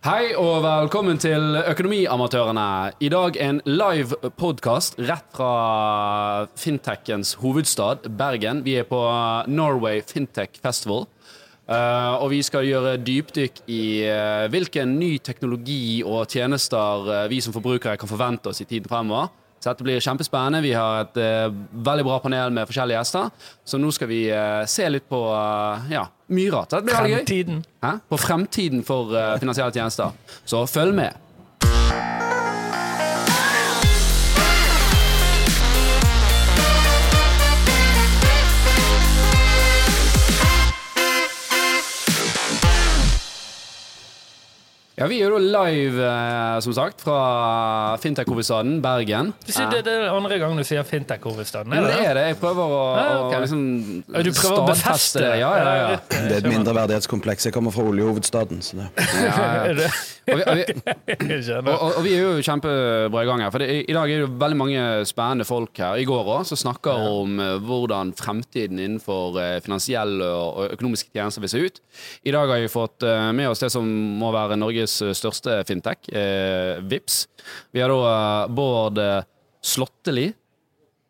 Hei og velkommen til Økonomiamatørene. I dag en live podkast rett fra fintechens hovedstad, Bergen. Vi er på Norway Fintech Festival. Uh, og vi skal gjøre dypdykk i uh, hvilken ny teknologi og tjenester uh, vi som forbrukere kan forvente oss i tiden fremover. Så dette blir kjempespennende. Vi har et veldig bra panel med forskjellige gjester. Så nå skal vi se litt på ja, mye rart. Det blir veldig gøy. Fremtiden. Hæ? På fremtiden for finansielle tjenester. Så følg med. Ja, Vi er jo live, eh, som sagt, fra fintech-hovedstaden Bergen. Du sier det, det er andre gang du sier fintech-hovedstaden? Men det er det. Jeg prøver å, Ah, ok. å liksom Ja, du prøver å befeste det. Ja, ja, ja. Det er et mindreverdighetskompleks. Jeg kommer fra oljehovedstaden. Så det. ja, ja. Er det- Og, vi, og, vi, Jeg skjønner. og, og vi er jo kjempebra i gang her. For det, I dag er det jo veldig mange spennende folk her. I går òg, som snakker om eh, hvordan fremtiden innenfor eh, finansielle og, og økonomiske tjenester vil se ut. I dag har vi fått eh, med oss det som må være Norges eh, største fintech, eh, Vips. Vi har da eh, Bård Slåtteli, Slotteli,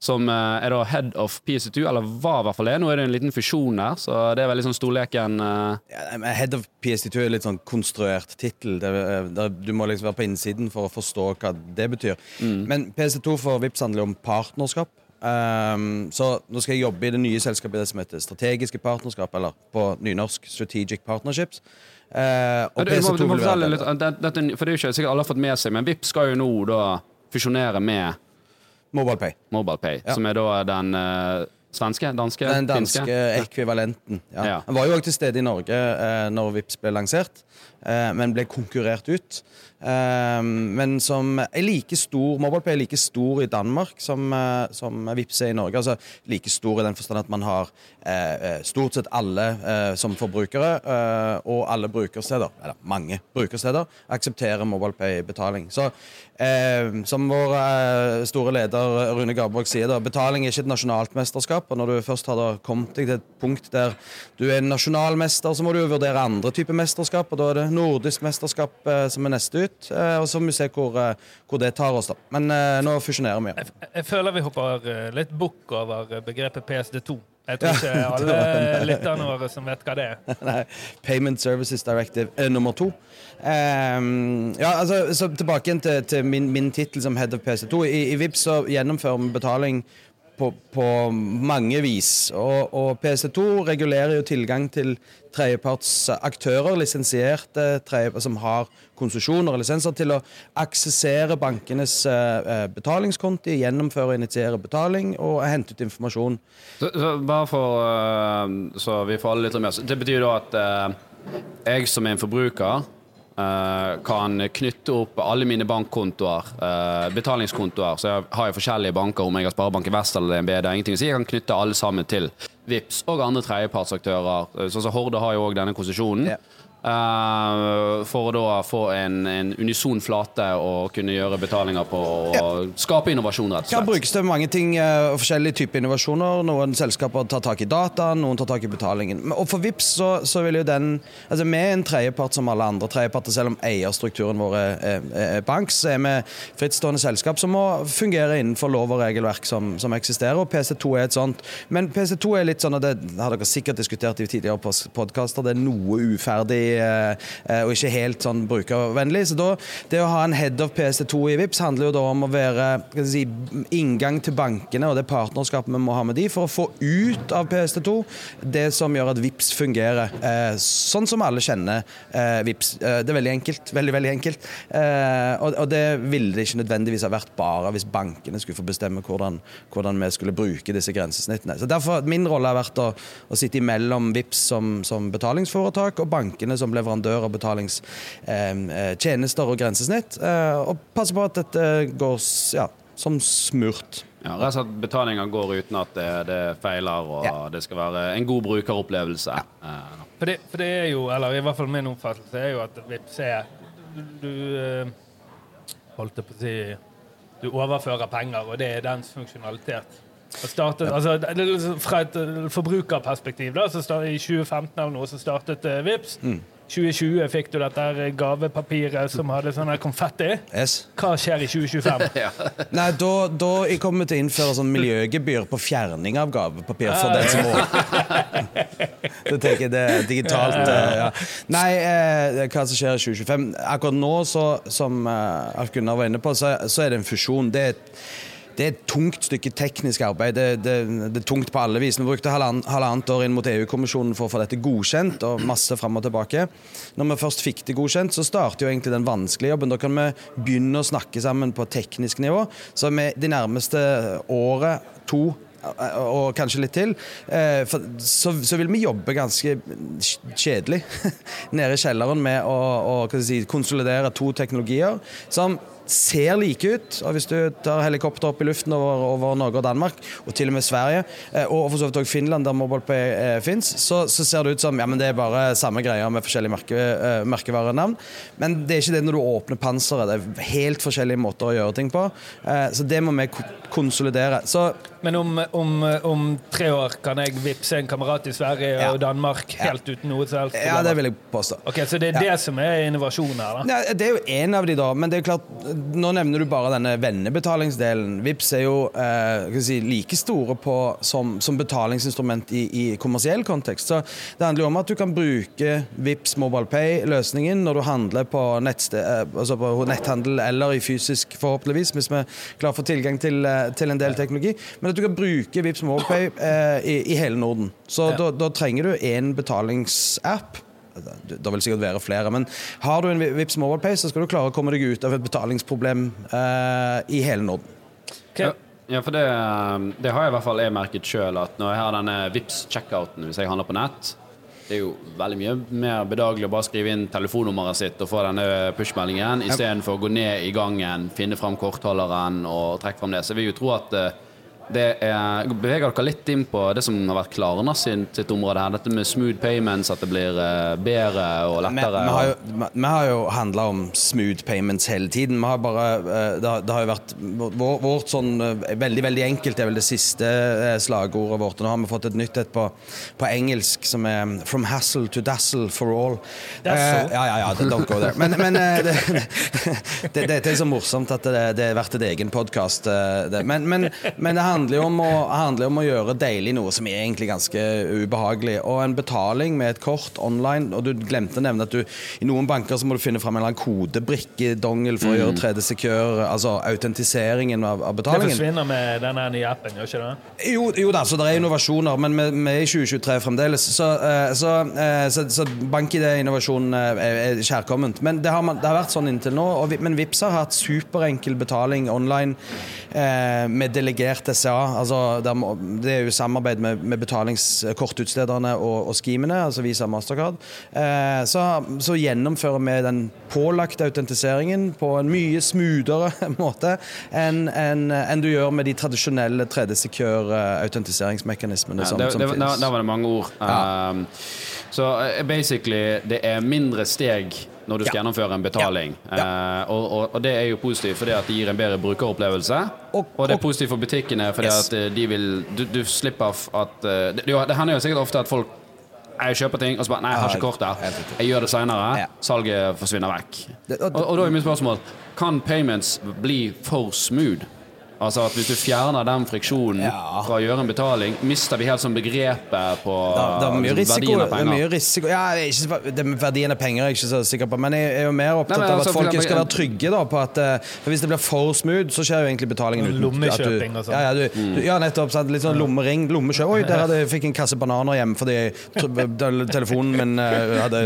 som eh, er da head of PS2, eller var i hvert fall det. Nå er det en liten fusjon her, så det er veldig sånn storleken eh, Ja, Head of PC2 er litt sånn konstruert tittel. Er- der Du må liksom være på innsiden for å forstå hva det betyr. Men PC2 for VIPS handler om partnerskap. Um, så nå skal jeg jobbe i det nye selskapet det som heter strategiske partnerskap, eller på nynorsk Strategic Partnerships. Uh, Ja, og du, må, du må fortelle litt, det. det, dette, For det er jo ikke sikkert alle har fått med seg, men VIP skal jo nå da fusjonere med MobilePay. MobilePay, Ja. som er da den uh, svenske, danske, Den danske finske ekvivalenten. Ja. Ja. Den var jo også til stede i Norge eh, når Vips ble lansert, eh, men ble konkurrert ut. Eh, men som er like stor MobilePay er like stor i Danmark som, eh, som Vipps er i Norge. Altså like stor i den forstand at man har eh, eh, stort sett alle eh, som forbrukere, eh, og alle brukersteder, eller mange brukersteder, aksepterer MobilePay-betaling. Så eh, som vår eh, store leder Rune Garborg sier, da, betaling er ikke et nasjonalt mesterskap. Og når du først har kommet deg til et punkt der du er nasjonalmester, så må du jo vurdere andre typer mesterskap. Og da er det nordisk mesterskap eh, som er neste ut. Eh, og så må vi se hvor, eh, hvor det tar oss, da. Men nå fusjonerer vi. Jeg, jeg føler vi hopper litt bukk over begrepet PSD2. Jeg tror ikke alle lytterne våre som vet hva det er. Nei, Payment Services Directive eh, nummer to. Ehm, ja, altså, så Tilbake til, til min, min tittel som head of PC2. I, I Vips så gjennomfører vi betaling på, på mange vis. Og, og PC2 regulerer jo tilgang til tredjepartsaktører, lisensierte tredje, som har konsesjoner og lisenser, til å aksessere bankenes eh, eh, betalingskonti, gjennomføre og initiere betaling og hente ut informasjon. Så, så bare for eh, så vi får alle litt med oss. Det betyr da at jeg som er en forbruker kan knytte opp alle mine bankkontoer, eh, betalingskontoer, så jeg har jo forskjellige banker, om jeg har Sparebanken Vest eller DNB, det er ingenting å si. Jeg kan knytte alle sammen til Vips og andre tredjepartsaktører. Eh, Sånn som Horde har jo òg denne konsesjonen. Ja. Eh, for å da få en, en unison flate og kunne gjøre betalinger på og skape innovasjon, rett og Kan slett. brukes til mange ting uh, forskjellige typer innovasjoner. Noen selskaper tar tak i data, noen tar tak i betalingen. Og for Vips så, så vil jo den altså Vi er en tredjepart som alle andre tredjeparter, selv om eierstrukturen vår er, er, bank, så er vi frittstående selskap som må fungere innenfor lov og regelverk som, som eksisterer, og PC2 er et sånt. Men PC2 er litt sånn, og det har dere sikkert diskutert i tidligere podkaster, det er noe uferdig og ikke helt sånn brukervennlig. Så da, det å ha en head of PC2 i Vips handler jo da om å være si, inngang til bankene og det partnerskapet vi må ha med de for å få ut av PST2 det som gjør at Vips fungerer eh, sånn som alle kjenner eh, Vips. Eh, det er veldig enkelt. Veldig, veldig enkelt. Eh, og det ville det ikke nødvendigvis ha vært bare hvis bankene skulle få bestemme hvordan, hvordan vi skulle bruke disse grensesnittene. Så derfor, Min rolle har vært å, å sitte imellom Vips som, som betalingsforetak og bankene som leverandør av betalingstjenester og grensesnitt, eh, og passe på at dette går ja, som smurt. Ja, rett og slett betalinger går uten at det, det feiler, og Ja. det skal være en god brukeropplevelse. Ja. For det, for det er jo, eller i hvert fall min oppfattelse, er jo at Vipps er Du, du eh, holdt jeg på å si Du overfører penger, og det er dens funksjonalitet. Startet, altså, liksom fra et eh, forbrukerperspektiv, da, så startet, i 2015 eller noe, så startet uh, Vips. 2020 fikk du dette gavepapiret som hadde sånn konfetti. Yes. Hva skjer i 2025? Nei, da, da jeg kommer til å innføre sånn miljøgebyr på fjerning av gavepapir for den som må. Da tenker jeg det digitalt. eh, ja. Nei, eh, hva som skjer i 2025 Akkurat nå, så, som eh, Alf Gunnar var inne på, så, så er det en fusjon. Det er et det er et tungt stykke teknisk arbeid. Det, det, det er tungt på alle vis. Vi brukte halvann, halvannet år inn mot EU-kommisjonen for å få dette godkjent, og masse fram og tilbake. Når vi først fikk det godkjent, så starter jo egentlig den vanskelige jobben. Da kan vi begynne å snakke sammen på teknisk nivå. Så med de nærmeste året, to og kanskje litt til, eh, så, vil vi jobbe ganske kjedelig nede i kjelleren med å, å si, konsolidere to teknologier som ser like ut. og Hvis du tar helikopter opp i luften over, over Norge og Danmark, og til og med Sverige, eh, og for så vidt også Finland, der MobilePay eh, fins, så, så, ser det ut som ja, men det er bare samme greia med forskjellige merke, eh, merkevarenavn. Men det er ikke det når du åpner panseret. Det er helt forskjellige måter å gjøre ting på. Eh, så det må vi konsolidere. Så Men om, om, om, tre år kan jeg vippse en kamerat i Sverige Ja. og Danmark helt uten noe helst? ja, det vil jeg påstå. Ok, Så det er det som er innovasjonen her, da? Ja, det er jo en av de, da. Men det er klart, nå nevner du bare denne vennebetalingsdelen. Vips er jo eh, si, like store på, som, som betalingsinstrument i, i kommersiell kontekst. Så det handler jo om at du kan bruke Vips Mobile Pay-løsningen når du handler på, nettsted, eh, altså på netthandel eller i fysisk, forhåpentligvis, hvis vi klarer å få tilgang til, eh, til en del teknologi. Men at du kan bruke Vips Mobile Pay eh, i, i hele Norden. Så Ja. da, da trenger du én betalingsapp. Det vil sikkert være flere, men har du en Vipps Mobile Pay, så skal du klare å komme deg ut av et betalingsproblem eh, i hele Norden. Okay. Ja, for det, det har jeg i hvert fall jeg merket sjøl, at når jeg har denne Vips checkouten hvis jeg handler på nett det er jo veldig mye mer bedagelig å bare skrive inn telefonnummeret sitt og få denne push-meldingen, istedenfor å gå ned i gangen, finne fram kortholderen og trekke fram det. Så jeg vil jo tro at eh, det er, beveger dere litt inn på det som har vært Klarna sitt område her. Dette med smooth payments, at det blir eh, bedre og lettere. vi har jo, vi- vi har jo handla om smooth payments hele tiden. Vi har bare, eh, det, har, det har jo vært vår, Vårt sånn eh, veldig veldig enkelt er vel det siste slagordet vårt. Og Nå har vi fått et nytt et på, på engelsk som er 'From hassle to dazzle for all'. Eh, ja, ja, ja, don't go there. Men, men det, det, det, det er så morsomt at det, det er verdt et egen podkast. Men, men, men det handler jo om å, handler om å gjøre deilig noe som er egentlig ganske ubehagelig. Og en betaling med et kort online Og du glemte å nevne at du i noen banker så må du finne fram en eller annen kodebrikke-dongel for å gjøre 3D Secure, altså autentiseringen av, av Det forsvinner med denne nye appen, gjør ikke det? Jo, jo da, så det er innovasjoner, men vi, er i 2023 fremdeles. Så, eh, så, eh, så, så bank-ID-innovasjon eh, er, kjærkomment. Men det har, man, det har vært sånn inntil nå. Og men Vipps har hatt superenkel betaling online eh, med delegert SCA. Altså, det er jo samarbeid med, med betalingskortutstederne og, og skimene, altså Visa og Mastercard. Eh, så, så gjennomfører vi den pålagte autentiseringen på en mye smoothere måte enn en, en du gjør med de tradisjonelle 3D Secure-autentiseringsmekanismene Ja, som, det, som det, finnes. der, der var det mange ord. Um, så eh, basically, det er mindre steg når du skal Ja. gjennomføre en betaling. Ja. Eh, og, og, og det er jo positivt fordi at det gir en bedre brukeropplevelse. Og- Og, det er positivt for butikkene fordi Yes. at eh, de vil Du, du slipper at eh, det, det hender jo sikkert ofte at folk jeg kjøper ting, og så bare Nei, jeg har ikke kort der. Jeg gjør det seinere. Salget forsvinner vekk. Og, og da er mitt spørsmål Kan payments bli for smooth? Altså at Hvis du fjerner den friksjonen Ja. fra å gjøre en betaling, mister vi helt sånn begrepet på mye risiko. verdien av Det er mye risiko. Ja, er ikke, det med verdien av penger er jeg ikke så sikker på, men jeg er jo mer opptatt Nei, men av altså, at folk skal være trygge da, på at eh, for Hvis det blir for smooth, så skjer jo egentlig betalingen uten Lommekjøping og sånn. Ja, ja, du, du, ja nettopp. Sant? Litt sånn lommering. Lommekjøp. Oi, der hadde, jeg fikk en kasse bananer hjemme fordi telefonen min eh, hadde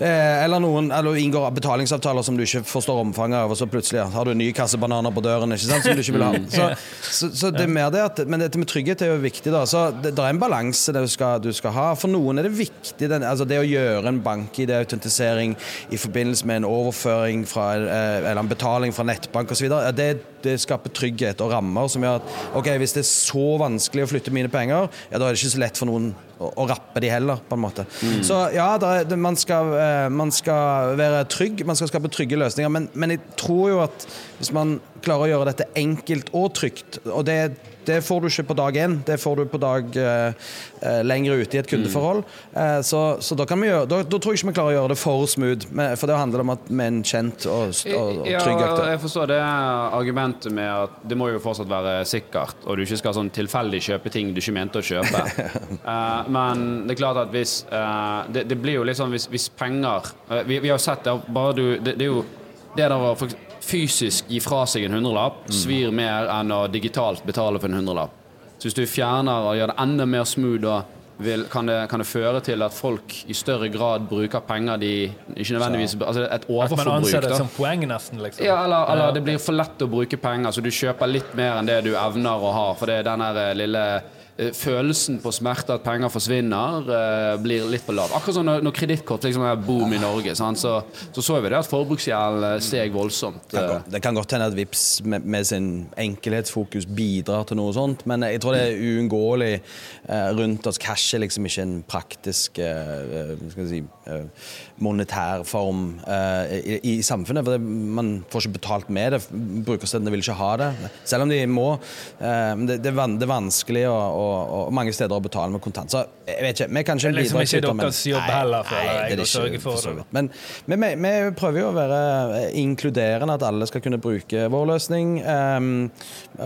eh, Eller noen eller inngår betalingsavtaler som du ikke forstår omfanget av, og så plutselig ja, har du en ny kasse bananer på døren ikke sant, som du ikke vil ha. Så, så, så det er mer det at Men dette med trygghet er jo viktig, da. Så det, det er en balanse du du skal ha. For noen er det viktig den, altså det å gjøre en bank-ID-autentisering i forbindelse med en overføring fra, eh, eller en betaling fra nettbank osv. Det, det skaper trygghet og rammer som gjør at ok, hvis det er så vanskelig å flytte mine penger, ja, da er det ikke så lett for noen å, rappe de heller, på en måte. Så ja, er, det, man, skal, eh, man skal være trygg, man skal skape trygge løsninger, men, men jeg tror jo at hvis man klarer å gjøre dette enkelt og trygt, og det det får du ikke på dag én. Det får du på dag eh, eh, lenger ute i et kundeforhold. Eh, så, så da, gjøre, da, da tror jeg ikke vi klarer å gjøre det for smooth, for det handler om at vi er en kjent og, og, og trygg aktør. jeg forstår det argumentet med at det må jo fortsatt være sikkert, og du ikke skal sånn tilfeldig kjøpe ting du ikke mente å kjøpe. Eh, men det er klart at hvis eh, det, det blir jo litt sånn hvis, hvis penger eh, vi, vi har jo sett det, bare du det, det er jo det der å fysisk gi fra seg en hundrelapp svir mer enn å digitalt betale for en hundrelapp. Så hvis du fjerner og gjør det enda mer smooth, vil, kan, det, kan det føre til at folk i større grad bruker penger de ikke nødvendigvis Altså et At man anser det da. som poeng, nesten. liksom. Ja, eller, eller det blir for lett å bruke penger, så du kjøper litt mer enn det du evner å ha. For det er den eh, lille følelsen på smerte at penger forsvinner, eh, blir litt på lav. Akkurat som når, når kredittkort liksom er boom i Norge, sant? Så, så så vi det at forbruksgjeld eh, steg voldsomt. Det kan eh. godt- hende at Vips med, med sin enkelhetsfokus bidrar til noe sånt, men jeg tror det er uunngåelig eh, rundt oss. Cash er liksom ikke en praktisk eh, eh, skal jeg si, eh, monetær form uh, i, i samfunnet. For det, man får ikke betalt med det. Brukerstedene vil ikke ha det, selv om de må. Uh, det, det, er det vanskelig å, å, å, mange steder å betale med kontant. Så jeg vet ikke, vi kan ikke Det er liksom ikke men- jobb heller, føler nei, det er ikke for det. vidt. Men vi, vi, prøver jo å være eh, inkluderende, at alle skal kunne bruke vår løsning. Um,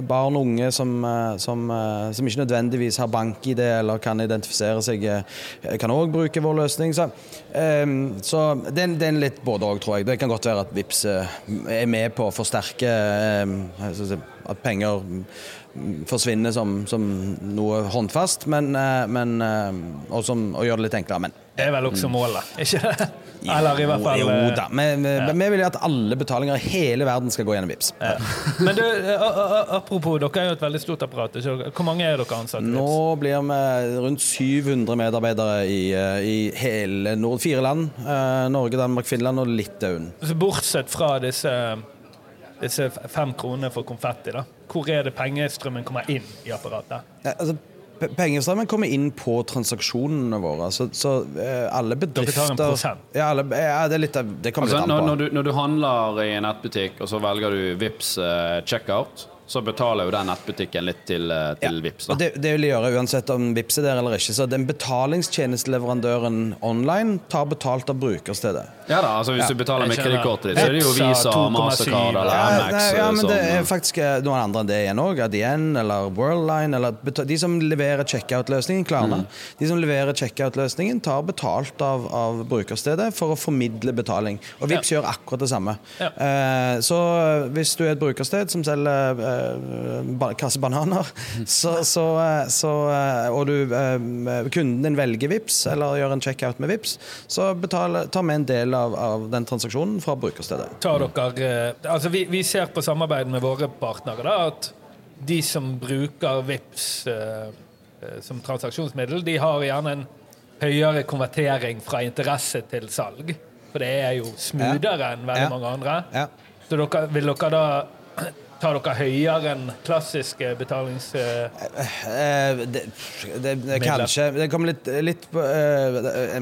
barn og unge som, som, som ikke nødvendigvis har bank-ID eller kan identifisere seg, kan òg bruke vår løsning. Så, um, så det, er en- det er litt både òg, tror jeg. Det kan godt være at Vips eh, er med på å forsterke eh, si, at penger forsvinner som, som noe håndfast, men, eh, men, eh, og, som, og gjør det litt enklere. Men Det er vel også målet, ikke det? Eller i hvert fall jo, eh, jo da. Vi, vi, vi vil at alle betalinger i hele verden skal gå gjennom Vips. Ja. Men du, apropos, dere er jo et veldig stort apparat. Hvor mange er dere ansatte? Nå blir vi rundt 700 medarbeidere i, eh, i hele Nord fire land. Eh, Norge, Danmark, Finland og Litauen. Så bortsett fra disse, disse fem kronene for konfetti, da. hvor er det pengestrømmen kommer inn i apparatet? Ja, Altså, Pengestrømmen kommer inn på transaksjonene våre. Så, så eh, alle bedrifter tar en prosent? Ja, alle, ja det, er litt, det kommer Altså, litt an når, på. når, du, når du handler i en nettbutikk, og så velger du Vips uh, checkout, så betaler jo den nettbutikken litt til, eh, til Vips. Og Da. det, det vil de gjøre uansett om Vipps er der eller ikke. Så den betalingstjenesteleverandøren online tar betalt av brukerstedet. Ja da, altså Hvis Ja. du betaler med kredittkortet ditt, så er det jo Visa, 2,7, Mastercard eller Ja, Amex. nei, ja, men det er faktisk eh, noen andre enn det igjen òg. ADN eller Worldline. Eller de som leverer checkout-løsningen, Klarna. Mm. De som leverer checkout-løsningen, tar betalt av, av brukerstedet for å formidle betaling. Og Vipps gjør akkurat det samme. Ja. Eh, så hvis du er et brukersted som selger eh, kasse bananer, så, så, eh, så, eh, og du, eh, kunden din velger VIPS eller gjør en checkout med VIPS, så betaler, tar vi en del av, av den transaksjonen fra brukerstedet. Tar dere, eh, altså vi, vi ser på samarbeid med våre partnere da, at de som bruker VIPS eh, eh, som transaksjonsmiddel, de har gjerne en høyere konvertering fra interesse til salg. For det er jo smoothere enn veldig Ja. mange andre. Ja. Så dere, vil dere da ta dere høyere enn klassiske betalings... eh, Eh, det, det, det kanskje. Det kommer litt, litt på eh,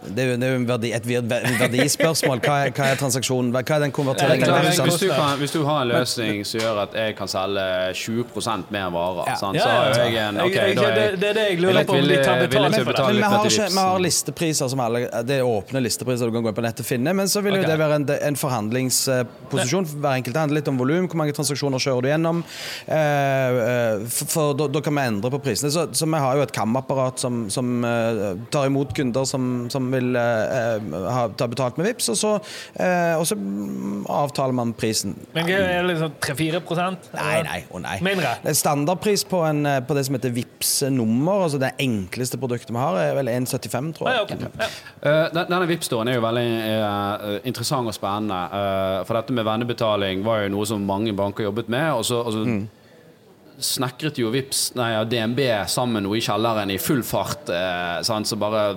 det, er jo det er jo verdi, et verdispørsmål. Hva er, hva er transaksjonen? Hva er den konverteringen? er hvis, du kan, hvis du har en løsning som gjør at jeg kan selge 20 mer varer, Ja. sant, så har jo jeg en ok, da er det- det er det jeg lurer på, om de tar å for det. Men vi har, ikke, vi har listepriser som alle Det er åpne listepriser du kan gå inn på nettet og finne. Men så vil jo det være en, en forhandlingsposisjon. Hver enkelt handler litt om volum. Hvor mange transaksjoner kjører du gjennom? Eh, eh, for da kan vi endre på prisene. Så, så vi har jo et kamapparat som, som eh, tar imot kunder som, som vil eh, ha, ta betalt med VIPs, og så, eh, og så mm, avtaler man prisen. Men er det liksom 3-4 Nei, nei, å nei. Mindre? Det er Standardpris på, en, eh, på det som heter VIPs nummer, altså det enkleste produktet vi har, er vel 1,75, tror jeg. ja, okay. ja. Eh, denne vips storen er jo veldig interessant og spennende. for dette med vennebetaling var jo noe som mange banker jobbet med. Og så, og så snekret jo Vips, nei, DNB sammen noe i kjelleren i full fart. Eh, sant? Så bare,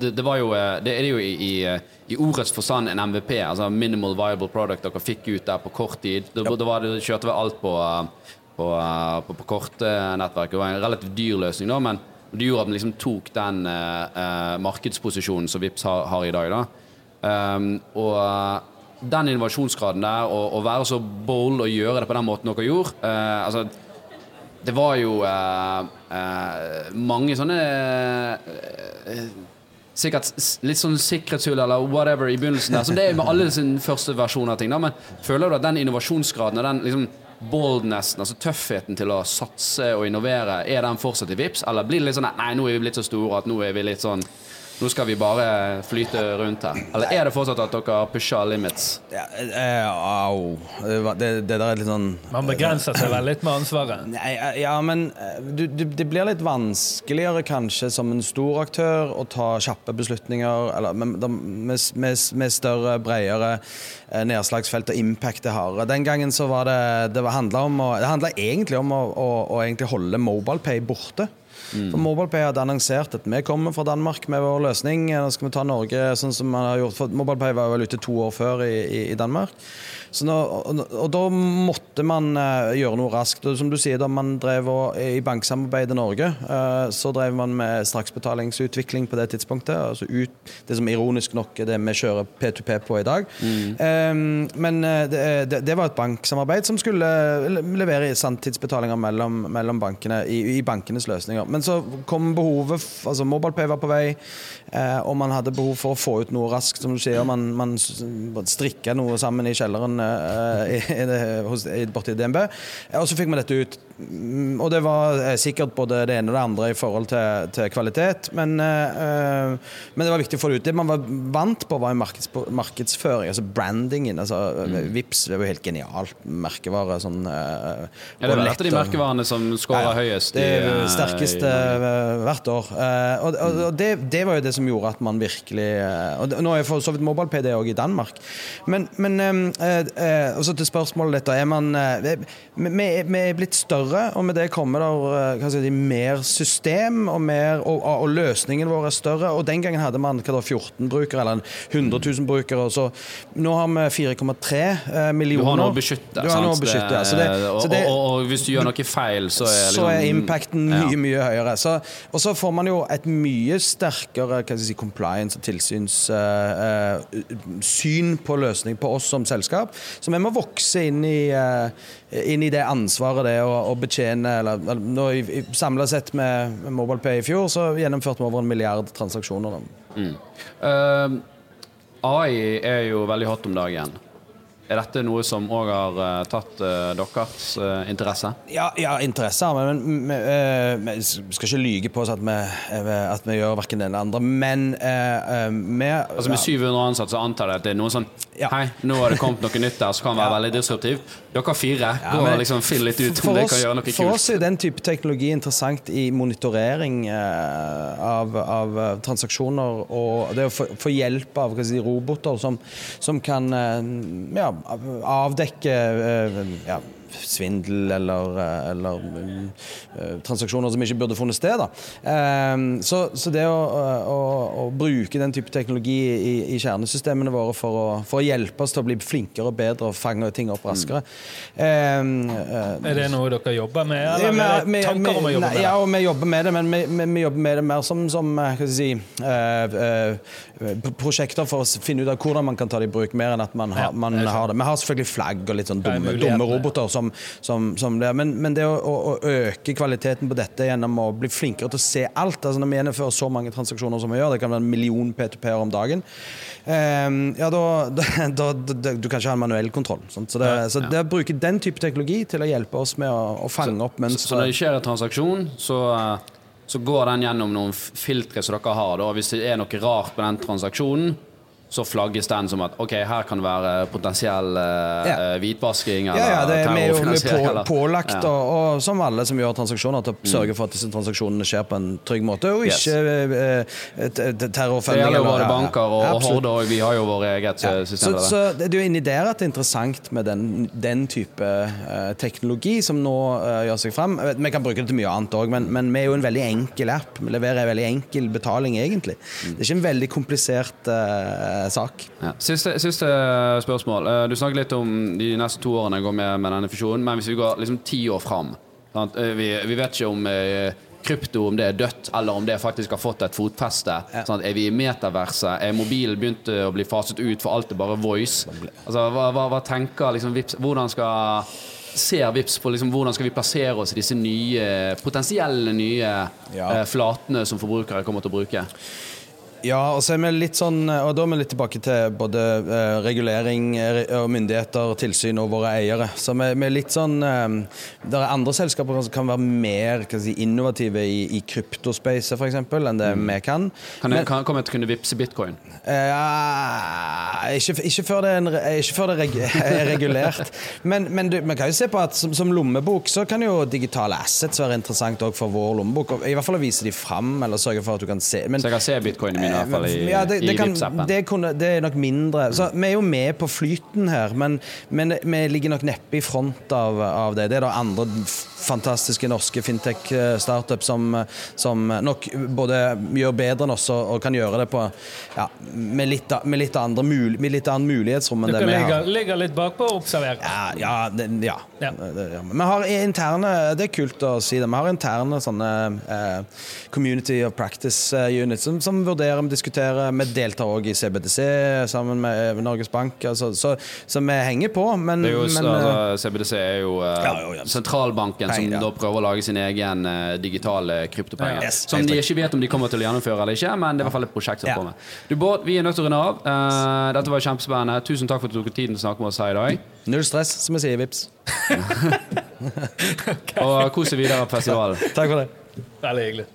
det, det- var jo eh, Det er jo i, i, i ordets forstand en MVP, altså Minimal Viable Product, dere fikk ut der på kort tid. Da da var det, kjørte vi alt på, eh, på, eh, på, på kortnettverket. Det var en relativt dyr løsning, da, men det gjorde at vi liksom tok den eh, markedsposisjonen som Vips har, har i dag. da. Um, og den innovasjonsgraden der, og være så bold og gjøre det på den måten dere gjorde eh, altså det var jo eh, eh, mange sånne eh, Sikkert litt sånn sikkerhetshull eller whatever i begynnelsen der. Som det er med alle sin første versjon av ting. Da. Men føler du at den innovasjonsgraden og den liksom boldnessen, altså tøffheten til å satse og innovere, er den fortsatt i VIPS, Eller blir det litt sånn nei, nå er vi blitt så store at nå er vi litt sånn nå skal vi bare flyte rundt her. Eller er det fortsatt at dere pusher limits? Ja, eh, au. Det, det, der er litt sånn Man begrenser seg vel litt med ansvaret. Nei, eh, ja, men eh, du, du, det blir litt vanskeligere kanskje som en stor aktør å ta kjappe beslutninger eller med, med, med, med større, bredere nedslagsfelt og impact det har. Den gangen så var det Det handla egentlig om å, å, å egentlig holde MobilePay borte. For MobilePay hadde annonsert at vi kommer fra Danmark med vår løsning. Nå skal vi ta Norge sånn som man har gjort. For MobilePay var vel ute to år før i, i, i Danmark. Så nå, og, og da måtte man uh, gjøre noe raskt. Og som du sier, da man drev og, i banksamarbeid i Norge, uh, så drev man med straksbetalingsutvikling på det tidspunktet. Altså ut, det som ironisk nok er det vi kjører P2P på i dag. Eh, men uh, det, det, det var et banksamarbeid som skulle levere sanntidsbetalinger mellom, mellom bankene i, i bankenes løsninger. Men så kom behovet altså MobilePay var på vei, eh, og man hadde behov for å få ut noe raskt. Som du sier, man, man strikka noe sammen i kjelleren eh, i, i, i, borti DNB. Eh, Og så fikk vi dette ut. Mm, Og det var eh, sikkert både det ene og det andre i forhold til, til kvalitet, men, eh, men det var viktig å få det ut. Det man var vant på, var markeds, markedsføring, altså brandingen. Altså, Vips det var jo helt genialt merkevare. Sånn, Ja, det var et av de merkevarene som skåra ja, høyest. Det i, sterkeste i hvert år. Og og, og det, det var jo det som gjorde at man virkelig eh, Og nå er for så vidt MobilePay det òg i Danmark. Men, men eh, eh, så til spørsmålet ditt. Er man eh, vi, er blitt større, og med det kommer eh, skal si, mer system, og, mer, og, og løsningen vår er større. Og den gangen hadde man da, 14 brukere, eller 100 000 brukere. Så, nå har vi 4,3 eh, Du millioner. har noe å beskytte. Du har noe å beskytte, ja. Så det, og, så det, og, hvis du gjør noe feil, så er, så er liksom- impacten mye, mye høyere. Så, og så får man jo et mye sterkere si, compliance- og tilsynssyn på løsning på oss som selskap. Så vi må vokse inn i, eh, inn i det ansvaret det å, å betjene eller, eller, Samla sett med, MobilePay i fjor, så gjennomførte vi over en milliard transaksjoner. Da. Uh, AI er jo veldig hot om dagen. Er dette noe som òg har uh, tatt uh, deres uh, interesse? Ja, ja interesse har vi, men vi skal ikke lyge på oss at vi, at vi gjør verken det eller andre. Men vi Altså Med 700 ansatte så antar jeg at det er noe sånn Ja. Hei, nå har det kommet noe nytt der som kan være veldig disruptivt. Dere fire, Ja, gå men og liksom finn litt ut om dere kan gjøre noe kult. For oss er den type teknologi interessant i monitorering av, av transaksjoner og det å få, hjelp av si, roboter som, som kan ja, avdekke eh, ja, svindel eller, eh, eller eh, transaksjoner som ikke burde funnet sted. Da. Eh, så, så det å, å, å bruke den type teknologi i, i kjernesystemene våre for å, for å hjelpe oss til å bli flinkere og bedre og fange ting opp raskere eh, Er det noe dere jobber med, eller er vi- det tanker om å jobbe med Ja, det? og vi jobber med det, men vi, vi, vi jobber med det mer som, som hva skal jeg si, uh, p- prosjekter for å finne ut av hvordan man kan ta det i bruk, mer enn at man, har, man det har det. Vi har selvfølgelig flagg og litt sånn dumme, dumme roboter som, som, som det, men, men det å, å, øke kvaliteten på dette gjennom å bli flinkere til å se alt altså Når vi gjennomfører så mange transaksjoner som vi gjør, det kan være en million P2P-er om dagen, um, ja, da, da, da, da Du kan ikke ha en manuell kontroll. Sånt. Så, det, så det å bruke den type teknologi til å hjelpe oss med å, å fange opp Så så når det skjer en transaksjon, så, eh, så går den gjennom noen filtre som dere har. Da. Hvis det er noe rart med den transaksjonen, så flagges den som at ok, her kan det være potensiell uh, Ja. hvitvasking hvitbasking eller Ja, ja, det er vi er jo terrorfinansiering. på, pålagt, Ja. Mm. og, og som alle som gjør transaksjoner, til å sørge for at disse transaksjonene skjer på en trygg måte, og ikke yes. eh, t- t- Det gjelder jo både banker og, og. Horde, og vi har jo vårt eget eh, Så, system. der. så det er jo inni der at det er interessant med den, den type uh, teknologi som nå eh, gjør seg frem. Vi kan bruke det til mye annet òg, men, men vi er jo en veldig enkel app. Vi leverer en veldig enkel betaling, egentlig. Mm. Det er ikke en veldig komplisert eh, sak. Ja. Siste, siste spørsmål. Eh, Du snakket litt om de neste to årene går med med denne fusjonen, men hvis vi går liksom ti år fram? Eh, vi, vi vet ikke om eh, krypto om det er dødt, eller om det faktisk har fått et fotfeste. Sant? Er vi i metaverset? Er mobilen begynt å bli faset ut, for alt er bare voice? Altså, hva, hva, hva tenker liksom Vips, Hvordan skal ser Vips på liksom, hvordan skal vi plassere oss i disse nye, potensielle nye Ja. eh, flatene som forbrukere kommer til å bruke? Ja, og så er vi litt sånn Og da er vi litt tilbake til både eh, regulering eh, og myndigheter, tilsyn og våre eiere. Så vi, vi er litt sånn eh, Det er andre selskaper som kan være mer kan si, innovative i, i kryptospacet, f.eks., enn det vi kan. Kan jeg, kan, jeg komme til å kunne vippse bitcoin? Eh, ikke, ikke før det er, en, ikke før det er reg- er regulert. Men, men du, vi kan jo se på at som, som lommebok så kan jo digitale assets være interessant òg for vår lommebok. I hvert fall å vise de fram, eller sørge for at du kan se. Men, Så jeg kan se bitcoinen min i hvert fall i, ja, det, det, kan, det, kunne, det er nok mindre. Så Vi er jo med på flyten her, men, men vi ligger nok neppe i front av, av det. Det er da andre fantastiske norske fintech-startup som, som nok både gjør bedre enn oss og, og kan gjøre det på ja, med, litt, med, litt andre mul, med litt annen mulighetsrom enn det vi har. ligger, ligger litt bakpå og observerer. Ja, ja, det, ja. Ja. Det, ja. Vi har interne Det er kult å si det. Vi har interne sånne eh, Community of Practice eh, units som, som vurderer, og diskuterer. Vi deltar òg i CBDC sammen med eh, Norges Bank. Altså, så, så vi henger på, men, Det er jo, men eh, altså, CBDC er jo, eh, Ja, jo, ja. sentralbanken som da prøver å lage sin egen uh, digitale kryptopenger. Ja. Yes, som de ikke vet om de kommer til å gjennomføre eller ikke, men det er i hvert fall et prosjekt som Ja. kommer. Du Bård, vi er nødt til å runde av. Uh, dette var kjempespennende. Tusen takk for at du tok tiden til å snakke med oss her i dag. null stress, som jeg sier, vips. Og kos deg videre på festivalen. Takk for det. Veldig hyggelig.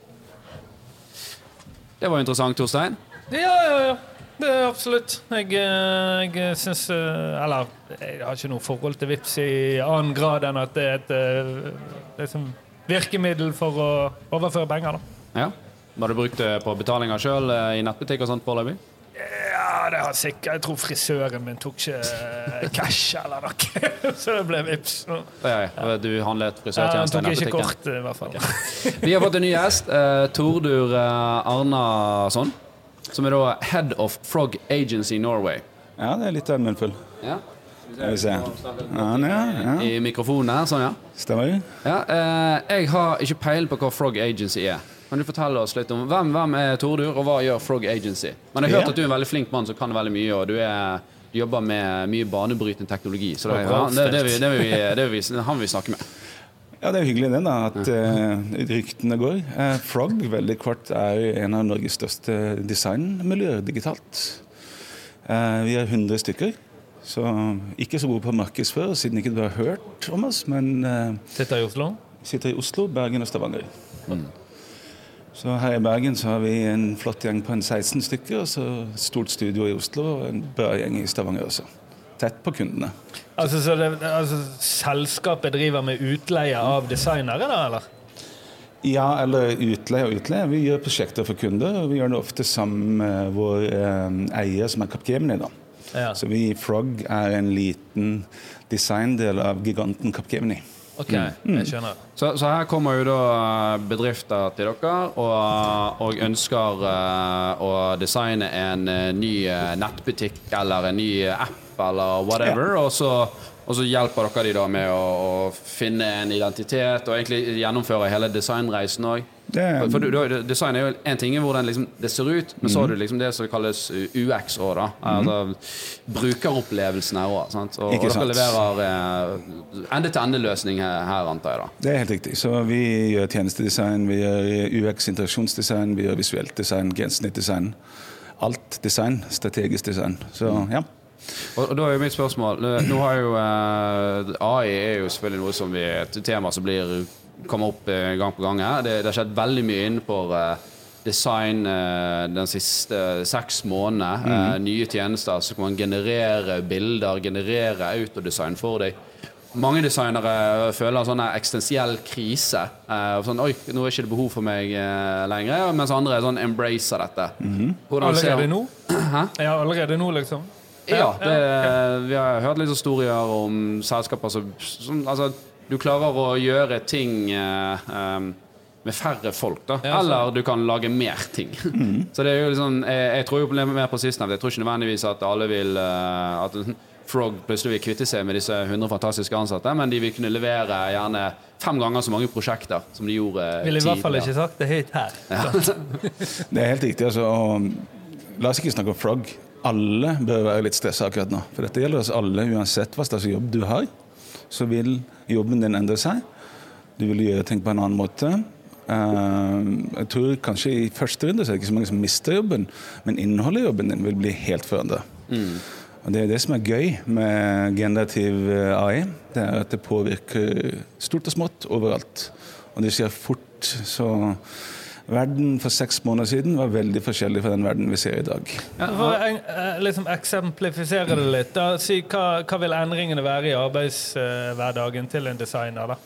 Det var interessant, Torstein. Ja, ja, ja. Det er absolutt. Jeg, eh, jeg syns eh, Eller, jeg har ikke noe forhold til VIPS i annen grad enn at det er et eh, liksom, virkemiddel for å overføre penger, da. Ja. Har du brukt det på betalinger sjøl i nettbutikk og sånt foreløpig? Ja, det har sikkert Jeg tror frisøren min tok ikke eh, cash eller noe, så det ble vips. Ja, Ja, ja. Du handlet han frisørtjenester tok i ikke kort, i hvert fall. Vi har fått en ny gjest, eh, Tordur eh, Arnason. Som er da Head of Frog Agency Norway. Ja, det er litt av en munnfull. Ja. Skal vi se. Ja, ja, ja. I mikrofonen her, sånn ja. Stemmer ja eh, jeg har ikke peiling på hva Frog Agency er. Kan du fortelle oss litt om hvem, hvem er Tordur, og hva gjør Frog Agency? Men jeg har hørt Ja. at du er en veldig flink mann som kan veldig mye, og du, er, du jobber med mye banebrytende teknologi. Så det, ja, det, det, det, vil vi, det vil vi, han vil vi snakke med. Ja, det er jo hyggelig det, da, at uh, ryktene går. Uh, Frog, veldig kort, er en av Norges største designmiljøer digitalt. Uh, vi er 100 stykker, så ikke så gode på å markedsføre siden ikke du har hørt om oss, men Sitter i Oslo. sitter i Oslo, Bergen og Stavanger. Så her i Bergen så har vi en flott gjeng på en 16 stykker, og så stort studio i Oslo og en bra gjeng i Stavanger også. Tett på kundene. Altså, så det, altså, selskapet driver med utleie av designere, da, eller? Ja, eller utleie og utleie. Vi gjør prosjekter for kunder, og vi gjør det ofte sammen med vår eh, eier, som er Capgemini. da. Ja. Så vi i Frog er en liten designdel av giganten Capgemini. OK, jeg skjønner. Så, så her kommer jo da bedrifter til dere og, og ønsker uh, å designe en eh, ny eh, nettbutikk eller en ny app eller whatever, og, så, og så hjelper dere de da med å, å finne en identitet og egentlig gjennomføre hele designreisen òg. For, for du, du, design er jo en ting hvordan liksom det ser ut, men så har du liksom det som kalles UX òg, da. Altså brukeropplevelsen her òg. Og, og dere leverer eh, ende-til-ende-løsning her, her, antar jeg da. Det er helt riktig. Så vi gjør tjenestedesign, vi gjør UX interaksjonsdesign, vi gjør visuelt design, gensnittdesign, Alt design. Strategisk design. Så ja. Og, og da er jo mitt spørsmål Nå har jo eh, AI er jo selvfølgelig noe som vi, et tema som blir kommer opp eh, gang på gang her. Det, det har skjedd veldig mye innenfor eh, design eh, den siste seks månedene. Eh, nye tjenester så kan man generere bilder, generere autodesign for deg. Mange designere føler en sånn eksistensiell krise. Eh, sånn, Oi, nå er ikke det behov for meg eh, lenger. Mens andre er sånn embracer dette. Mm -hmm. Allerede nå? Ja, allerede nå, liksom? Ja, det, vi har hørt litt historier om selskaper som, som altså, Du klarer å gjøre ting eh, em, med færre folk, da. Eller du kan lage mer ting. Så det er jo liksom Jeg, jeg tror jo mer på sistnevnte. Jeg tror ikke nødvendigvis at alle vil eh, At Frog plutselig vil kvitte seg med disse 100 fantastiske ansatte, men de vil kunne levere gjerne fem ganger så mange prosjekter som de gjorde Ville i hvert fall ikke sagt det høyt her. Det er helt riktig. Altså, la oss ikke snakke om Frog. Alle bør være litt stressa akkurat nå. For dette gjelder oss alle, uansett hva slags jobb du har. så vil jobben din endre seg. Du vil gjøre ting på en annen måte. Eh, jeg tror kanskje i første runde så er det ikke så mange som mister jobben, men innholdet i jobben din vil bli helt forandra. Og Det er det som er gøy med generativ eh, AI. Det er at det påvirker stort og smått overalt. Og det skjer fort. Så verden for seks måneder siden var veldig forskjellig fra den verden vi ser i dag. For å eh, liksom eksemplifisere det litt, da. Si, hva, hva vil endringene være i arbeidshverdagen til en designer? da?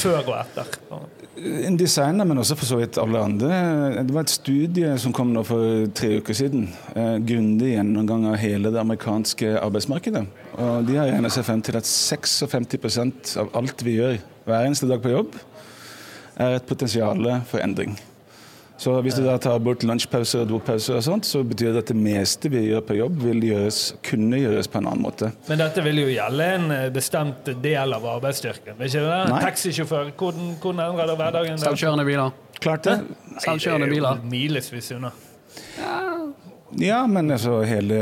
Før og etter. En designer, men også for så vidt alle andre. Det var et studie som kom nå for tre uker siden. Eh, grundig gjennomgang av hele det amerikanske arbeidsmarkedet. Og de har regnet seg frem til at 56% av alt vi gjør hver eneste dag på jobb, er et potensial for endring. Så hvis du da tar bort lunsjpause og dopause og sånt, så betyr det at det meste vi gjør på jobb, vil gjøres, kunne gjøres på en annen måte. Men dette vil jo gjelde en eh, bestemt del av arbeidsstyrken. vil ikke det? Nei. Taxisjåfør, hvordan, hvordan endrer det hverdagen? Selvkjørende biler. Klart det. Selvkjørende biler. Milevis unna. Ja, men altså hele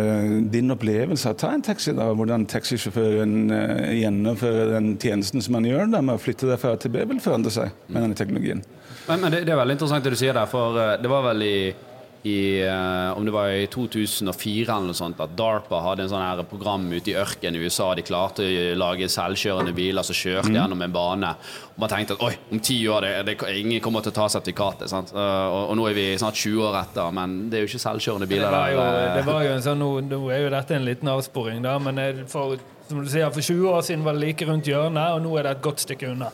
din opplevelse av å ta en taxi, da, hvordan taxisjåføren uh, gjennomfører den tjenesten som han gjør da, med å flytte deg fra A til B, vil forandre seg med denne teknologien. Men, men det, det er veldig interessant det du sier der, for eh, det var vel i, i eh, om det var i 2004 eller noe sånt, at DARPA hadde en sånn her program ute i ørkenen i USA. De klarte å lage selvkjørende biler som kjørte gjennom en bane. Og man tenkte at oi, om ti år det, det, ingen kommer til å ta sertifikatet. Eh, Og, og nå er vi snart 20 år etter, men det er jo ikke selvkjørende Det biler var jo, der. det var jo en sånn, nå, nå er jo dette en liten avsporing, da, men for, som du sier, for 20 år siden var det like rundt hjørnet, og nå er det et godt stykke unna.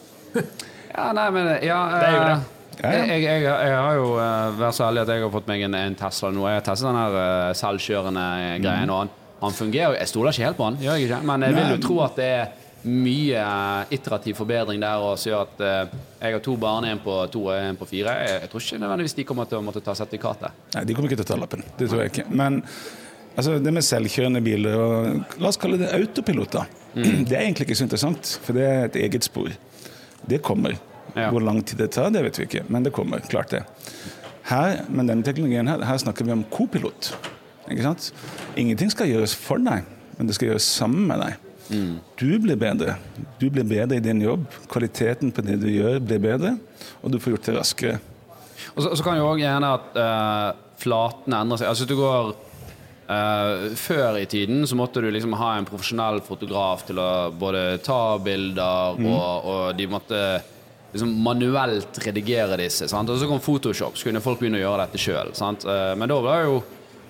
Ja, nei, men ja, Det er jo det. Eh, Jeg, jeg, jeg, jeg har jo uh, vært så heldig at jeg har fått meg en, en Tesla nå. Jeg har testet den her eh, selvkjørende greien, og han, han fungerer. Jeg stoler ikke helt på han, jeg ikke. Men jeg vil jo tro at det er mye eh, iterativ forbedring der og som gjør at eh, jeg har to barn, en på to og en på fire. Jeg tror ikke nødvendigvis de kommer til å måtte ta sertifikatet. Nei, de kommer ikke til å ta lappen. Det tror jeg ikke. Men altså, det med selvkjørende biler og La oss kalle det autopiloter. Mm. Det er egentlig ikke så interessant, for det er et eget spor. Det kommer. Ja. Hvor lang tid det tar, det vet vi ikke, men det kommer. Klart det. Her, med denne teknologien her, her snakker vi om kopilot. Ikke sant? Ingenting skal gjøres for deg, men det skal gjøres sammen med deg. Du blir bedre. Du blir bedre i din jobb. Kvaliteten på det du gjør, blir bedre, og du får gjort det raskere. Og så, så kan jo òg gjerne at uh, flatene endrer seg. Altså du går Uh, Før i tiden så måtte du liksom ha en profesjonell fotograf til å både ta bilder, og, og de måtte liksom manuelt redigere disse. Sant? Og så kom Photoshop, så kunne folk begynne å gjøre dette sjøl. men da var jo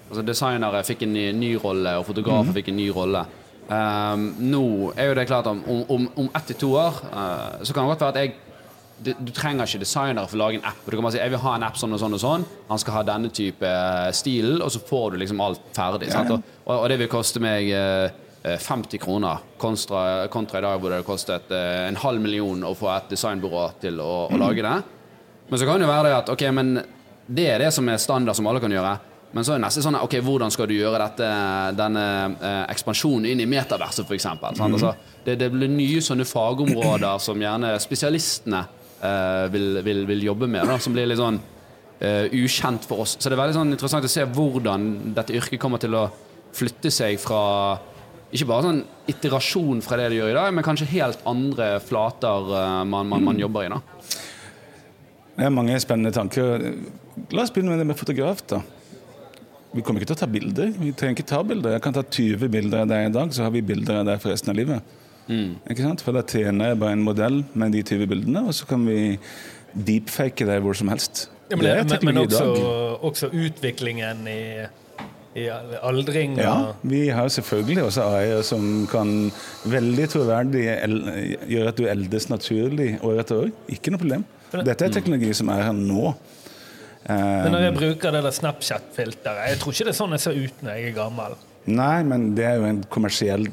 altså Designere fikk en ny, ny rolle, og fotografer fikk en ny rolle. Um, nå er jo det klart om, om, om ett til to år uh, så kan det godt være at jeg du, du trenger ikke designere for å lage en app. Du kan bare si jeg vil ha en app sånn og sånn og sånn. Han skal ha denne type eh, stilen, og så får du liksom alt ferdig. Sant? Og, og, og det vil koste meg eh, eh, 50 kroner kontra, kontra i dag hvor det hadde kostet eh, en halv million å få et designbyrå til å, å lage det. Men så kan det være det at ok, men det er det som er standard som alle kan gjøre. Men så er det neste sånn ok, hvordan skal du gjøre dette, denne eh, ekspansjonen inn i metaverset, f.eks. Mm. Altså, det, det blir nye sånne fagområder som gjerne spesialistene eh, vil, vil, vil jobbe med, da, som blir litt sånn eh, ukjent for oss. Så det er veldig sånn interessant å se hvordan dette yrket kommer til å flytte seg fra ikke bare sånn iterasjon fra det de gjør i dag, men kanskje helt andre flater eh, man, man, man jobber i. da. Det er mange spennende tanker. La oss begynne med det med fotograf. da. Vi kommer ikke til å ta bilder. Vi trenger ikke ta bilder. Jeg kan ta 20 bilder av deg i dag, så har vi bilder av deg for resten av livet. Ikke sant? For da trener jeg bare en modell med de 20 bildene, og så kan vi deepfake deg hvor som helst. Ja, men, det er men, men også, også utviklingen i, i aldring Ja, vi har selvfølgelig også AI-er som kan veldig troverdig gjøre at du eldes naturlig år etter år. Ikke noe problem. Dette er teknologi som er her nå. Men når Eh, jeg bruker det der Snapchat-filteret Jeg tror ikke det er sånn jeg ser ut når jeg er gammel. Nei, men det er jo en kommersiell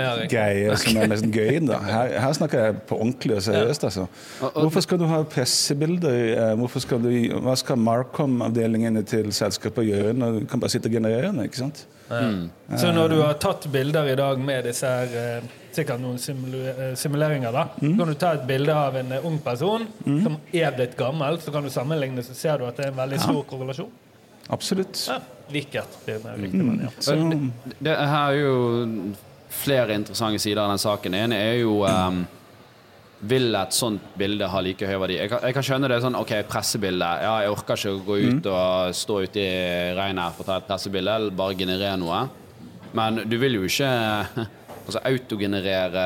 Ja, greie som er nesten gøy. da. Her, her snakker jeg på ordentlig og seriøst. altså. Hvorfor skal du ha pressebilder? Eh, Hvorfor skal du, hva skal Marcom-avdelingene til selskapet gjøre når du kan bare sitte og generere den? ikke sant? Så når du har tatt bilder i dag med disse her eh, sikkert noen eh, simuleringer, da, Mm. kan du ta et bilde av en eh, ung person som er blitt gammel, så kan du sammenligne, så ser du at det er en veldig stor korrelasjon. Absolutt. Ja, likhet. blir det riktig, men ja. Så, Det her er jo flere interessante sider av den saken. Den ene er jo um, Vil et sånt bilde ha like høy verdi? Jeg kan, jeg kan skjønne det sånn OK, pressebilde. Ja, jeg orker ikke å gå ut og stå ute i regnet for å ta et pressebilde, eller bare generere noe. Men du vil jo ikke altså, autogenerere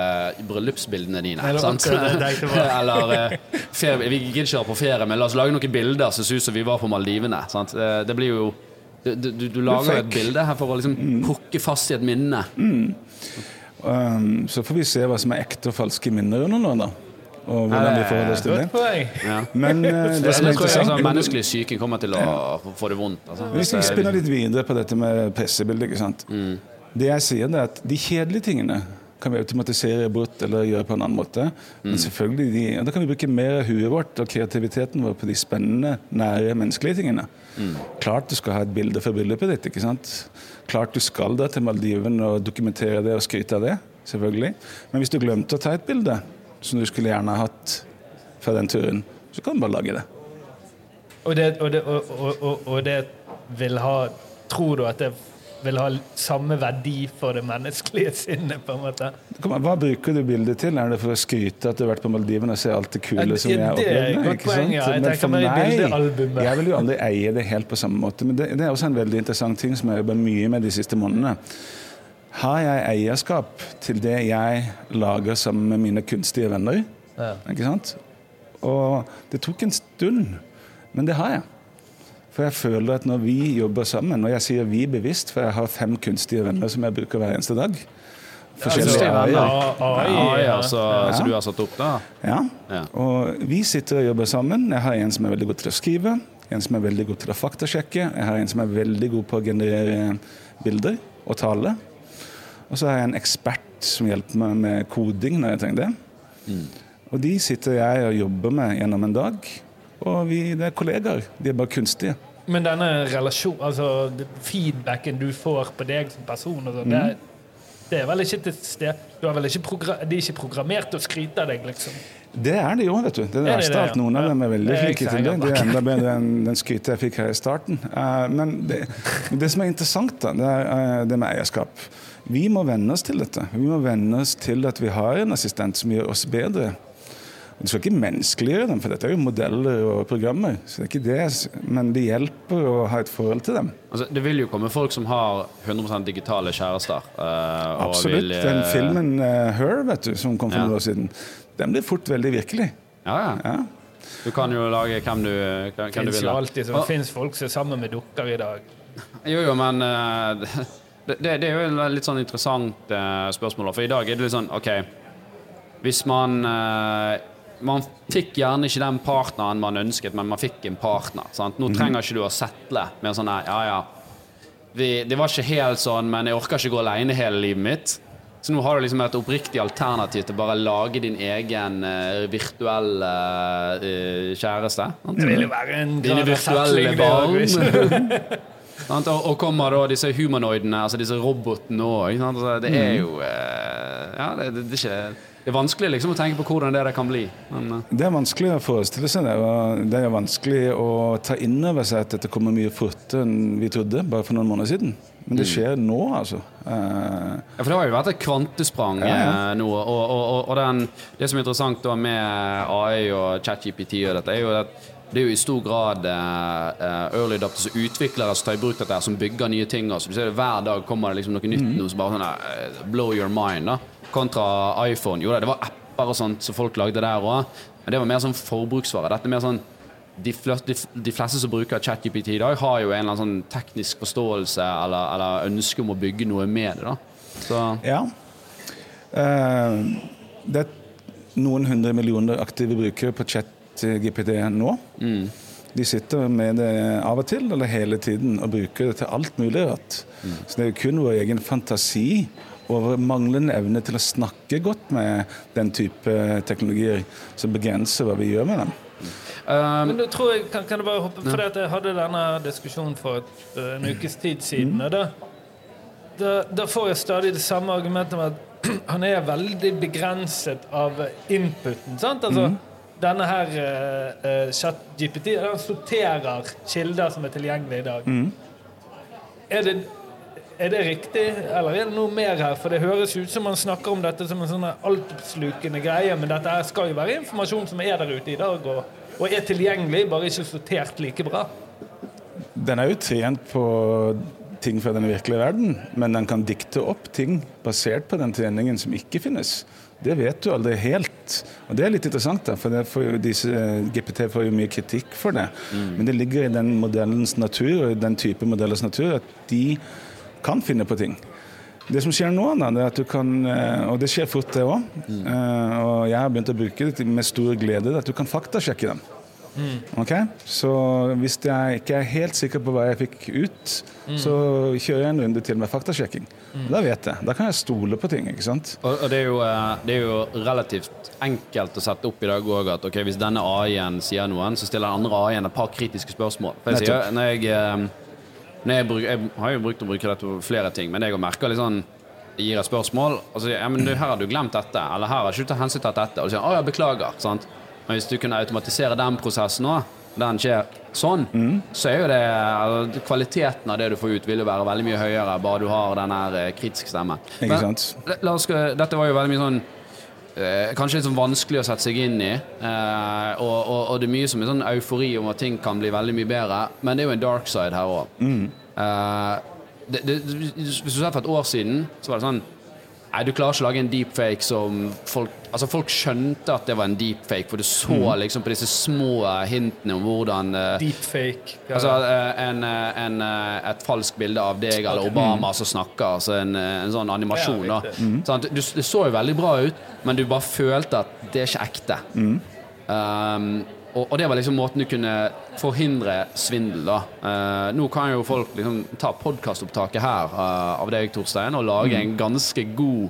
bryllupsbildene dine. Eller sant? det. Eller eh, ferie, Vi gidder ikke dra på ferie, men la oss lage noen bilder som ser ut som vi var på Maldivene. Sant? Det, det blir jo du, du, du lager jo et bilde her for å liksom pukke fast i et minne. Um, så får vi se hva som er ekte og falske minner under nå, da. Og hvordan vi forholder oss til det. Godt poeng. Men uh, det som er interessant altså, Menneskelig syke kommer til å få det vondt. Altså. Hvis vi spinner litt videre på dette med pressebildet. ikke sant? Det jeg sier det er at De kjedelige tingene kan vi automatisere bort eller gjøre på en annen måte. Men selvfølgelig de, og da kan vi bruke mer av huet vårt og kreativiteten vår på de spennende, nære, menneskelige tingene. Klart du skal ha et bilde fra bryllupet ditt. ikke sant? Klart du skal da til Maldivene og dokumentere det og skryte av det. selvfølgelig. Men hvis du glemte å ta et bilde som du skulle gjerne ha hatt fra den turen, så kan du bare lage det. Og det, og, det, og, og, og, og det vil ha Tror du at det vil ha samme verdi for det menneskelige sinnet, på en måte? Hva bruker du bildet til? Er det for å skryte at du har vært på Maldivene og ser alt det kule Ja, som jeg ja. Jeg Men for meg- Jeg vil jo aldri eie det helt på samme måte, men det, det er også en veldig interessant ting som jeg har jobbet mye med de siste månedene. Har jeg eierskap til det jeg lager sammen med mine kunstige venner? Ja. Ikke sant? Og det tok en stund, men det har jeg. For jeg føler at når vi jobber sammen, og jeg sier vi bevisst, for jeg har fem kunstige venner som jeg bruker hver eneste dag Forskjellige Altså, AI-er. AI, Ja, ja, ja. så, så du har satt opp, da? Ja. Og vi sitter og jobber sammen. Jeg har en som er veldig god til å skrive, en som er veldig god til å faktasjekke, jeg har en som er veldig god på å generere bilder og tale. Og så har jeg en ekspert som hjelper meg med koding når jeg trenger det. Og de sitter jeg og jobber med gjennom en dag. Og vi det er kollegaer. De er bare kunstige. Men denne relasjon, altså feedbacken du får på deg som person, sånn, Mm. det, det er vel ikke til sted Du er vel ikke De er ikke programmert til å skryte av deg, liksom? Det er de jo, vet du. Det er det det det? Noen av dem er veldig flinke til det. Det er enda bedre enn den skrytet jeg fikk her i starten. Uh, Men det, det som er interessant, da, det er uh, det med eierskap. Vi må venne oss til dette. Vi må venne oss til at vi har en assistent som gjør oss bedre. Du skal ikke menneskeliggjøre dem, for dette er jo modeller og programmer. Så det er ikke det, Men det hjelper å ha et forhold til dem. Altså, det vil jo komme folk som har 100 digitale kjærester. eh, og Absolutt. vil, eh, Den filmen uh, 'Her', vet du, som kom for Ja. noen år siden, den blir fort veldig virkelig. Ja, ja. Ja. Du kan jo lage hvem du, hvem, du vil. jo alltid det fins finnes folk som er sammen med dukker i dag. Jo, jo, men uh, det, det, det er jo et litt sånn interessant uh, spørsmål. For i dag er det litt sånn OK Hvis man eh, Man fikk gjerne ikke den partneren man ønsket, men man fikk en partner. Sant? Nå trenger ikke du å settle med sånn her Ja, ja. Vi, det var ikke helt sånn, men jeg orker ikke gå alene hele livet mitt. Så nå har du liksom et oppriktig alternativ til bare lage din egen uh, virtuelle uh, kjæreste. sant? Det vil jo være en Dine virtuelle barn. Og, kommer da disse humanoidene, altså disse robotene òg. Altså, det er jo uh, Ja, det, det, det, er ikke, det er vanskelig liksom å tenke på hvordan det kan bli. Men, uh. Det er vanskelig å forestille seg det. og Det er vanskelig å ta inn over seg at dette kommer mye fortere enn vi trodde bare for noen måneder siden. Men det skjer nå, altså. Uh, ja, for det har jo vært et kvantesprang Ja, ja. eh, nå. Og, og, og, og den, det som er interessant da med AI og ChatGPT og dette, er jo at det er jo i stor grad eh, early adopters og utviklere som tar i bruk dette, som bygger nye ting. Altså. Du ser det Hver dag kommer det liksom noe nytt mm. noe som bare sånn uh, blow your mind. da Kontra iPhone. Jo da, det var apper og sånt som folk lagde der òg, men det var mer sånn forbruksvare. Dette er mer sånn de, fleste, de, fleste som bruker ChatGPT i dag, har jo en eller annen sånn teknisk forståelse eller, eller ønske om å bygge noe med det. da Så ja. Uh, det er noen hundre millioner aktive brukere på ChatGPT nå. De sitter med det av og til eller hele tiden og bruker det til alt mulig rart. Så det er jo kun vår egen fantasi over manglende evne til å snakke godt med den type teknologier som begrenser hva vi gjør med dem. um, Men du tror jeg, kan, kan du bare hoppe For jeg hadde denne diskusjonen for et, eh, en ukes tid siden. Og da, da, da får jeg stadig det samme argumentet om at han er veldig begrenset av inputen. sant? Altså, Denne her uh, ChatGPT den sorterer kilder som er tilgjengelige i dag. Er det Er det riktig, eller er det noe mer her? For det høres ut som man snakker om dette som en sånn altslukende greie, men dette skal jo være informasjon som er der ute i dag, og, og er tilgjengelig, bare ikke sortert like bra. Den er jo trent på ting fra den virkelige verden, men den kan dikte opp ting basert på den treningen som ikke finnes. Det vet du aldri helt. Og Det er litt interessant, da, for det får jo disse, GPT får jo mye kritikk for det. Men det ligger i den modellens natur, og i den type modellers natur, at de kan finne på ting. Det som skjer nå, da, er at du kan, eh, og det skjer fort det òg, og jeg har begynt å bruke det med stor glede, at du kan faktasjekke dem. Ok? Så hvis jeg ikke er helt sikker på hva jeg fikk ut, så kjører jeg en runde til med faktasjekking. Da vet jeg. Da kan jeg stole på ting. ikke sant? Og, og det, er jo, eh, det er jo relativt enkelt å sette opp i dag òg at okay, hvis denne AI-en sier noen, så stiller den andre AI-en et par kritiske spørsmål. For jeg, sier, når jeg, eh, jeg, bruk, jeg har jo brukt å bruke dette på flere ting, men jeg merker litt sånn jeg gir et spørsmål, og så sier ja, men du, her har du glemt dette, eller her har du ikke tatt hensyn til dette. Og så sier å ja, beklager. sant? Men hvis du kunne automatisere den prosessen òg, den skjer sånn, så er jo det altså, Kvaliteten av det du får ut, vil jo være veldig mye høyere bare du har den her eh, kritiske stemmen. Ikke Men- sant? La- La oss, dette var jo veldig mye sånn eh, Kanskje litt sånn vanskelig å sette seg inn i. Eh, og, og, og det er mye som er sånn eufori om at ting kan bli veldig mye bedre. Men det er jo en dark side her òg. Mm. Eh, hvis du ser for et år siden, så var det sånn Nei, du klarer ikke å lage en deepfake som folk Altså, folk skjønte at det var en deepfake, for du så liksom på disse små hintene om hvordan eh, Deepfake. Ja. Altså eh, en, eh, en, et falskt bilde av deg eller Obama som snakker, altså en, en sånn animasjon. Ja, riktig. Sant? Du, det så jo veldig bra ut, men du bare følte at det er ikke ekte. Um, og, og det var liksom måten du kunne forhindre svindel, da. Uh, nå kan jo folk liksom ta podkastopptaket her uh, av deg, Torstein, og lage en ganske god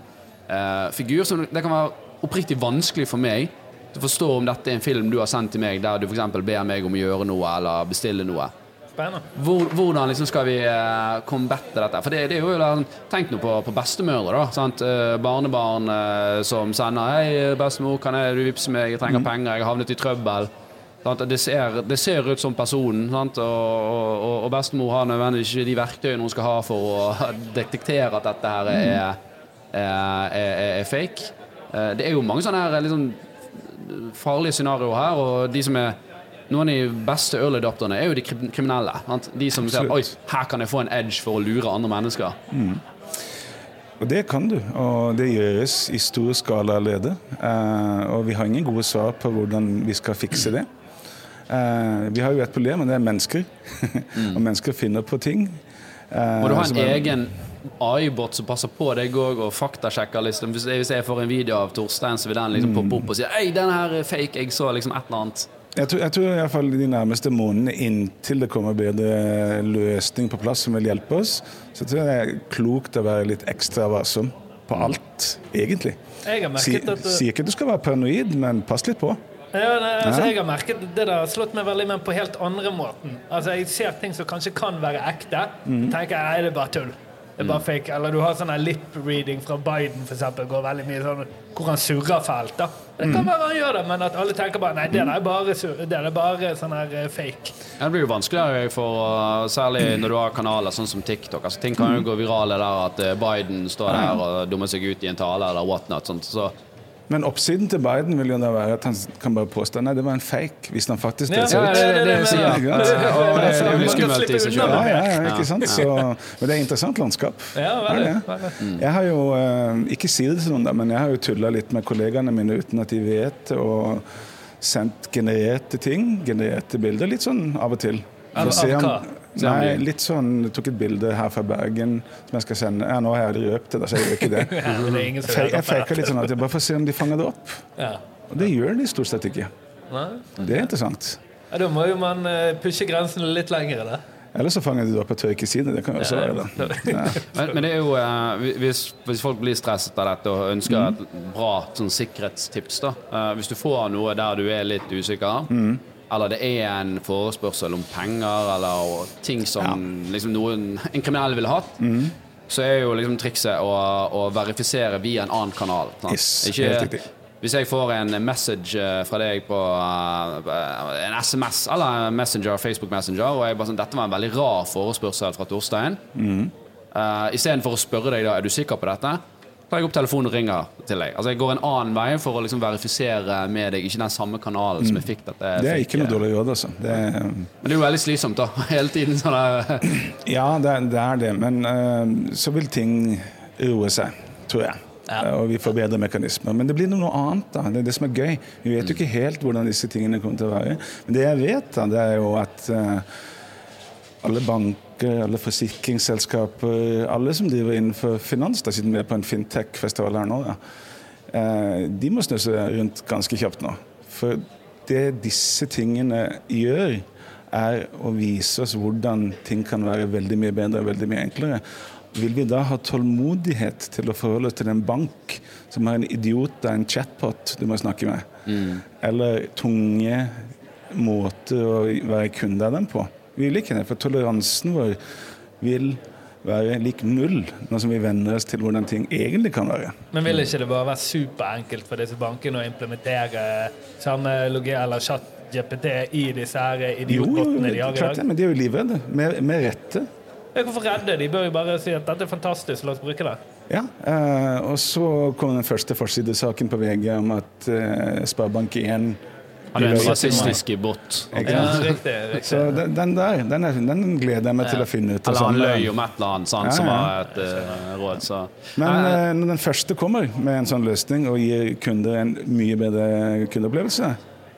uh, figur. Så det kan være oppriktig vanskelig for meg å forstå om dette er en film du har sendt til meg der du f.eks. ber meg om å gjøre noe eller bestille noe. Hvor, hvordan liksom skal vi uh, combatte dette? For det, det er jo liksom, Tenk nå på, på bestemødre. da sant? Eh, barnebarn eh, som sender 'Hei, bestemor, kan jeg, du vippse meg? Jeg trenger penger. Jeg har havnet i trøbbel.' Sant? Det, ser, det ser ut som personen, sant? Og, og, og bestemor har nødvendigvis ikke de verktøyene hun skal ha for å detektere at dette her er, er, er, er fake. Eh, det er jo mange sånne her sånn farlige scenarioer her, og de som er noen av de beste early adopterne er jo de kriminelle. De som sier oi, her kan jeg få en edge for å lure andre mennesker. Og det kan du, og det gjøres i stor skala allerede. Eh, og vi har ingen gode svar på hvordan vi skal fikse det. Eh, vi har jo et problem, og det er mennesker. og mennesker finner på ting. Eh, Må du ha en egen AI-bot som passer på deg òg og faktasjekker? Liksom. Hvis, hvis jeg får en video av Torstein, så vil den liksom poppe opp og si Hei, den her er fake. Jeg så liksom et eller annet. Jeg tror, jeg tror i hvert fall de nærmeste månedene inntil det kommer bedre løsning på plass som vil hjelpe oss, så tror jeg det er klokt å være litt ekstra varsom på alt, egentlig. Jeg har Si- merket at Sier ikke at du skal være paranoid, men pass litt på. Ja, nei, altså jeg har merket Det der har slått meg veldig men på helt andre måten. Altså Jeg ser ting som kanskje kan være ekte. Mm. tenker jeg, nei, det er bare tull. Det er bare fake. Eller du har sånn lip-reading fra Biden, for eksempel, går veldig mye sånn hvor han surrer fælt. da Det kan være han gjør det, men at alle tenker bare Nei, det der er bare, sur det der er bare sånn her eh, fake. Ja, Det blir jo vanskeligere for særlig når du har kanaler sånn som TikTok. Altså, ting kan jo gå virale der at eh, Biden står der og dummer seg ut i en tale eller whatnot. Sånt. Så Men oppsiden til Biden vil jo da være at han kan bare påstå nei, det var en fake, hvis han faktisk Ja, delte seg ja, ut. det det. Ikke sant? Det det. ikke? Så, men det er et interessant landskap. Ja, det? Jeg har jo, eh, ikke si det til noen, da, men jeg har jo tulla litt med kollegaene mine uten at de vet, og sendt genererte ting, genererte bilder, litt sånn av og til. For Av- å se av om- hva? Nei, litt sånn Jeg tok et bilde her fra Bergen som jeg skal sende. Ja, nå har jeg røpt det, da, så jeg gjør ikke det. Ja, det Jeg faker litt sånn at jeg bare får se om de fanger det opp. Ja. Og det gjør de stort sett ikke. Nei? Det er interessant. Ja, da må jo man eh, pushe grensene litt lenger. Da. Eller så fanger de det opp og tør ikke si det. Det kan jo også være det. Ja. Men, men det er jo eh, hvis, hvis folk blir stresset av dette og ønsker et bra sånn, sikkerhetstips da. eh, Hvis du får noe der du er litt usikker, eller det er en forespørsel om penger eller ting som liksom, noen, en kriminell ville hatt, så er jo liksom trikset å, å verifisere via en annen kanal. Yes, helt riktig. Hvis jeg får en message eh, fra deg på eh, en SMS eller en Messenger, Facebook Messenger, og jeg bare sånn, dette var en veldig rar forespørsel fra Torstein, Uh, Istedenfor å spørre deg da, er du sikker på dette, tar jeg opp telefonen og ringer til deg. Altså Jeg går en annen vei for å liksom verifisere med deg, ikke den samme kanalen som jeg fikk dette. Mm. Det er fikk, ikke noe dårlig råd, altså. Det er, Men det er jo veldig slitsomt, da. Hele tiden sånn ja, det, er- det er det. Men uh, så vil ting roe seg, tror jeg. Eh, Og vi får bedre mekanismer. Men det blir noe annet. da. Det er det som er gøy. Vi vet jo ikke helt hvordan disse tingene kommer til å være. Men det jeg vet, da, det er jo at uh, alle banker, alle forsikringsselskaper, alle som driver innenfor finans, da, siden vi på en fintech-festival her nå, da, eh, de må snu seg rundt ganske kjapt nå. For det disse tingene gjør, er å vise oss hvordan ting kan være veldig mye bedre og veldig mye enklere. Vil vi da ha tålmodighet til å forholde oss til en bank som har en idiot av en chatbot du må snakke med? Eller tunge måter å være kunde av dem på? ulikhetene. For toleransen vår vil være lik null når vi venner oss til hvordan ting egentlig kan være. Men vil ikke det bare være superenkelt for disse bankene å implementere samme logi eller chat GPT i disse her idiotbåtene de har i dag? men de er jo livredde. Med, med rette. Hvorfor redde? De bør jo bare si at dette er fantastisk, la oss bruke det. Ja, eh, og så kom den første forsidesaken på VG om at eh, Sparebank1 han er en rasistisk bot. Så den, der den, er, den, gleder jeg meg til å finne ut. Eller sånn. han løy om et eller annet sånn, som var et uh, råd. Så. Men uh, når den første kommer med en sånn løsning og gir kunder en mye bedre kundeopplevelse,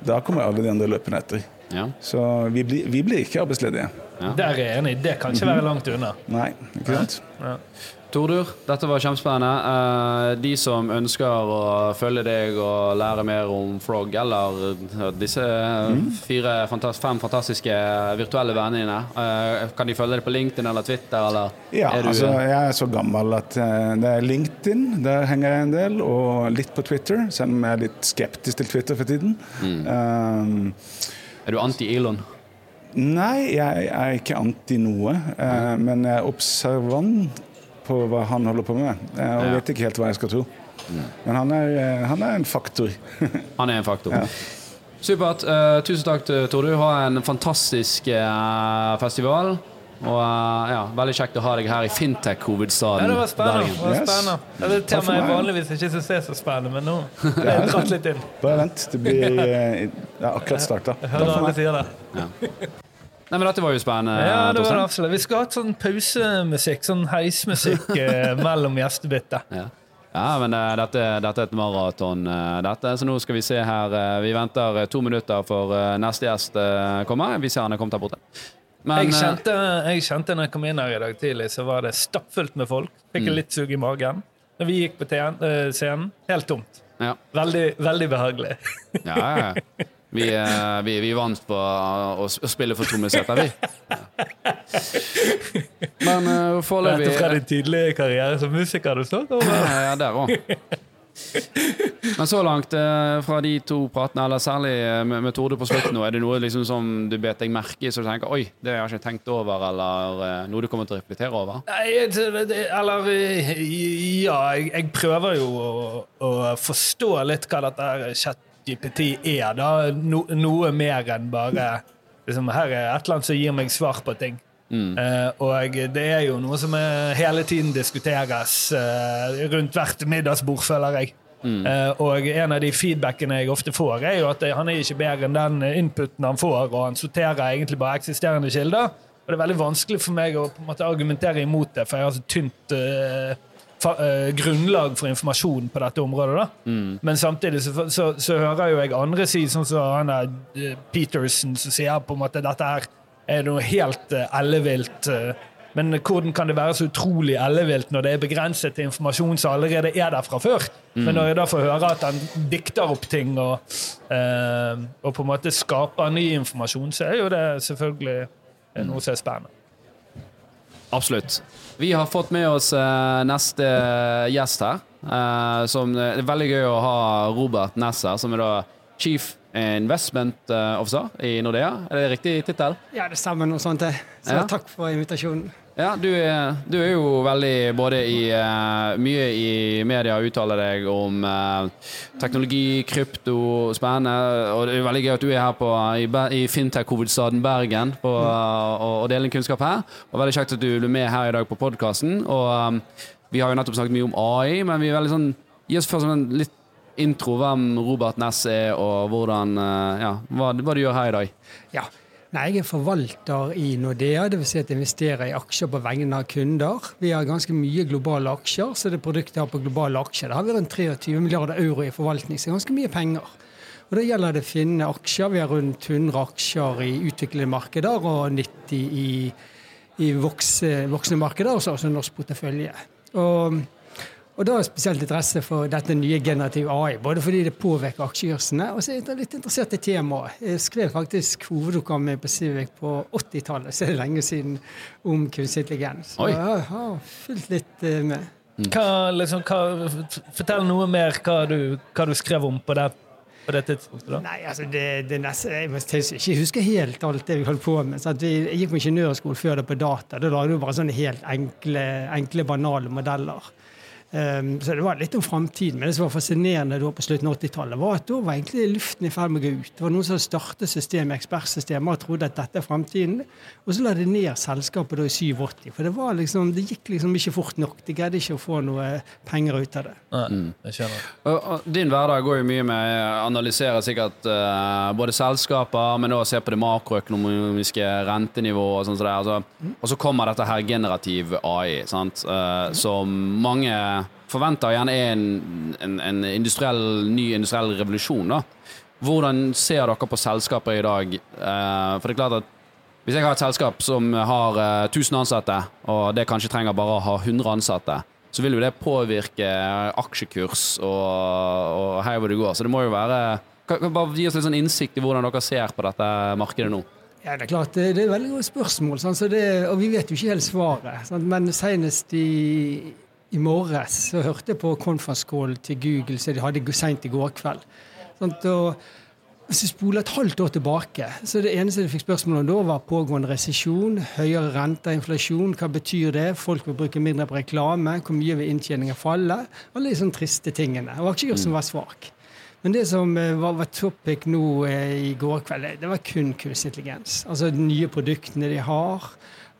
da kommer alle de andre løpende etter. Ja. Så vi blir, vi blir ikke arbeidsledige. Ja. Der er jeg enig. Det kan ikke mhm. være langt unna. Nei, ikke sant? Ja. Tordur, dette var kjempespennende. Eh, de som ønsker å følge deg og lære mer om Frog, eller eh, disse fire, fem fantastiske virtuelle vennene dine, eh, kan de følge deg på LinkedIn eller Twitter, eller Ja, er altså jeg er så gammel at eh, det er LinkedIn, der henger jeg en del, og litt på Twitter, selv om jeg er litt skeptisk til Twitter for tiden. Um, Er du anti-Elon? nei, jeg er ikke anti noe, eh, men jeg er observant på hva han holder på med, Jeg og vet ikke helt hva jeg skal tro. Men han er, eh, han er en faktor. Han er en faktor. Ja. Supert. Uh, tusen takk, til Tordur. Ha en fantastisk uh, festival. Og uh, ja, Veldig kjekt å ha deg her i fintech-hovedstaden Ja, det var spennende. Det var Yes. Ja, Det er tema jeg meg. vanligvis ikke syns er så spennende, men nå har jeg dratt litt inn. Bare vent, det blir eh, er akkurat starta. Hører alle sier det. Nei, men Dette var jo spennende. Ja, det var absolutt. Vi skulle hatt sånn pausemusikk, sånn heismusikk eh, mellom gjestebyttet. Ja. ja, men uh, dette, dette er et maraton, uh, dette. Så nå skal vi se her. Uh, vi venter to minutter for neste gjest kommer. Vi ser han er kommet her borte. Men Jeg kjente, jeg kjente når jeg kom inn her i dag tidlig, så var det stappfullt med folk. Fikk litt sug i magen. Når vi gikk på scenen, helt tomt. ja, Veldig, veldig behagelig. ja, ja. Vi, eh, vi, vi vant på å, spille for trommesetter, vi. Ja. Men uh, foreløpig fra din tidlige karriere som musiker. Du så over. Ja, der òg. Men så langt, eh, fra de to pratene, eller særlig med, med Torde på slutten, er det noe liksom som du bet deg merke i, så du tenker oi, det har jeg ikke tenkt over, eller noe du kommer til å reflektere over? Nei, eller Ja, jeg, jeg prøver jo å, å forstå litt hva dette her ChatGPT er. da. No, noe mer enn bare liksom, Her er et eller annet som gir meg svar på ting. Eh, og det er jo noe som hele tiden diskuteres uh, rundt hvert middagsbord, føler jeg. Eh, og en av de feedbackene jeg ofte får, er jo at han er ikke bedre enn den inputen han får, og han sorterer egentlig bare eksisterende kilder. Og det er veldig vanskelig for meg å på en måte argumentere imot det, for jeg har så tynt grunnlag for informasjon på dette området. da. Men samtidig så, så, så hører jo jeg andre si, sånn som han der eh, Peterson, som sier på en måte dette her er noe helt uh, ellevilt. Uh, men hvordan kan det være så utrolig ellevilt når det er begrenset til informasjon som allerede er der fra før? Men når jeg da får høre at han dikter opp ting og, uh, og på en måte skaper ny informasjon, så er jo det selvfølgelig eh, noe som er spennende. Absolutt. Vi har fått med oss eh, neste gjest her. eh, som, det er veldig gøy å ha Robert Nesser, som er da Chief Investment eh, Officer i Nordea. Er det riktig tittel? Ja, det stemmer noe sånt. Så Ja. takk for invitasjonen. Ja, du er, du er jo veldig både i uh, Mye i media uttaler deg om uh, teknologi, krypto, spennende. Og det er veldig gøy at du er her på, i, i fintech-hovedstaden Bergen på, og, og deler kunnskap her. Og veldig kjekt at du ble med her i dag på podkasten. Og um, vi har jo nettopp snakket mye om AI, men vi er veldig sånn Gi oss først en litt intro hvem Robert Ness er, og hvordan Ja, hva, hva du gjør her i dag. Nei, jeg er forvalter i Nordea, dvs. Si at jeg investerer i aksjer på vegne av kunder. Vi har ganske mye globale aksjer, så det produktet jeg har på globale aksjer, det har vært rundt 23 milliarder euro i forvaltning, så ganske mye penger. Og Da gjelder det å finne aksjer. Vi har rundt 100 aksjer i utviklede markeder og 90 i, i vokse, voksne markeder, og så også norsk portefølje. Og og da er jeg spesielt interesse for dette nye generative AI, både fordi det påvirker aksjekursene, og så er jeg litt interessert i temaet. Jeg skrev faktisk hovedoppgaven min på Civic på 80-tallet, så er det lenge siden, om kunstig intelligens. Så jeg har fulgt litt eh, med. Hva, liksom, hva, fortell noe mer hva du, hva du skrev om på det, på det tidspunktet. da. Nei, altså det, det neste, Jeg må ikke huske helt alt det vi holdt på med. Så at vi, jeg gikk på ingeniørskole før det på data. Da lagde vi bare sånne helt enkle, enkle banale modeller. Um, så det var litt om framtiden. Men det som var fascinerende da på slutten av 80-tallet, var at da var egentlig luften i ferd med å gå ut. Det var noen som startet systemet, ekspertsystemer, og trodde at dette er framtiden. Og så la de ned selskapet da i 87. For det, var liksom, det gikk liksom ikke fort nok. De greide ikke å få noe penger ut av det. Nei, jeg skjønner. Og, og din hverdag går jo mye med å analysere sikkert eh, både selskaper, men også se på det makroøkonomiske rentenivået og sånn som det. Altså, og så kommer dette her generativ AI, sant? eh, som mange forventer gjerne er en, en, en industriell, ny industriell revolusjon. da. Hvordan ser dere på selskaper i dag? Eh, for det er klart at hvis jeg har et selskap som har eh, 1000 ansatte, og det kanskje trenger bare å ha 100 ansatte, så vil jo det påvirke aksjekurs og, og her hvor det går. Så det må jo være kan, kan bare Gi oss litt sånn innsikt i hvordan dere ser på dette markedet nå. Ja, Det er klart, det er veldig godt spørsmål, sånn, Så det, og vi vet jo ikke helt svaret. Sånn, Men senest i, i morges så hørte på conference call til Google som de hadde seint i går kveld. Sant? Og hvis vi spoler et halvt år tilbake, så det eneste de fikk spørsmål om da, var pågående resesjon, høyere renter, inflasjon. Hva betyr det? Folk vil bruke mindre på reklame. Hvor mye vil inntjeningen falle? Alle de sånne triste tingene. Og aksjekursen var svak. Men det som eh, var, var topic nå eh, i går kveld, det var kun kunstig intelligens. Altså de nye produktene de har.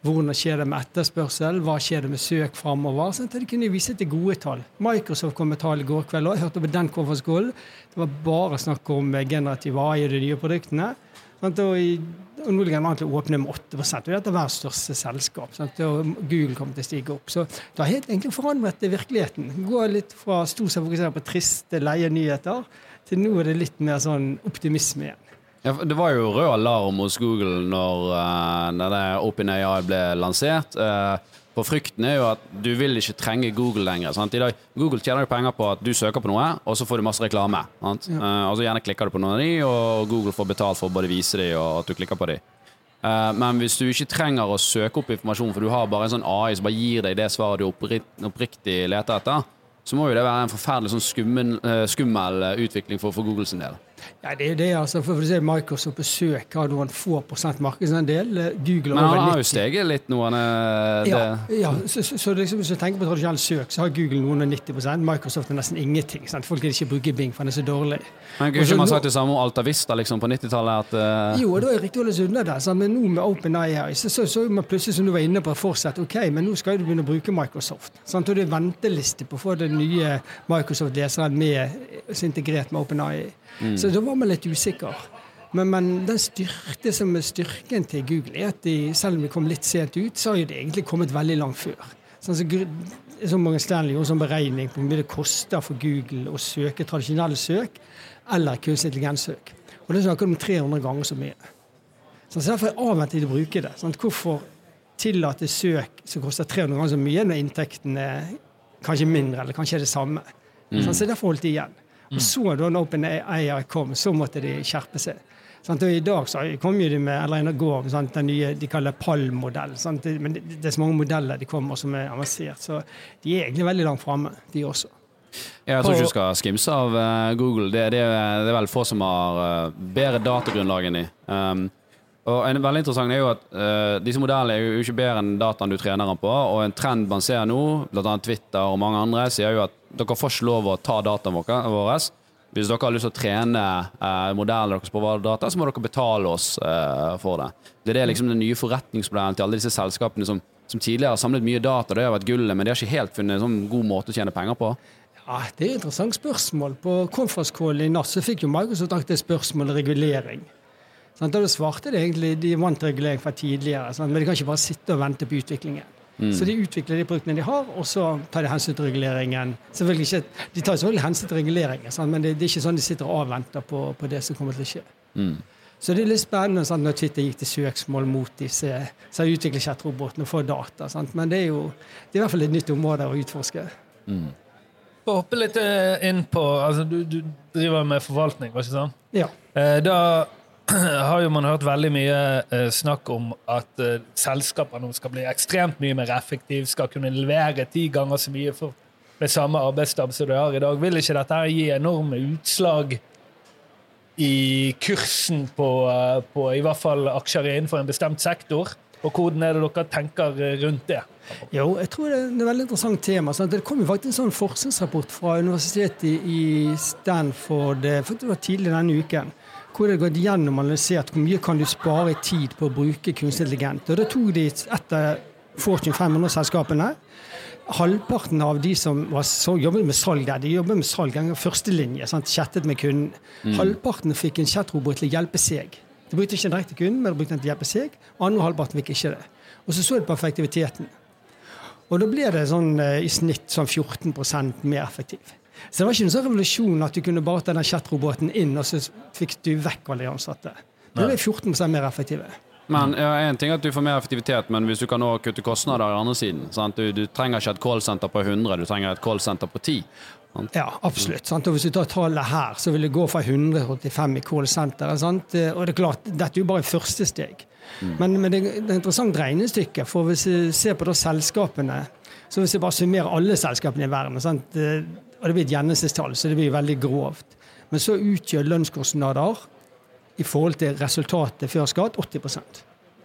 Hvordan skjer det med etterspørsel? Hva skjer det med søk framover? Sånn at de kunne vise til gode tall. Microsoft kom med tall i går kveld òg. Jeg hørte på den konferansen. Det var bare snakk om eh, generativ AI og de nye produktene. Sant? Og, nå ligger den å åpne med 8 og dette er verdens største selskap. Og Google kommer til å stige opp. Så det har helt egentlig forandret virkeligheten. Går litt fra stort sett fokusere på triste, leie nyheter, til nå er det litt mer sånn optimisme igjen. Ja, det var jo rød alarm hos Google når, uh, når det OpenAI ble lansert. Uh, for frykten er jo at du vil ikke trenge Google lenger. Sant? I dag, Google tjener jo penger på at du søker på noe, og så får du masse reklame. Sant? Ja. Uh, og så gjerne klikker du på noen av de, og Google får betalt for å både vise de og at du klikker på de. Men hvis du ikke trenger å søke opp informasjon, for du har bare en sånn AI som bare gir deg det svaret du oppriktig leter etter, så må jo det være en forferdelig sånn skummel, skummel utvikling for, for Google sin del. Ja, det er jo det, altså. For å si Microsoft på søk har noen få prosent markedsandel. Google Men han har jo steget litt nå. Han er, Ja, ja, så, så, så liksom, hvis du tenker på tradisjonell søk, så har Google noen og 90% Microsoft er nesten ingenting. Sant? Folk vil ikke bruke Bing, for den er så dårlig. men kunne ikke man sagt det samme om Altavista liksom, på 90-tallet? Uh, Jo, det var jo riktig å seg unna det, sant? men nå med OpenAI så, så, så man plutselig som du var inne på, fortsette. Ok, men nå skal du begynne å bruke Microsoft. Sant? Og det er venteliste på å få den nye Microsoft-leseren med, integrert med OpenAI. Så da var man litt usikker. Men, men den styrke, som er styrken til Google, er at de, selv om de kom litt sent ut, så har de egentlig kommet veldig langt før. Sånn, så, så mange Stanley gjorde en sånn beregning på hvor mye det koster for Google å søke tradisjonelle søk eller kunstig intelligenssøk. Og det snakker de om 300 ganger så mye. Sånn, så Derfor er jeg avvent til å bruke det. Sånn, Hvorfor tillate søk som koster 300 ganger så mye, når inntekten er kanskje mindre, eller kanskje er det samme? Sånn, så derfor holdt de igjen. Og så da OpenAI kom, så måtte de skjerpe seg. Sant? Og I dag så kom jo de med eller i går, sant? den nye de kaller PAL-modell. Men det, det er så mange modeller de kommer som er avansert, så de er egentlig veldig langt framme, de også. Jeg tror ikke du skal skimse av eh, Google. Det, det, det er vel få som har eh, bedre datagrunnlag enn de. Um, Og en veldig interessant er jo at uh, Disse modellene er jo ikke bedre enn dataen du trener den på. Og en trend man ser nå, bl.a. Twitter og mange andre, sier jo at dere får ikke lov å ta dataen vår. Hvis dere har lyst til å trene eh, modellene deres på våre data, så må dere betale oss eh, for det. Det er liksom den nye forretningsmodellen til alle disse selskapene som, som tidligere har samlet mye data. Det har vært gullet, men de har ikke helt funnet en sånn god måte å tjene penger på. Ja, Det er et interessant spørsmål. På conference call i natt så fikk jo Microsoft det spørsmålet regulering. Sånn, da svarte de egentlig de vant regulering fra tidligere, sånn, men de kan ikke bare sitte og vente på utviklingen. Mm. Så de utvikler de produktene de har, og så tar de hensyn til reguleringen. Selvfølgelig Ikke, de tar selvfølgelig hensyn til reguleringen, sånn, men det, det, er ikke sånn de sitter og avventer på, på det som kommer til å skje. Mm. Så det er litt spennende sånn, når Twitter gikk til søksmål mot disse som utvikler chatrobotene og får data. Sant? Men det er jo det er i hvert fall et nytt område å utforske. Mm. Hoppe litt eh, inn på altså Du, du driver med forvaltning, var ikke sant? Ja. Eh, da har jo man hørt veldig mye eh, snakk om at eh, selskapene skal bli ekstremt mye mer effektive, skal kunne levere ti ganger så mye for, med samme arbeidsstab som de har i dag. Vil ikke dette gi enorme utslag i kursen på, eh, på i hvert fall aksjer innenfor en bestemt sektor? Og hvordan er det dere tenker rundt det? Jo, jeg tror det er et veldig interessant tema. Sant? Det kom jo faktisk en sånn forskningsrapport fra universitetet i Stanford faktisk det var tidlig denne uken hvor det gått gjennom og analysert hvor mye kan du spare i tid på å bruke kunstig intelligent. Og Da tok de etter Fortune 500-selskapene halvparten av de som var, så, jobbet med salg der, de jobbet med salg en førstelinje, chattet med kunden. Mm. Halvparten fikk en chatrobot til å hjelpe seg. De brukte ikke direkte kunden, men de brukte den til å hjelpe seg. Andre halvparten fikk ikke det. Og så så de på effektiviteten. Og da ble det sånn, eh, i snitt sånn 14% mer effektiv. Så det var ikke en sånn revolusjon at du kunne bare ta den chatroboten inn, og så fikk du vekk alle de ansatte. Det ble 14% mer effektive. Men ja, En ting er at du får mer effektivitet, men hvis du kan nå kutte kostnader i andre siden du, du, trenger ikke et callsenter på 100, du trenger et callsenter på 10. Ja, absolutt. Sant? Og Hvis du tar tallet her, så vil det gå fra 100 til 5 i callsenteret. Og det er klart, dette er jo bare første steg. Mm. Men, men, det er et interessant regnestykke. For hvis vi ser på da selskapene, så hvis vi bare summerer alle selskapene i verden, sant? Og det blir et gjennomsnittstall, så det blir veldig grovt, men så utgjør lønnskostnader i forhold til resultatet før skatt 80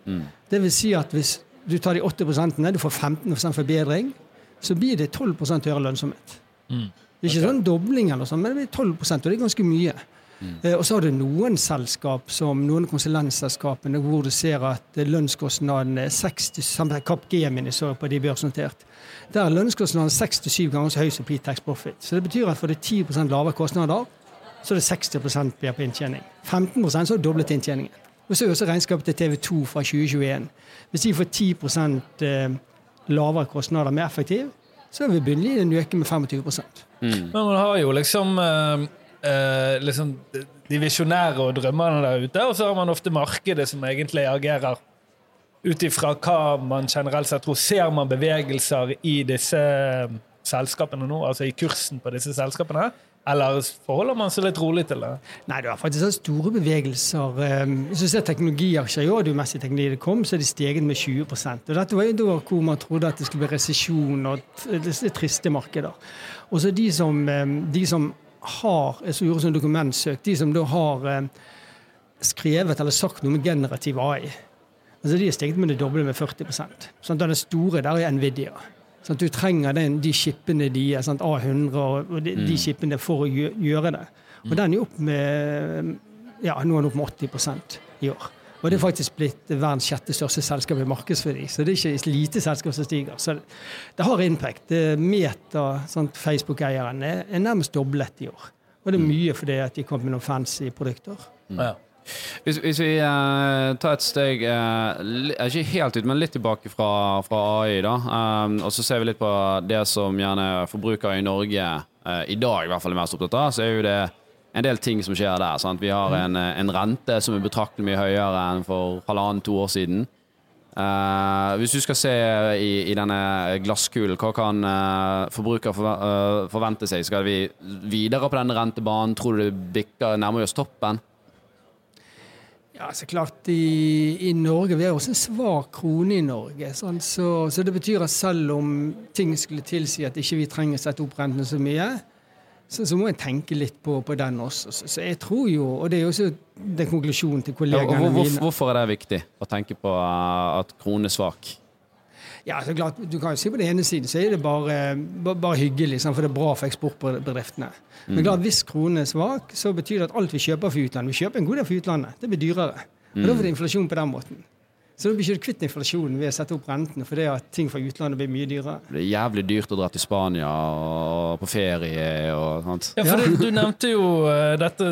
mm. Det vil si at hvis du tar de 80% du får 15% forbedring, så blir det 12 høyere lønnsomhet. Mm. Det er ikke sånn dobling, eller sånn, men det blir 12 og det er ganske mye. Mm. Eh, og så har du noen selskap, som noen konsulentselskapene, hvor du ser at lønnskostnadene er 60 Capgemini så på de børsnotert. Der er lønnskostnadene 6-7 ganger så høy som pre-tax profit. Så det betyr at for det er 10% lavere kostnader, så er det 60 blir på inntjening. 15% så er det doblet inntjeningen. Og så er også regnskapet til TV 2 fra 2021. Hvis de får 10 eh, lavere kostnader mer effektiv, så vil bunnlinjen øke med 25 mm. Men man har jo liksom eh, eh, liksom de visjonære og drømmerne der ute, og så har man ofte markedet som egentlig agerer ut ifra hva man generelt sett tror. Ser man bevegelser i disse eh, selskapene nå, altså i kursen på disse selskapene? Eller forholder man seg litt rolig til det? Nei, det er faktisk store bevegelser. Ehm, hvis du ser teknologiaksjer i år, det mest i teknologi det kom, så er de steget med 20 Og Dette var jo da hvor man trodde at det skulle bli resesjon og triste markeder. Og så de som, de som har som gjorde sånn dokumentsøk, de som da har eh, skrevet eller sagt noe med generativ AI, altså de er steget med det doble med 40% sånn, Den store der er Nvidia. Sånn, du trenger den, de chipene de er, sånn, A100 og, de, mm. de chipene for å gjøre det. Og mm. den er opp med ja, nå er den opp med 80% i år. Og det er faktisk blitt verdens sjette største selskap i markedsverdi. Så det er ikke et lite selskap som stiger. Så det har impact. Meta, sånn, Facebook-eieren, er nærmest doblet i år. Og det er mm. mye fordi at de kom med noen fancy produkter. Mm. Ja. Hvis, hvis, vi uh, tar et steg uh, Ikke helt ut, men litt tilbake fra, fra AI, da. Um, og så ser vi litt på det som gjerne forbrukere i Norge uh, i dag i hvert fall er mest opptatt av. Så er jo det en del ting som skjer der. Sant? Vi har en, en, rente som er betraktelig mye høyere enn for halvannen-to år siden. Uh, hvis du skal se i, i denne glasskulen, hva kan uh, forbruker for, uh, forvente seg? Skal vi videre på denne rentebanen? Tror du det bikker nærmere oss toppen? Ja, så klart i, i, Norge Vi har også en svak krone i Norge. Sånn, så, så, det betyr at selv om ting skulle tilsi at ikke vi trenger å sette opp rentene så mye, så, så må en tenke litt på, på den også. Så, så jeg tror jo, og det er jo også den konklusjonen til Ja, kollegene hvor, hvor, mine. hvorfor er det viktig å tenke på eh, at kronen er svak? Ja, så klart, du kan jo si På den ene siden så er det bare, bare, hyggelig, sant, for det er bra for eksportbedriftene. Men klart, hvis kronen er svak, så betyr det at alt vi kjøper for utlandet Vi kjøper en god del for utlandet. Det blir dyrere. Og Da får det inflasjon på den måten. Så nå blir ikke du kvitt inflasjonen ved å sette opp rentene fordi at ting fra utlandet blir mye dyrere. Det er jævlig dyrt å dra til Spania og på ferie og sånt. Ja, for du, du nevnte jo eh, dette,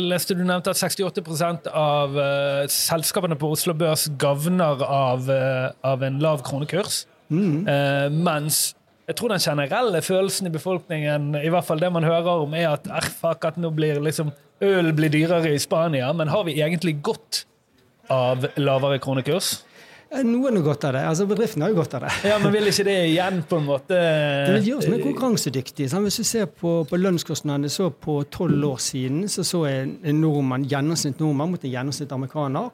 leste du nevnte at 68% av uh, selskapene på Oslo Børs gavner av, uh, av en lav kronekurs. Eh, mens jeg tror den generelle følelsen i befolkningen, i hvert fall det man hører om, er at "Err, fuck, at nå blir liksom øl blir dyrere i Spania. Men har vi egentlig godt av lavere kronekurs? Eh, Noen har godt av det. altså Bedriften har jo godt av det. Ja, men vil ikke det igjen på en måte Det vil gjøre oss mer konkurransedyktige. Sånn. Hvis du ser på, på lønnskostnadene så på tolv år siden, så så en nordmann, gjennomsnitt nordmann mot en gjennomsnitt amerikaner.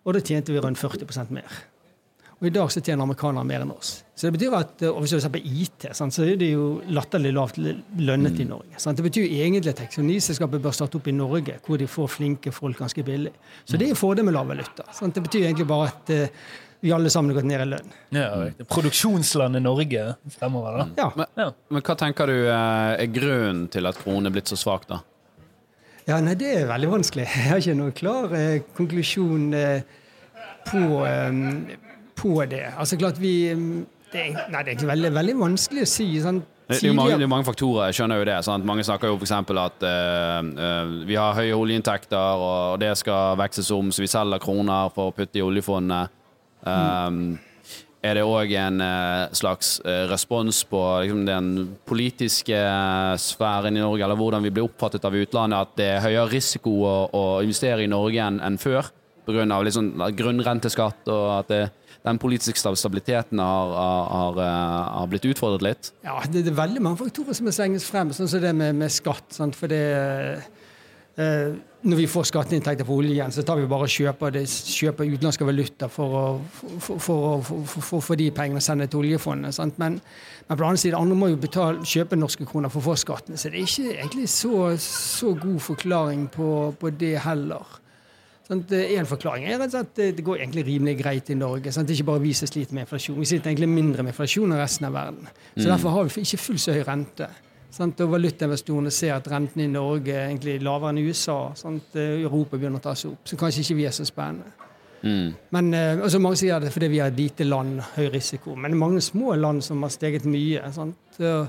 Og da tjente vi rundt 40% mer. Og i dag så tjener amerikanere mer enn oss. Så det betyr at, og Hvis du ser på IT, sant, så er det jo latterlig lavt lønnet i Norge. Sant? Det betyr jo egentlig at teknologiselskapet bør starte opp i Norge, hvor de får flinke folk ganske billig. Så det er en fordel med lav valuta. Sant? Det betyr egentlig bare at eh, vi alle sammen har gått ned i lønn. ja, riktig. Produksjonslandet Norge fremover, da. Ja. Men, Men hva tenker du eh, er grunnen til at kronen er blitt så svak, da? Ja, nei, Det er veldig vanskelig. Jeg har ikke noen klar eh, konklusjon eh, på, eh, på det. Altså klart vi eh, det er, Nei, det er egentlig veldig, veldig vanskelig å si. Sånn, Det er mange, det er mange faktorer, jeg skjønner jo det. Sant? Mange snakker jo f.eks. at uh, vi har høye oljeinntekter, og det skal vekses om, så vi selger kroner for å putte i oljefondet. Um, er det òg en uh, slags uh, respons på liksom, den politiske sfæren i Norge, eller hvordan vi blir oppfattet av utlandet, at det er høyere risiko å, å investere i Norge enn enn før? Pga. Liksom, grunnrenteskatt og at det, den politiske stabiliteten har, har, har, eh, blitt utfordret litt? Ja, det, er veldig mange faktorer som må slenges frem, sånn som det med, med skatt. Sant? For det eh, Når vi får skatteinntekter på oljen, så tar vi bare og kjøper, det, kjøper utenlandske valuta for å for, for, for, de pengene og sende til oljefondet. Sant? Men, men på den andre siden, andre må jo betale, kjøpe norske kroner for å få skattene. Så det er ikke egentlig så, så god forklaring på, på det heller. Sant? En forklaring er rett og slett at det- går egentlig rimelig greit i Norge. Sånn, Det er ikke bare vi som sliter med inflasjon. Vi sliter egentlig mindre med inflasjon enn resten av verden. Så Derfor har vi ikke fullt så høy rente. Sånn, Og Valutainvestorene ser at renten i Norge er egentlig lavere enn i USA. Sant? Europa begynner å ta seg opp, så kanskje ikke vi er så spennende. Mm. Men altså Mange sier det fordi vi er et lite land, høy risiko. Men det er mange små land som har steget mye. Sant? Så?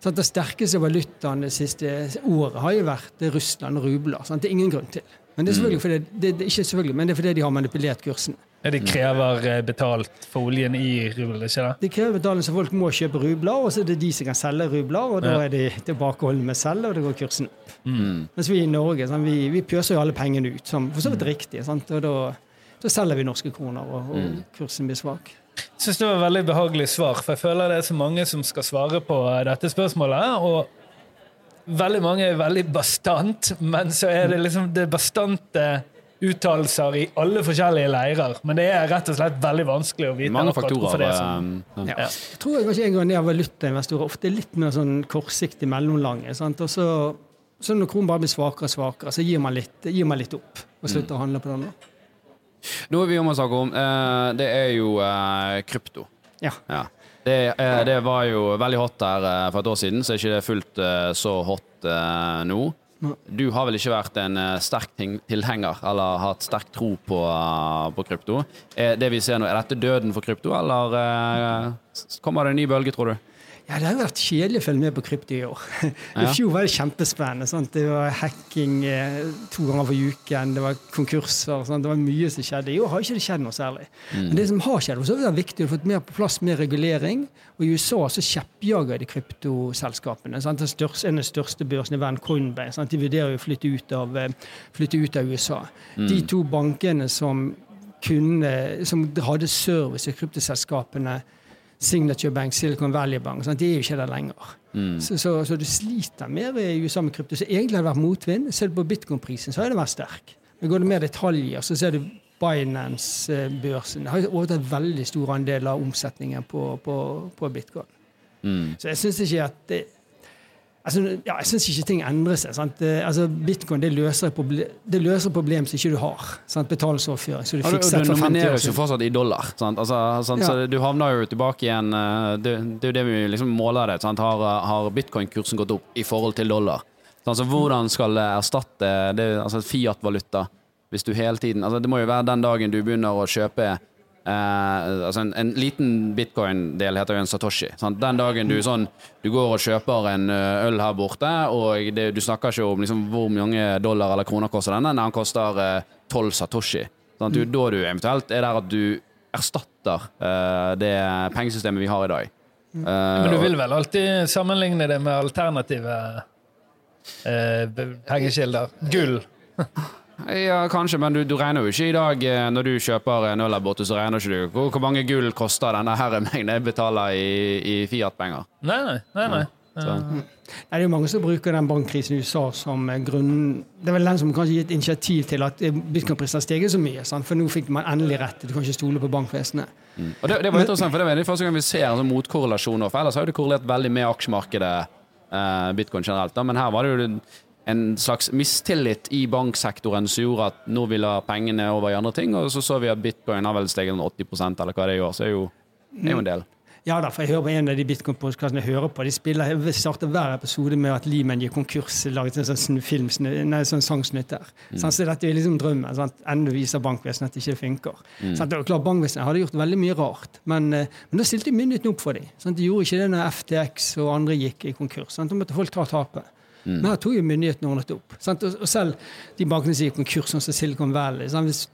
Det sterkeste valutaen det siste året har jo vært Russland og rubler. Sant? Det er ingen grunn til. Men det er selvfølgelig fordi, det, det, ikke selvfølgelig, men det er fordi de har manipulert kursen. De krever eh, betalt for oljen i rubel, ikke det? De krever betaling så folk må kjøpe rubler, og så er det de som kan selge rubler, og da Ja. er de tilbakeholdne med å selge, og da går kursen opp. Mens vi i Norge sånn, Vi, vi pøser jo alle pengene ut, som for så vidt riktig. Sant? Og da, da selger vi norske kroner, og, og kursen blir svak. Jeg synes det var et veldig behagelig svar, for jeg føler det er så mange som skal svare på eh, dette spørsmålet. Og veldig mange er veldig bastant, men så er det liksom det bastante uttalelser i alle forskjellige leirer. Men det er rett og slett veldig vanskelig å vite Mange faktorer. det er sånn. eh, ja. Ja. Jeg tror jeg kanskje en gang det er valutainvestorer ofte er litt mer sånn kortsiktig mellomlange. Sant? Og så, så når kronen bare blir svakere og svakere, så gir man litt, gir man litt opp og slutter å handle på den. Noe vi må snakke om, eh, det er jo eh, krypto. Ja. Ja. Det, eh, det var jo veldig hot der eh, for et år siden, så er ikke det fullt eh, så hot nå. Du har vel ikke vært en sterk tilhenger eller hatt sterk tro på, på krypto. Er det vi ser nå, er dette døden for krypto, eller kommer det en ny bølge, tror du? Ja, Det har vært kjedelig å følge med på krypto i år. I fjor var det kjempespennende. Sant? Det var hacking eh, to ganger for uken, det var konkurser. Sant? Det var mye som skjedde. I år har ikke det skjedd noe særlig. Men det som har skjedd, så er det viktig å få mer på plass mer regulering. Og I USA så kjeppjager de kryptoselskapene. Sant? Den største, en av de største børsene i verden, Coinbase, sant? de vurderer å flytte ut av, eh, flytte ut av USA. De to bankene som, kunne, som hadde service i kryptoselskapene, Signature Bank, Silicon Valley Bank, sant? de er jo ikke der lenger. Så, så, så du sliter mer i USA med krypto. Så egentlig har det vært motvind. Ser du på bitcoin-prisen, så har det vært sterk. Men går det mer detaljer, så ser du Binance-børsen Det har overtatt veldig stor andel av omsetningen på, på, på bitcoin. Mm. Så jeg syns ikke at det, Altså, ja, jeg syns ikke ting endrer seg. Sant? Det, altså, Bitcoin det løser, problem, det løser problem som ikke du har. Sant? Betalingsoverføring. Så du Ja, du, fikser du for 50 år nomineres jo fortsatt i dollar. Altså, sant? Ja. Så du havner jo tilbake igjen eh, Det, det er jo det vi liksom måler det. Sant? Har, har bitcoin-kursen gått opp i forhold til dollar? Så altså, hvordan skal det erstatte det, altså Fiat-valuta? Hvis du hele tiden altså Det må jo være den dagen du begynner å kjøpe Eh, altså en, en liten bitcoin-del heter jo en satoshi. Sant? Den dagen du sånn Du går og kjøper en øl her borte, og det, du snakker ikke om liksom, hvor mange dollar eller kroner koster denne, den koster tolv satoshi. Sant? Du, da du eventuelt er der at du erstatter uh, det pengesystemet vi har i dag. Eh, Men du vil vel alltid sammenligne det med alternative eh, pengekilder? Gull. Ja, kanskje, men du, du regner jo ikke i dag eh, når du kjøper en øl her borte, så regner ikke du hvor, hvor mange gull koster denne her mengden jeg betaler i, i Fiat-penger. Nei, nei. nei, nei. Så. Nei, det er jo mange som bruker den bankkrisen i USA som eh, grunn... Det er vel den som kanskje gitt initiativ til at eh, bitcoin-prisen har steget så mye. Sant? For nå fikk man endelig rett. Du kan ikke stole på bankvesenet. Og det, det var interessant, for det var den første gang vi ser en sånn motkorrelasjon. For ellers har jo det korrelert veldig med aksjemarkedet, eh, bitcoin generelt. Da. Men her var det jo en slags mistillit i banksektoren som gjorde at nå ville pengene over i andre ting, og så så vi at bitcoin har vel steget en 80 eller hva det er i år. Så er jo, er jo en del. Ja da, for jeg hører på en av de bitcoin-podkastene jeg hører på. De spiller, jeg starter hver episode med at Limen gikk konkurs. Laget en sånn film, nei, sånn sangsnutt der. Mm. Så dette er liksom drømmen. Sant? Enda viser bankvesenet at det ikke funker. Sant? Og klart, Bankvesenet hadde gjort veldig mye rart, men, eh, men da stilte myndighetene opp for dem. Sant? De gjorde ikke det når FTX og andre gikk i konkurs. Sant? Da måtte folk ta tapet. Men her tok jo myndighetene ordnet opp. Sant? Og, og selv de bankene som gikk konkurs, sånn som Silicon Valley sant? Hvis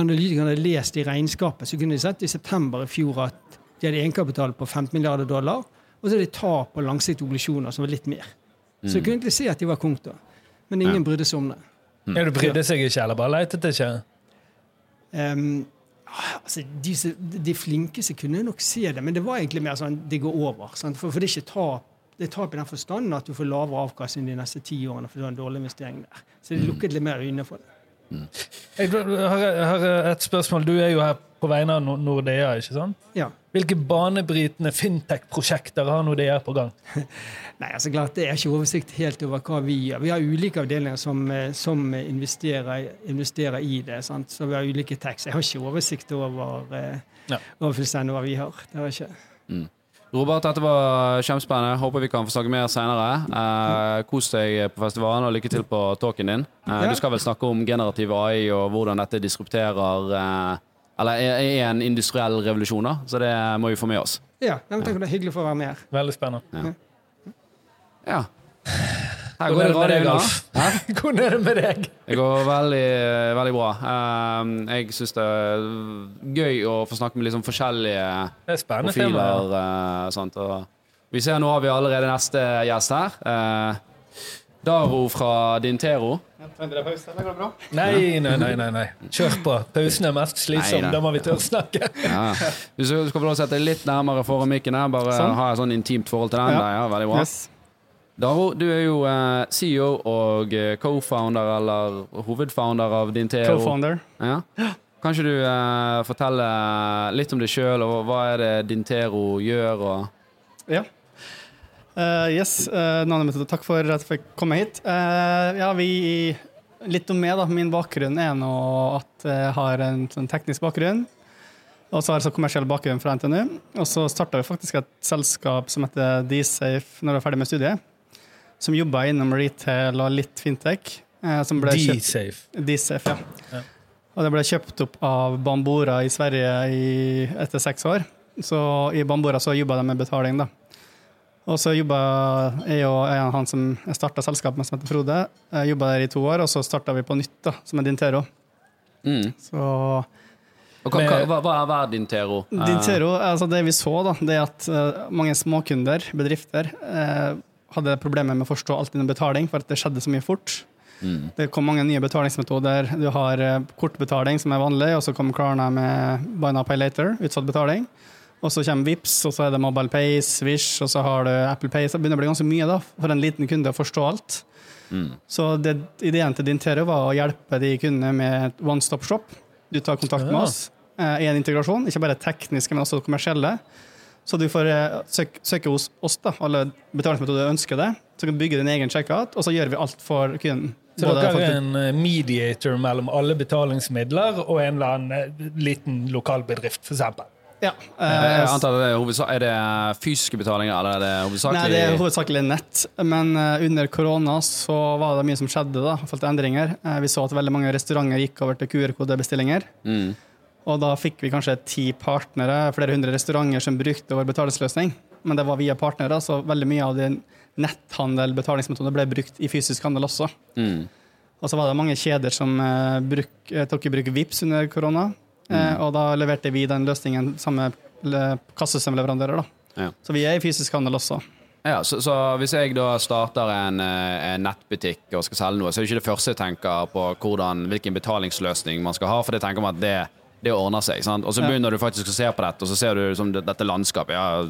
analytikerne hadde lest i regnskapet, så kunne de sett i september i fjor at de hadde egenkapital på 15 milliarder dollar, og så hadde de tap på langsiktige obligasjoner som var litt mer. Så du kunne egentlig se at de var konk da. Men ingen brydde seg om det. Ja, du brydde seg ikke, eller bare letet ikke? Um, altså, de, de flinkeste kunne nok se det, men det var egentlig mer sånn det går over. Sant? For, for det er ikke tap. Det er tap i den forstand at du får lavere avkastning de neste ti årene for du har en dårlig investering der. Så det lukket litt mer øynene for det. Jeg har, jeg har et spørsmål. Du er jo her på vegne av Nordea, ikke sant? Ja. Hvilke banebrytende fintech-prosjekter har Nordea på gang? Nei, altså klart, Det er ikke oversikt helt over hva vi gjør. Vi har ulike avdelinger som, eh, som investerer, investerer i det. Sant? Så vi har ulike tax. Jeg har ikke oversikt over, eh, Ja. over fullstendig hva vi har. Det har jeg ikke. Robert, dette var kjempespennende. Håper vi kan få snakke mer senere. Eh, kos deg på festivalen, og lykke til på talken din. Eh, Ja. Du skal vel snakke om generativ AI og hvordan dette disrupterer eh, Eller er en industriell revolusjon, da. Så det må vi få med oss. Ja, jeg tenker Det er hyggelig for å være med her. Veldig spennende. Ja. Her går det bra, det med deg, radio, Alf? da. Hvordan er det med deg? Det går veldig, veldig bra. Eh, jeg syns det er gøy å få snakke med liksom forskjellige Det er profiler. eh, sant? Og vi ser nå har vi allerede neste gjest her. Eh, Daro fra Dintero. Nei, nei, nei, nei, nei. Kjør på. Pausen er mest slitsom. Da må vi tørre snakke. Ja. Du skal få lov til å sette deg litt nærmere foran mikken her. Bare Sånn. ha et sånn intimt forhold til den. Ja. der, Ja, veldig bra. Yes. Daro, du er jo eh, CEO og eh, co-founder, eller hovedfounder av Dintero. Co-founder. Ja. Kan ikke du eh, fortelle litt om deg sjøl, og hva er det Dintero gjør? Og Ja. Uh, yes, uh, navnet takk for at jeg fikk komme hit. Uh, ja, vi Litt om meg, da. Min bakgrunn er nå at jeg har en sånn teknisk bakgrunn. Og så har jeg så kommersiell bakgrunn fra NTNU. Og så starta vi faktisk et selskap som heter DSafe når vi var ferdig med studiet. Som jobba innom retail og litt fintech. eh, D-safe. DSafe, ja. Ja. Og det ble kjøpt opp av Bambora i Sverige i, etter seks år. Så i Bambora så jobba de med betaling, da. Og så jobba jeg og en han som jeg starta selskapet med, som heter Frode. Jeg jobba der i to år, og så starta vi på nytt, da, som er Dintero. mm. Så Og hva, hva, hva, er Dintero? Eh, Dintero, altså det vi så, da, det er at eh, mange småkunder, bedrifter, eh, hadde problemer med å forstå alt innen betaling, for at det skjedde så mye fort. mm. Det kom mange nye betalingsmetoder. Du har eh, kortbetaling, som er vanlig, og så kom Klarna med Buy Now Pay Later, utsatt betaling. Og så kommer Vips, og så er det Mobile Pay, Swish, og så har du Apple Pay. Så det begynner å bli ganske mye da, for en liten kunde å forstå alt. Mm. Så det, ideen til Dintero var å hjelpe de kundene med et one stop shop. Du tar kontakt med oss eh, i en integrasjon, ikke bare tekniske, men også kommersielle. Så du får søke, søke hos oss, da, alle betalingsmetoder du ønsker det. Så du kan bygge din egen checkout, og så gjør vi alt for kunden. Så dere er en eh, mediator mellom alle betalingsmidler og en eller annen eh, liten lokalbedrift, f.eks. Ja. Jeg eh, antar det er, er det fysiske betalinger, eller er det hovedsakelig Nei, det er hovedsakelig nett. Men eh, under korona så var det mye som skjedde, da. i forhold til endringer. Eh, vi så at veldig mange restauranter gikk over til QR-kodebestillinger. Mm. Og da fikk vi kanskje ti partnere, flere hundre restauranter som brukte vår betalingsløsning. Men det var via partnere, så veldig mye av den netthandel, betalingsmetoder, ble brukt i fysisk handel også. Mm. Og så var det mange kjeder som eh, bruk, eh, tok i bruk VIPS under korona. Eh, og da leverte vi den løsningen le- kassesystemleverandører. Ja. Så vi er i fysisk handel også. Ja, så, så hvis jeg da starter en, en nettbutikk og skal selge noe, så er det ikke det første jeg tenker på hvordan, hvilken betalingsløsning man skal ha, for det tenker man at det, det ordner seg. Sant? Og så Ja. begynner du faktisk å se på dette, og så ser du liksom dette landskapet. Ja,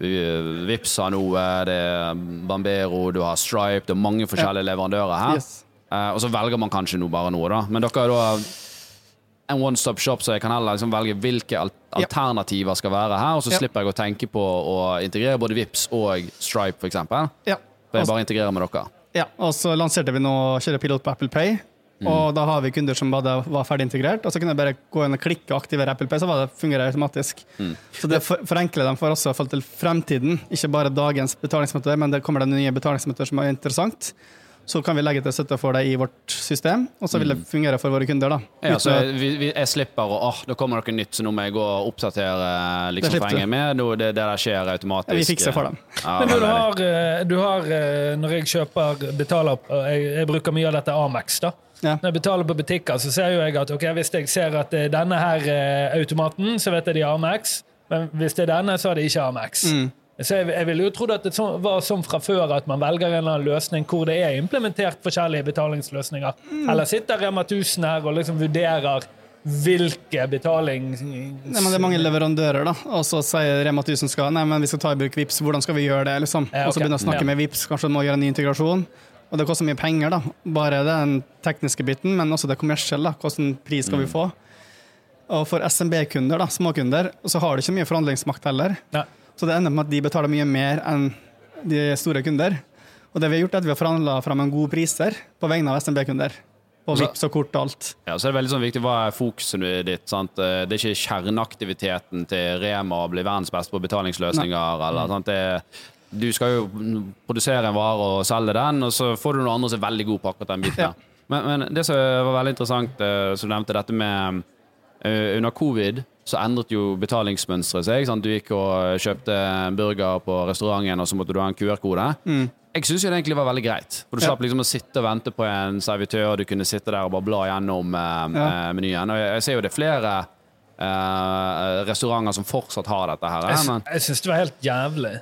Vips har noe, det er Bambero, du har Stripe, det er mange forskjellige leverandører her. Yes. Uh, og så velger man kanskje noe, bare noe, da. Men dere er da en one stop shop, så jeg kan heller liksom velge hvilke al Ja. alternativer skal være her, og så Ja. slipper jeg å tenke på å integrere både Vips og Stripe, f.eks. For Ja. jeg bare integrerer med dere. Ja, og så lanserte vi nå kjørepilot på Apple Pay. Og da har vi kunder som bare var ferdig integrert, og så kunne jeg bare gå inn og klikke og aktivere Apple Pay, så var det fungerer automatisk. Så det for, forenkler dem for også i forhold til fremtiden, ikke bare dagens betalingsmetoder, men det kommer det nye betalingsmetoder som er interessant. Så kan vi legge til støtte for det i vårt system, og så vil det fungere for våre kunder. da. Ja, så jeg, vi, vi- jeg slipper å åh, da kommer noe nytt, så nå må jeg gå og oppdatere liksom, du. er med. Nå, det, det der skjer automatisk. Ja, vi fikser for dem. Ja, Men du har, eh, du har eh, Når jeg kjøper betaler eh, jeg, jeg bruker mye av dette Amex. da Ja. Når jeg betaler på butikker, så ser jo jeg at ok, hvis jeg ser at det er denne her automaten, så vet jeg de har Amex. Men hvis det er denne, så er det ikke Amex. Mm. Så jeg, jeg ville jo trodd at det så- var sånn fra før at man velger en eller annen løsning hvor det er implementert forskjellige betalingsløsninger. Mm. Eller sitter Rema 1000 her og liksom vurderer hvilke betaling... Nei, men det er mange leverandører, da. Og så sier Rema 1000 skal nei, men vi skal ta i bruk Vips, hvordan skal vi gjøre det? liksom? Ja, Og så begynner begynne å snakke Ja. med Vips, kanskje du må gjøre en ny integrasjon. Og det koster mye penger, da. Bare den tekniske biten, men også det kommersielle. Hvilken pris skal vi Mm. få? Og for SMB-kunder, da, småkunder, så har de ikke mye forhandlingsmakt heller. Nei. Så det ender med at de betaler mye mer enn de store kunder. Og det vi har gjort, er at vi har forhandla fram en god priser på vegne av SMB-kunder. På Vips og kort og alt. Ja, så er det veldig sånn viktig Hva er fokuset ditt? Sant? Eh, Det er ikke kjerneaktiviteten til Rema å bli verdens beste på betalingsløsninger. Eller, sant? Det, du skal jo produsere en vare og selge den, og så får du noen andre som er veldig gode på akkurat den biten. Ja. Men, men det som var veldig interessant, eh, som du nevnte, dette med eh, Under covid så endret jo betalingsmønsteret seg. Sant? Du gikk og kjøpte en burger på restauranten, og så måtte du ha en QR-kode. Jeg syns det egentlig var veldig greit. For Du slapp liksom å sitte og vente på en servitør, og du kunne sitte der og bare bla gjennom eh, Ja. eh, menyen. Og jeg, jeg ser jo det er flere eh, restauranter som fortsatt har dette her. Jeg, eh, Men, jeg syns det var helt jævlig.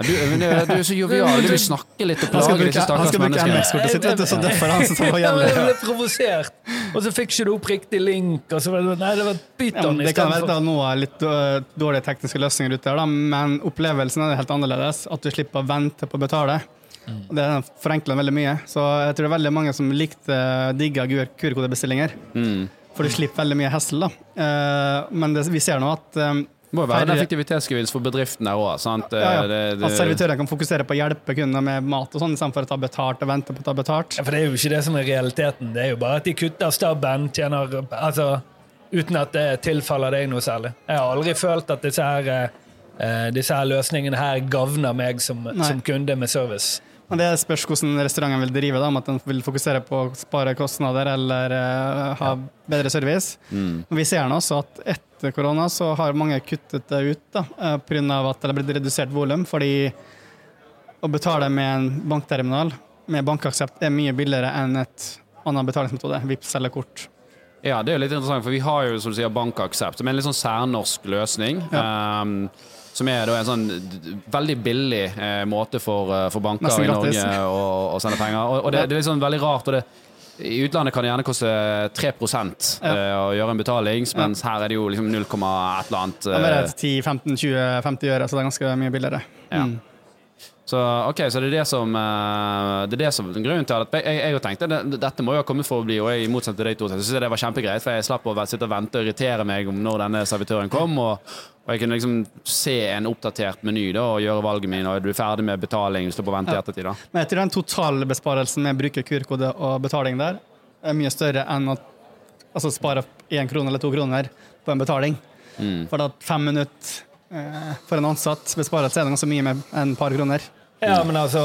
Du, men du, du er så jovial, du vil snakke litt og Han plage disse bruke, han stakkars skal bruke menneskene. MX-kortet sitt, vet du, så derfor han som får Ja, jeg ble provosert. Og så fikk ikke du opp riktig link. Og så nei, det var Ja, det kan være at da er litt øh, dårlige tekniske løsninger ute der, da, men opplevelsen er helt annerledes. At du slipper å vente på å betale. Det forenkler veldig mye. Så jeg tror det er veldig mange som likte digga QR-kodebestillinger. Mm. For du slipper veldig mye hessel, da. Eh, Men det, vi ser nå at eh, Det må jo være en effektivitetsgevinst for bedriften der òg. ja, ja, at servitørene kan fokusere på å hjelpe kunder med mat og sånn, istedenfor å ta betalt og vente på å ta betalt. Ja, for det er jo ikke det som er realiteten. Det er jo bare at de kutter stabben, tjener Altså uten at det tilfaller deg noe særlig. Jeg har aldri følt at disse her, eh, disse her løsningene her gagner meg som, som kunde med service. Men det spørs hvordan restauranten vil drive, da, om at den vil fokusere på å spare kostnader eller uh, ha bedre service. Mm. Vi ser nå også at etter korona så har mange kuttet det ut da, pga. grunn av at det har blitt redusert volum. Fordi å betale med en bankterminal med bankaksept er mye billigere enn et annen betalingsmetode, Vipps eller kort. Ja, det er jo litt interessant, for vi har jo som du sier bankaksept, som er en litt sånn særnorsk løsning. ehm, som er en sånn veldig billig eh, måte for, eh, for banker i. Norge å, å sende penger. Og, og det, det er sånn veldig rart. og det i utlandet kan det gjerne koste 3 eh, å gjøre en betaling, mens her er det jo liksom 0, et eller annet. Det er bare eh, 10-15-20-50 øre, så det er ganske mye billigere. Ja. Så, ok, så det er det som eh, Det er det som grunnen til at jeg, jeg, jeg tenkte det, dette må jo ha kommet for å bli, og jeg, i motsetning til deg to, så synes jeg det var kjempegreit, for jeg slapp å sitte og vente og irritere meg om når denne servitøren kom, og, og jeg kunne liksom se en oppdatert meny da, og gjøre valget min, og er du ferdig med betaling, slipper på vente i ettertid. da. Men jeg tror den totalbesparelsen med å bruke QR-kode og betaling der er mye større enn å altså, spare én krone eller to kroner på en betaling. Mm. For at fem minutter eh, for en ansatt besparelse er det ganske mye med enn par kroner. Ja, men altså,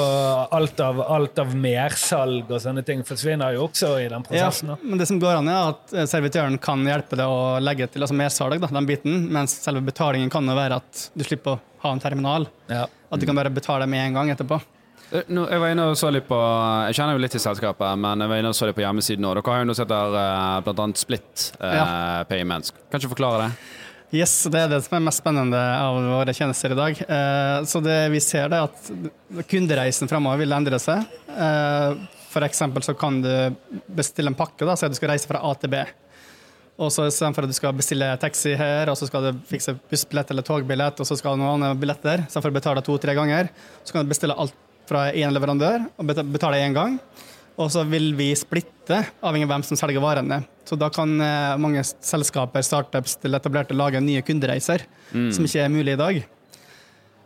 alt av, alt av mersalg og sånne ting forsvinner jo også i den prosessen. Ja, men det som går an, er at eh, servitøren kan hjelpe deg å legge til altså mersalg, da, den biten, mens selve betalingen kan jo være at du slipper å ha en terminal. Ja. At du kan bare betale med en gang etterpå. Eh, Nå, jeg var inne og så litt på Jeg kjenner jo litt til selskapet, men jeg var inne og så litt på hjemmesiden nå. Dere har jo noe som heter bl.a. blant annet Split eh, Ja. Payments. Kan ikke forklare det? Yes, det er det som er mest spennende av våre tjenester i dag. Eh, så det vi ser er at kundereisen fremover vil endre seg. Eh, for eksempel så kan du bestille en pakke, da, så du skal reise fra A til B. Og så Istedenfor at du skal bestille taxi her, og så skal du fikse bussbillett eller togbillett, og så skal du ha noen andre billetter, istedenfor å betale to-tre ganger, så kan du bestille alt fra én leverandør og betale én gang. Og så vil vi splitte, avhengig av hvem som selger varene. Så da kan eh, mange selskaper, startups til etablerte lage nye kundereiser, som ikke er mulig i dag.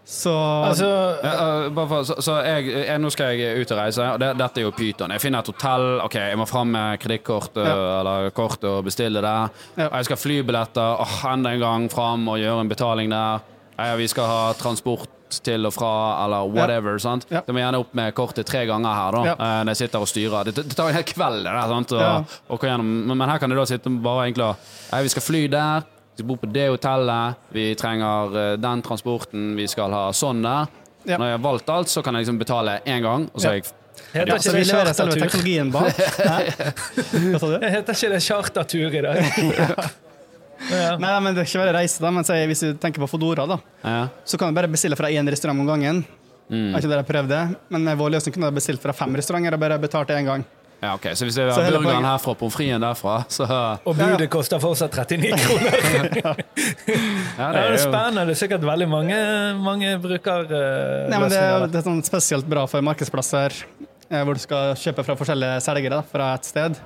Så Altså, Ja, for, så så jeg, jeg, nå skal jeg ut og reise, og det, dette er jo Pyton. Jeg finner et hotell, ok, jeg må fram med kredittkort Ja. eller kort og bestille det. Ja. Og Jeg skal ha flybilletter, enda en gang fram og gjøre en betaling der. Ja, vi skal ha transport til og fra, eller whatever. sant? Ja. Det må gjerne opp med kortet tre ganger her, da, Ja. eh, når jeg sitter og styrer. Det, det tar en hel kveld, det der. sant? Og, Ja. og gjennom. Men, men her kan du da sitte bare egentlig og Vi skal fly der. Vi skal bo på det hotellet, vi trenger eh, den transporten, vi skal ha sånn der. Ja. Når jeg har valgt alt, så kan jeg liksom betale én gang, og så Ja. er jeg heter ja, ikke det chartertur? teknologien bak. Hæ? Hva sa du? Heter ikke det chartertur i dag? ja. Nei, men det er ikke bare reise, da. Men hvis du tenker på Fodora, da, ja. så kan du bare bestille fra én restaurant om gangen. Mm. Har ikke dere prøvd det? Men med vår løsning kunne du bestilt fra fem restauranter og bare betalt én gang. ja, ok. Så hvis det er burgeren herfra og pommes fritesen derfra, så Og budet koster fortsatt 39 kroner. Ja, Det er jo spennende. Det er sikkert veldig mange, mange brukerløsninger. Nei, men det, er, det er sånn spesielt bra for markedsplasser eh, hvor du skal kjøpe fra forskjellige selgere da, fra et sted.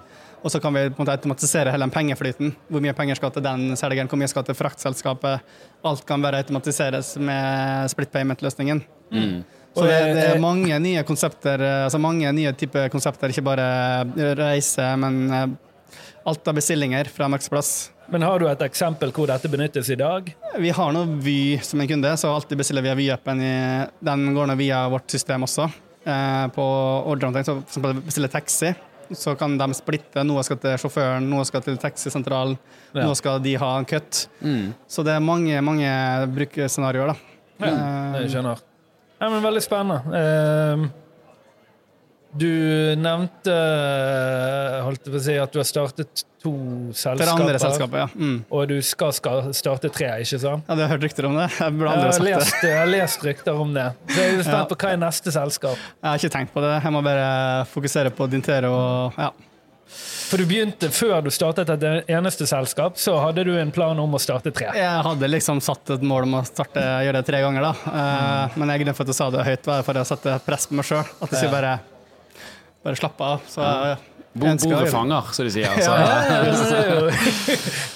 Og så kan vi på en måte automatisere hele den pengeflyten. Hvor mye penger skal til den selgeren, hvor mye skal til fraktselskapet. Alt kan bare automatiseres med split payment-løsningen. Mm. Så det, det er mange nye konsepter, eh, altså mange nye typer konsepter, ikke bare reise, men eh, alt av bestillinger fra markedsplass. Men har du et eksempel hvor dette benyttes i dag? Vi har nå Vy som en kunde, så alltid bestiller via Vy-appen. Den går nå via vårt system også. Eh, på ordrehåndtering, så for eksempel bestiller taxi, så kan de splitte. Noe skal til sjåføren, noe skal til taxisentralen, Ja. noe skal de ha en cut. Mm. Så det er mange, mange brukerscenarioer, da. Ja, Jeg skjønner. Ja, men Veldig spennende. Ehm, du nevnte holdt jeg på å si, at du har startet to selskaper. Det andre selskapet, ja. Mm. Og du skal, skal starte tre, ikke sant? Ja, Du har hørt rykter om det? Jeg burde aldri har, sagt det. lest, jeg har lest rykter om det. Så jeg er spent Ja. på hva er neste selskap. Jeg har ikke tenkt på det. Jeg må bare fokusere på Dintero og ja. For du begynte Før du startet et eneste selskap, så hadde du en plan om å starte tre. Jeg hadde liksom satt et mål om å starte, gjøre det tre ganger, da. Mm. Men jeg grunnen for at du sa det høyt, for å sette press på meg sjøl. At jeg bare, bare slappe av. Så jeg, Bordet det. fanger, som de sier. Altså. Ja, det, er jo,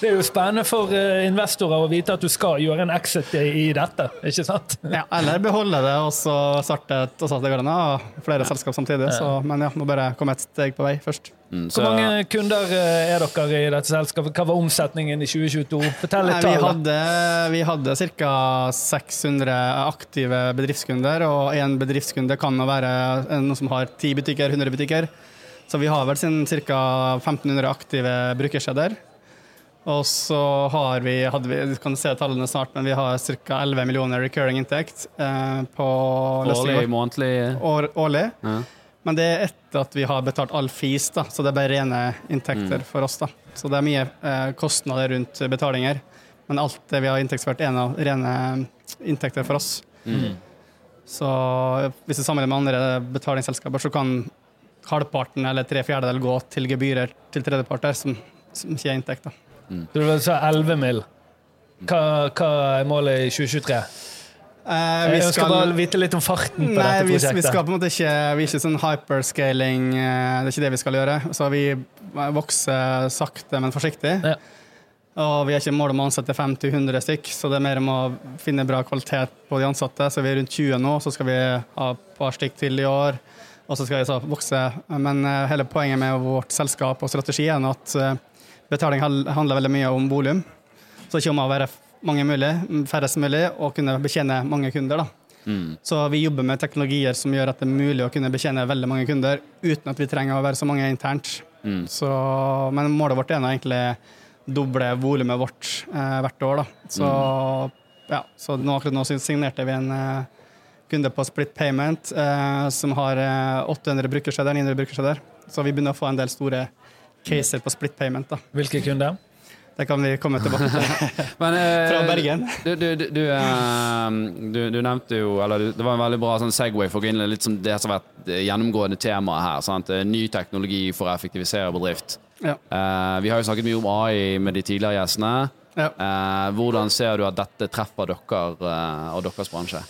det er jo spennende for eh, investorer å vite at du skal gjøre en exit i, i dette, ikke sant? Ja, eller beholde det og så starte et og starte det går an å flere selskap samtidig. Så, men ja, må bare komme et steg på vei først. mm, Hvor mange kunder eh, er dere i dette selskapet? Hva var omsetningen i 2022? Fortell Nei, litt vi tall. da. hadde, vi hadde ca. 600 aktive bedriftskunder, og én bedriftskunde kan nå være noen som har 10 butikker, 100 butikker. Så vi har vel ca. 1500 aktive brukersteder. Og så har vi, hadde vi, du kan se tallene snart, men vi har ca. 11 millioner recurring inntekt eh, på årlig, månedlig År, årlig. ja. Men det er etter at vi har betalt all fis, da, så det er bare rene inntekter for oss. da. Så det er mye eh, kostnader rundt betalinger, men alt det vi har inntektsført, er av rene inntekter for oss. Så hvis du sammenligner med andre betalingsselskaper, så kan halvparten eller tre fjerdedeler gå til gebyrer til tredjeparter, som, som ikke er inntekt. da. Du sa 11 mill. Hva, hva er målet i 2023? Eh, Jeg ønsker bare vite litt om farten på Nei, dette prosjektet. vi skal på en måte ikke Vi er ikke sånn hyperscaling, eh, det er ikke det vi skal gjøre. Så vi vokser sakte, men forsiktig. Ja. Og vi har ikke mål om å ansette 50-100 stykk, så det er mer om å finne bra kvalitet på de ansatte. Så vi er rundt 20 nå, så skal vi ha et par stykk til i år. Og så skal vi så vokse. Men eh, hele poenget med vårt selskap og strategi er at eh, betaling handler veldig mye om volum. Så ikke om å være mange mulig, færrest mulig, og kunne betjene mange kunder. da. Så vi jobber med teknologier som gjør at det er mulig å kunne betjene veldig mange kunder uten at vi trenger å være så mange internt. Så, men målet vårt er nå egentlig doble volumet vårt eh, hvert år. Da. Så, ja, så nå, akkurat nå signerte vi en eh, kunde på Split Payment eh, som har eh, 800 brukerskjeder, 900 brukerskjeder. Så vi begynner å få en del store caser på Split Payment. Da. Hvilke kunder? Det kan vi komme tilbake til. Men, eh, Fra Bergen. Du, du, du, du, eh, du, du nevnte jo eller Det var en veldig bra sånn Segway for å gå inn i litt som det som har vært gjennomgående temaet her. Sant? Eh, Ny teknologi for å effektivisere bedrift. Ja. Eh, vi har jo snakket mye om AI med de tidligere gjestene. Ja. Eh, hvordan ser du at dette treffer dere eh, og deres bransje?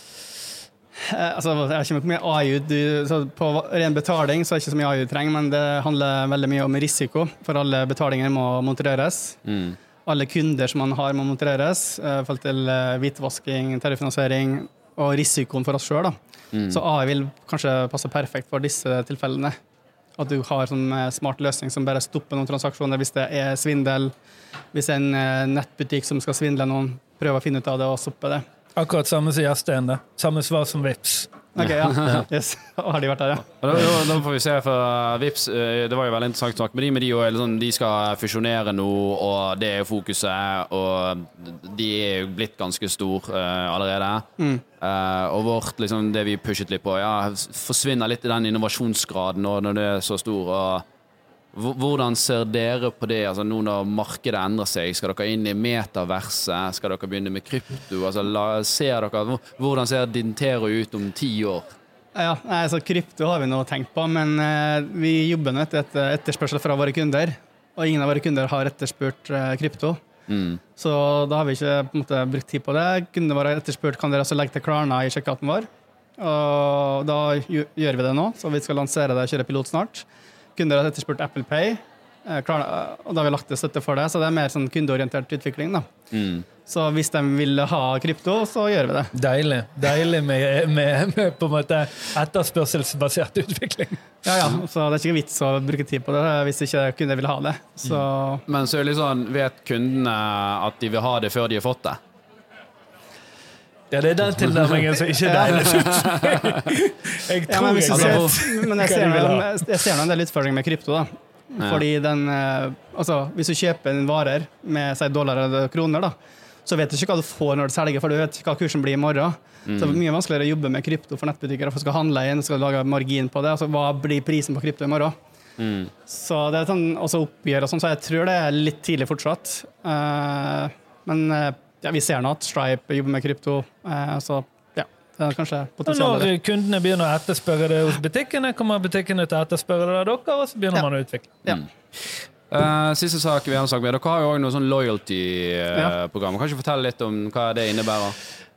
Eh, altså, jeg vet ikke hvor mye AIU du, så På ren betaling så er det ikke så mye AI du trenger, men det handler veldig mye om risiko, for alle betalinger må monitoreres. Mm. Alle kunder som man har, må monitoreres eh, i forhold til eh, hvitvasking, terrorfinansiering og risikoen for oss sjøl. Så AI vil kanskje passe perfekt for disse tilfellene. At du har sånn eh, smart løsning som bare stopper noen transaksjoner hvis det er svindel. Hvis det er en nettbutikk som skal svindle noen, prøver å finne ut av det og stoppe det. Akkurat samme som Gjerstein. det. Samme svar som Vips. Ok, ja. Yes. Har de vært der, ja? Da, da, da får vi se, for Vips, eh, det var jo veldig interessant å snakke med de, men de, jo sånn, de skal fusjonere nå, og det er fokuset, og de er jo blitt ganske stor uh, allerede. Eh, og vårt, liksom, det vi pushet litt på, ja, forsvinner litt i den innovasjonsgraden nå når det er så stor. og hvordan ser dere på det altså nå når markedet endrer seg? Skal dere inn i metaverset? Skal dere begynne med krypto? Altså, la, ser dere, hvordan ser Dintero ut om ti år? Ja, altså Krypto har vi nå tenkt på, men eh, vi jobber nå etter et etterspørsel fra våre kunder. Og ingen av våre kunder har etterspurt eh, krypto. Mm. Så da har vi ikke måte, brukt tid på det. Kundene våre har etterspurt kan dere også legge til Klarna i sjekkouten vår. Og da gjør vi det nå, så vi skal lansere det og kjøre pilot snart. Kunder har etterspurt Apple Pay, klar, og da har vi lagt til støtte for det. Så det er mer sånn kundeorientert utvikling. da. Mm. Så hvis de vil ha krypto, så gjør vi det. Deilig. Deilig med, med, med på en måte etterspørselsbasert utvikling. Ja, ja. Så det er ikke vits å bruke tid på det hvis ikke kunder vil ha det. Så Men så er det litt sånn, vet kundene at de vil ha det før de har fått det? Ja, det er den tilnærmingen som ikke er deilig. Jeg ja, tror men, hvis jeg Altså, ser, men jeg ser, noen, jeg ser noen del utfordringer med krypto. da. Ja. Fordi den eh, Altså, hvis du kjøper en varer med si, dollar eller kroner, da, så vet du ikke hva du får når du selger, for du vet ikke hva kursen blir i morgen. Så det er mye vanskeligere å jobbe med krypto for nettbutikker. For skal handle inn, skal lage margin på det. Altså, hva blir prisen på krypto i morgen? Mm. Så det er sånn, også oppgjør og sånn, så jeg tror det er litt tidlig fortsatt. Uh, men eh, ja, vi ser nå at Stripe jobber med krypto, eh, så ja, det er kanskje potensialet. potensial når kundene begynner å etterspørre det hos butikkene, kommer butikkene til å etterspørre det av dere, og så begynner Ja. man å utvikle. Ja. Uh, siste sak vi har snakket med. Dere har jo òg noe sånn loyalty-program. Kan ikke fortelle litt om hva det innebærer?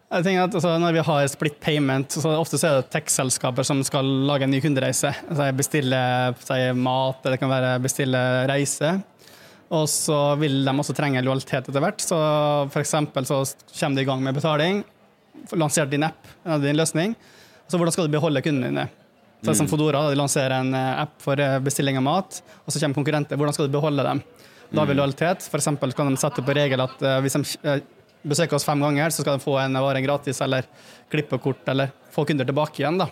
Jeg tenker at altså, Når vi har split payment, så ofte så er det tech-selskaper som skal lage en ny kundereise. Altså, bestille si, mat, eller det kan være bestille reise. Og så vil de også trenge lojalitet etter hvert. Så eksempel så kommer de i gang med betaling, lanserer din app, en din løsning. Så hvordan skal du beholde kundene dine? Så som Fodora, de lanserer en eh, app for eh, bestilling av mat, og så kommer konkurrenter. Hvordan skal du beholde dem? Da har vi lojalitet. For eksempel kan de sette en regel at eh, hvis de besøker oss fem ganger, så skal de få en vare gratis, eller klippekort, eller få kunder tilbake igjen. Da.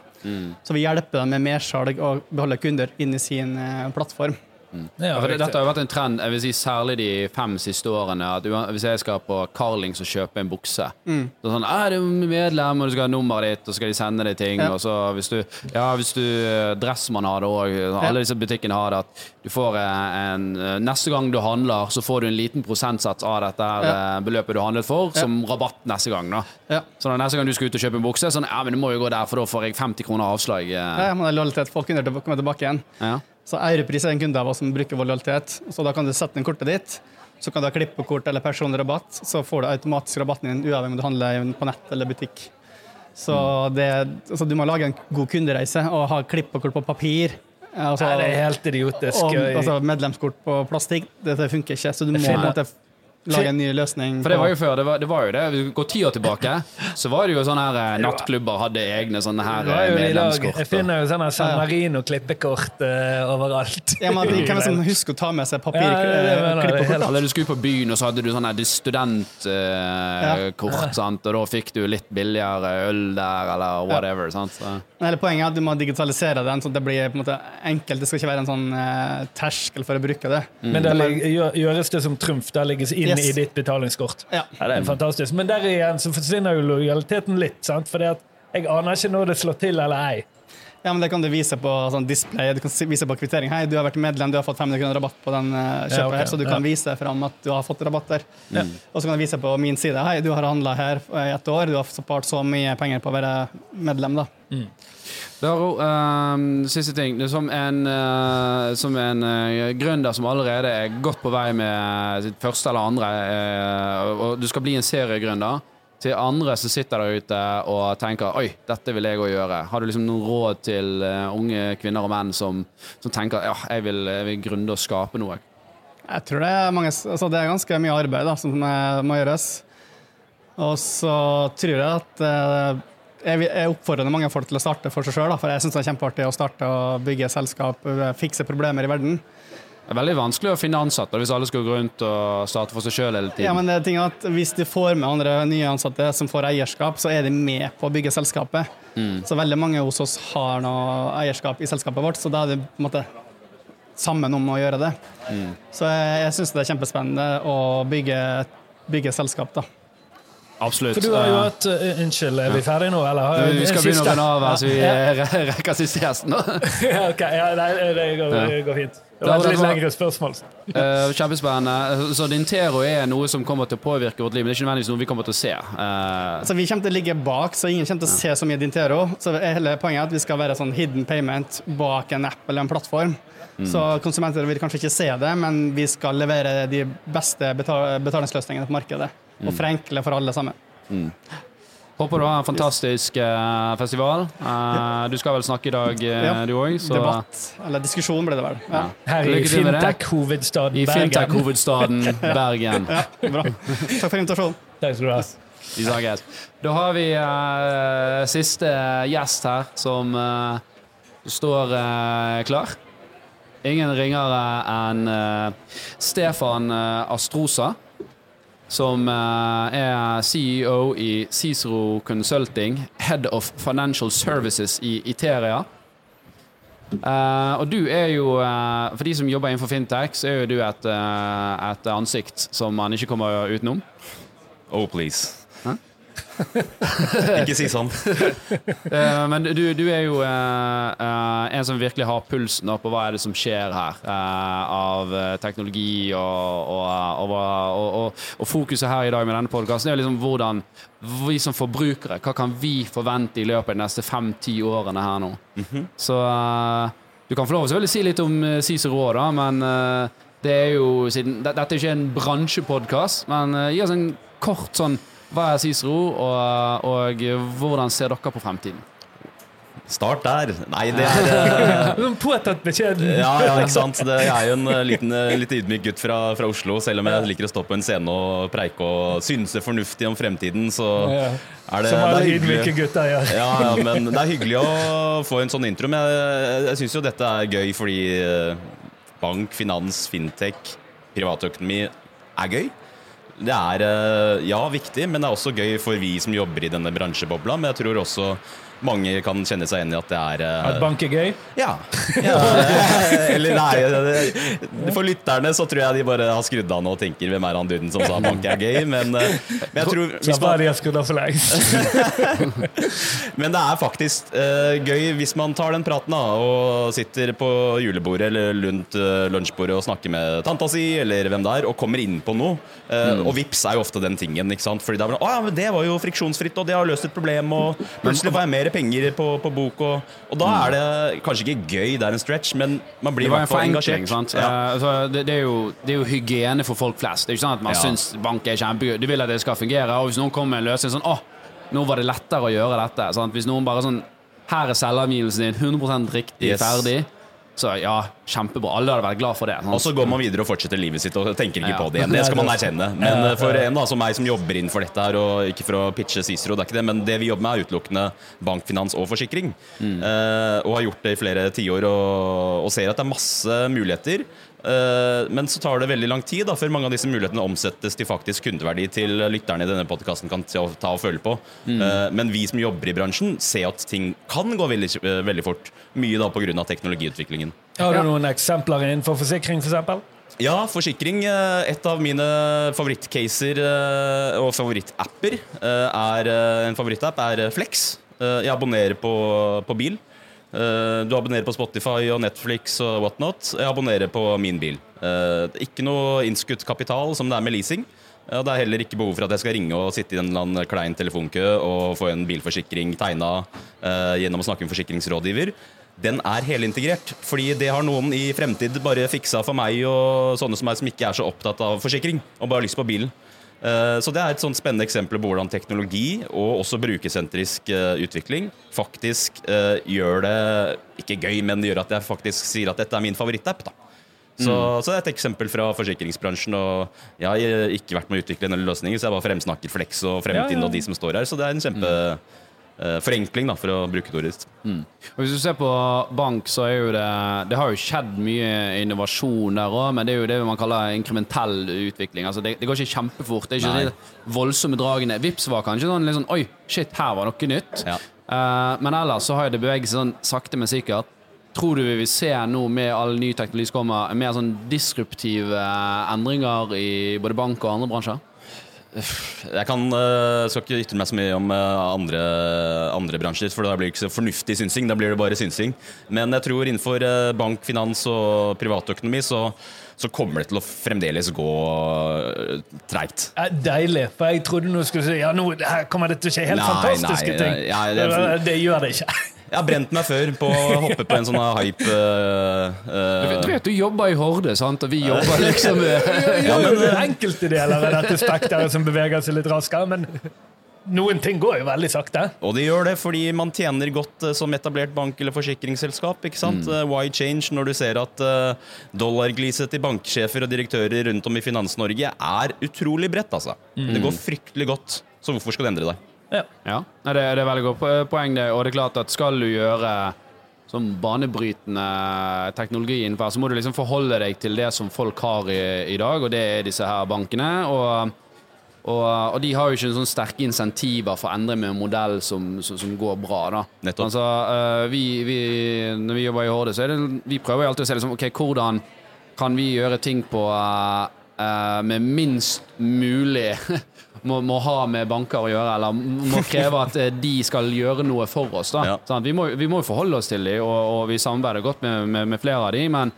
Så vi hjelper dem med mersalg og beholde kunder inn i sin plattform. Ja, Ja, for det, dette har jo vært en trend, jeg vil si særlig de fem siste årene. At Hvis jeg skal på Carlings og kjøpe en bukse Mm. Så sånn, «Ah, du er medlem, og du skal ha nummeret ditt, og så skal de sende deg ting. Ja. Og så hvis du, ja, hvis du eh, Dressmann har det òg. Alle disse butikkene har det. At du får eh, en eh, Neste gang du handler, så får du en liten prosentsats av dette eh, beløpet du handlet for, Ja. som rabatt neste gang. da Ja. Så når neste gang du skal ut og kjøpe en bukse, sånn, ja, men du må jo gå der, for da får jeg 50 kroner avslag. Ja, man har lojalitet, Folk kommer tilbake igjen. Ja. Så Europris er en kunde av oss som bruker vår lojalitet. Så da kan du sette inn kortet ditt. Så kan du ha klippekort eller personrabatt, så får du automatisk rabatten din uavhengig om du handler på nett eller butikk. Så det, så du må lage en god kundereise og ha klippekort på papir. Altså, det er helt idiotisk. og, altså, medlemskort på plastikk, dette funker ikke. Så du må måte lage en ny løsning. For det var jo før, det var, det var jo det. Vi går ti år tilbake, så var det jo sånne her eh, nattklubber hadde egne sånne her eh, medlemskort. jeg finner jo sånne San Marino-klippekort uh, overalt. ja, men, Hvem er det som husker å ta med seg Ja, papirklippekort? Ja, Eller du skulle på byen, og så hadde du sånn studentkort, sant? og da fikk du litt billigere øl der, eller whatever. sant? Så. Hele poenget er at du må digitalisere den, sånn at det blir på en måte enkelt. Det skal ikke være en sånn uh, terskel for å bruke det. Men der gjøres det som trumf. Der legges inn Yes. i ditt betalingskort. Ja. Ja, det er fantastisk. Men der igjen så forsvinner jo lojaliteten litt. sant? For jeg aner ikke når det slår til eller ei. Ja, men Det kan du vise på sånn display. Du kan vise på kvittering. Hei, du har vært medlem, du har fått 500 kroner rabatt på den eh, kjøpet Ja, okay. her, så du kan Ja. vise fram at du har fått rabatt der. Og så kan du vise på min side. Hei, du har handla her i et år, du har spart så mye penger på å være medlem, da. Daro, ehm, siste ting. Som en, uh, som en uh, gründer som allerede er godt på vei med sitt første eller andre, uh, og du skal bli en seriegründer, til andre som sitter der ute og tenker oi, dette vil jeg òg gjøre. Har du liksom noen råd til eh, unge kvinner og menn som, som tenker ja, jeg vil, jeg vil grunde og skape noe? Jeg tror det er, mange, altså det er ganske mye arbeid da, som eh, må gjøres. Og så tror jeg at eh, jeg, jeg oppfordrer mange folk til å starte for seg sjøl, for jeg syns det er kjempeartig å starte og bygge selskap, eh, fikse problemer i verden. Det er veldig vanskelig å finne ansatte hvis alle skal gå rundt og starte for seg sjøl hele tiden. Ja, men det er ting at Hvis du får med andre nye ansatte som får eierskap, så er de med på å bygge selskapet. Så veldig mange hos oss har noe eierskap i selskapet vårt, så da er det på en måte sammen om å gjøre det. Så jeg, jeg syns det er kjempespennende å bygge, bygge selskap, da. Absolutt. For du har jo Eh, hatt uh, Unnskyld, er vi ferdige nå, eller? Har- vi skal begynne å runde av så vi Ja, rekker siste gjesten. nå. ja, okay. ja, nei, det går, det går fint. Det var et litt lengre spørsmål. uh, kjempespennende. Så Dintero er noe som kommer til å påvirke vårt liv, men det er ikke nødvendigvis noe vi kommer til å se. Uh, Så Vi kommer til å ligge bak, så ingen kommer til å se så mye Dintero. Så hele poenget er at vi skal være sånn hidden payment bak en app eller en plattform. Så konsumenter vil kanskje ikke se det, men vi skal levere de beste betal betalingsløsningene på markedet. Og forenkle for alle sammen. håper du har en fantastisk uh, festival. Uh, du skal vel snakke i dag, uh, Ja. du òg? Debatt, eller diskusjon ble det vel. Ja, Her i fintech-hovedstaden I fintech-hovedstaden Bergen. ja bra. Takk for invitasjonen. Takk skal du ha. Vi snakkes. Da har vi siste gjest her som står klar. Ingen ringere enn eh, Stefan eh, Astrosa, som eh, er CEO i Cicero Consulting, Head of Financial Services i Iteria. Uh, og du er jo, uh, for de som jobber innenfor fintech, så er jo du et, uh, et ansikt som man ikke kommer utenom. Oh, please. Ikke si sånn. uh, men du, du er jo uh, uh, en som virkelig har pulsen opp på hva er det som skjer her av teknologi og, og, og, og, fokuset her i dag med denne podkasten er liksom hvordan vi som forbrukere, hva kan vi forvente i løpet av de neste fem-ti årene her nå? Så eh, du kan få lov til å si litt om uh, Cicero da, men det er jo siden, Dette er ikke en bransjepodkast, men gi oss en kort sånn Hva er Cicero, og, og hvordan ser dere på fremtiden? Start der. Nei, det er eh, Sånn Påtatt beskjeden. Ja, ja, ikke sant. Det, jeg er jo en eh, liten, eh, litt ydmyk gutt fra, fra Oslo. Selv om jeg liker å stå på en scene og preike og synse fornuftig om fremtiden, så Ja. er det, Som det alle er ydmyke gutter gjør. Ja, ja, men det er hyggelig å få en sånn intro. Men jeg, jeg syns jo dette er gøy fordi eh, bank, finans, fintech, privatøkonomi er gøy. Det er eh, ja, viktig, men det er også gøy for vi som jobber i denne bransjebobla. Men jeg tror også mange kan kjenne seg igjen i at det er uh, At bank er gøy. Ja. ja. Eller nei, det- for lytterne så tror jeg de bare har skrudd av nå og tenker hvem er han duden som sa bank er gøy, men, eh, men jeg tror hvis man, de har skrudd av for lengst. Men det er faktisk uh, gøy hvis man tar den praten da, og sitter på julebordet eller rundt uh, lunsjbordet og snakker med tanta si eller hvem det er, og kommer inn på noe. Eh, Og vips er jo ofte den tingen. ikke sant? Fordi det er bare, å ja, men det var jo friksjonsfritt, og det har løst et problem, og plutselig var jeg mer penger på, på bok. Og, og da er det kanskje ikke gøy, det er en stretch, men man blir i hvert fall engasjert. sant? Ja. Eh, altså, det, det, er jo, det er jo hygiene for folk flest. Det er ikke sånn at man Ja. syns bank er kjempegøy. Du vil at det skal fungere. Og hvis noen kommer med en løsning sånn Å, nå var det lettere å gjøre dette. Sant? Hvis noen bare sånn Her er selvangivelsen din, 100 riktig, Yes. ferdig. Så ja, kjempebra. Alle hadde vært glad for det. Og så går man videre og fortsetter livet sitt og tenker ikke Ja. på det igjen. Det skal man erkjenne. Men eh, for en da, som meg som jobber innenfor dette her, og ikke for å pitche Cicero, det er ikke det, men det vi jobber med, er utelukkende bank, finans og forsikring. Eh, og har gjort det i flere tiår og, og ser at det er masse muligheter. Eh, men så tar det veldig lang tid da, før mange av disse mulighetene omsettes til faktisk kundeverdi til lytterne i denne podkasten kan ta ta og følge på. Mm. men vi som jobber i bransjen, ser at ting kan gå veldig, eh, veldig fort. Mye da pga. teknologiutviklingen. Har du noen eksempler innenfor forsikring, f.eks.? For eksempel? Ja, forsikring. eh, Et av mine favorittcaser eh, og favorittapper eh, er eh, en favorittapp er Flex. Eh, Jeg abonnerer på, på bil. Eh, Du abonnerer på Spotify og Netflix og whatnot. Jeg abonnerer på min bil. Eh, Ikke noe innskutt kapital som det er med leasing. Ja, det er heller ikke behov for at jeg skal ringe og sitte i en eller annen klein telefonkø og få en bilforsikring tegna eh, gjennom å snakke med forsikringsrådgiver. Den er helintegrert, fordi det har noen i fremtid bare fiksa for meg og sånne som meg som ikke er så opptatt av forsikring og bare har lyst på bilen. Eh, Så det er et sånt spennende eksempel på hvordan teknologi og også brukersentrisk eh, utvikling faktisk eh, gjør det ikke gøy, men gjør at jeg faktisk sier at dette er min favorittapp. da. Så, så det er et eksempel fra forsikringsbransjen. og Jeg har ikke vært med å utvikle en løsning, så jeg bare fremsnakker Flex og fremtiden Ja, ja. og de som står her. Så det er en kjempe eh, forenkling, da, for å bruke et ord. Mm. Hvis du ser på bank, så er jo det Det har jo skjedd mye innovasjon der òg, men det er jo det man kaller inkrementell utvikling. Altså det, det går ikke kjempefort. Det er ikke de voldsomme dragene. Vips var kanskje sånn sånn Oi, shit, her var noe nytt. Ja. Uh, men ellers så har det beveget seg sånn sakte, men sikkert. Tror du vi vil se nå med all ny teknologi som kommer, mer sånn disruptive endringer i både bank og andre bransjer? Jeg kan, eh, skal ikke ytre meg så mye om eh, andre, andre bransjer, for da blir det ikke så fornuftig synsing. Da blir det bare synsing. Men jeg tror innenfor eh, bank, finans og privatøkonomi så, så kommer det til å fremdeles gå treigt. Deilig. For jeg trodde du skulle si ja, nå her kommer det til å skje helt Nei, fantastiske nei, ting. ja, det det, det gjør det ikke. Jeg har brent meg før på å hoppe på en sånn hype uh, Du eh, vet, du vet du jobber i Horde, sant? og vi jobber liksom med Ja, men det er enkelte deler av dette spekteret som beveger seg litt raskere, men noen ting går jo veldig sakte. Og det gjør det fordi man tjener godt eh, som etablert bank eller forsikringsselskap. ikke sant? Mm. Why change når du ser at dollargliset til banksjefer og direktører rundt om i Finans-Norge er utrolig bredt, altså. Det går fryktelig godt, så hvorfor skal du endre deg? Ja, ja. det, det er veldig godt poeng, det. Og det er klart at skal du gjøre sånn banebrytende teknologi innenfor, så må du liksom forholde deg til det som folk har i, i dag, og det er disse her bankene. Og, og, og de har jo ikke sånn sterke insentiver for å endre med en modell som, som, som går bra. da. Nettopp. Altså, eh, vi, vi, når vi jobber i Horde, så er det, vi prøver alltid å se liksom, ok, hvordan kan vi gjøre ting på uh, uh, med minst mulig må, må ha med banker å gjøre, eller må kreve at eh, de skal gjøre noe for oss. Ja. Sånn, Vi, må, jo forholde oss til dem, og, og vi samarbeider godt med, med, med flere av dem, men,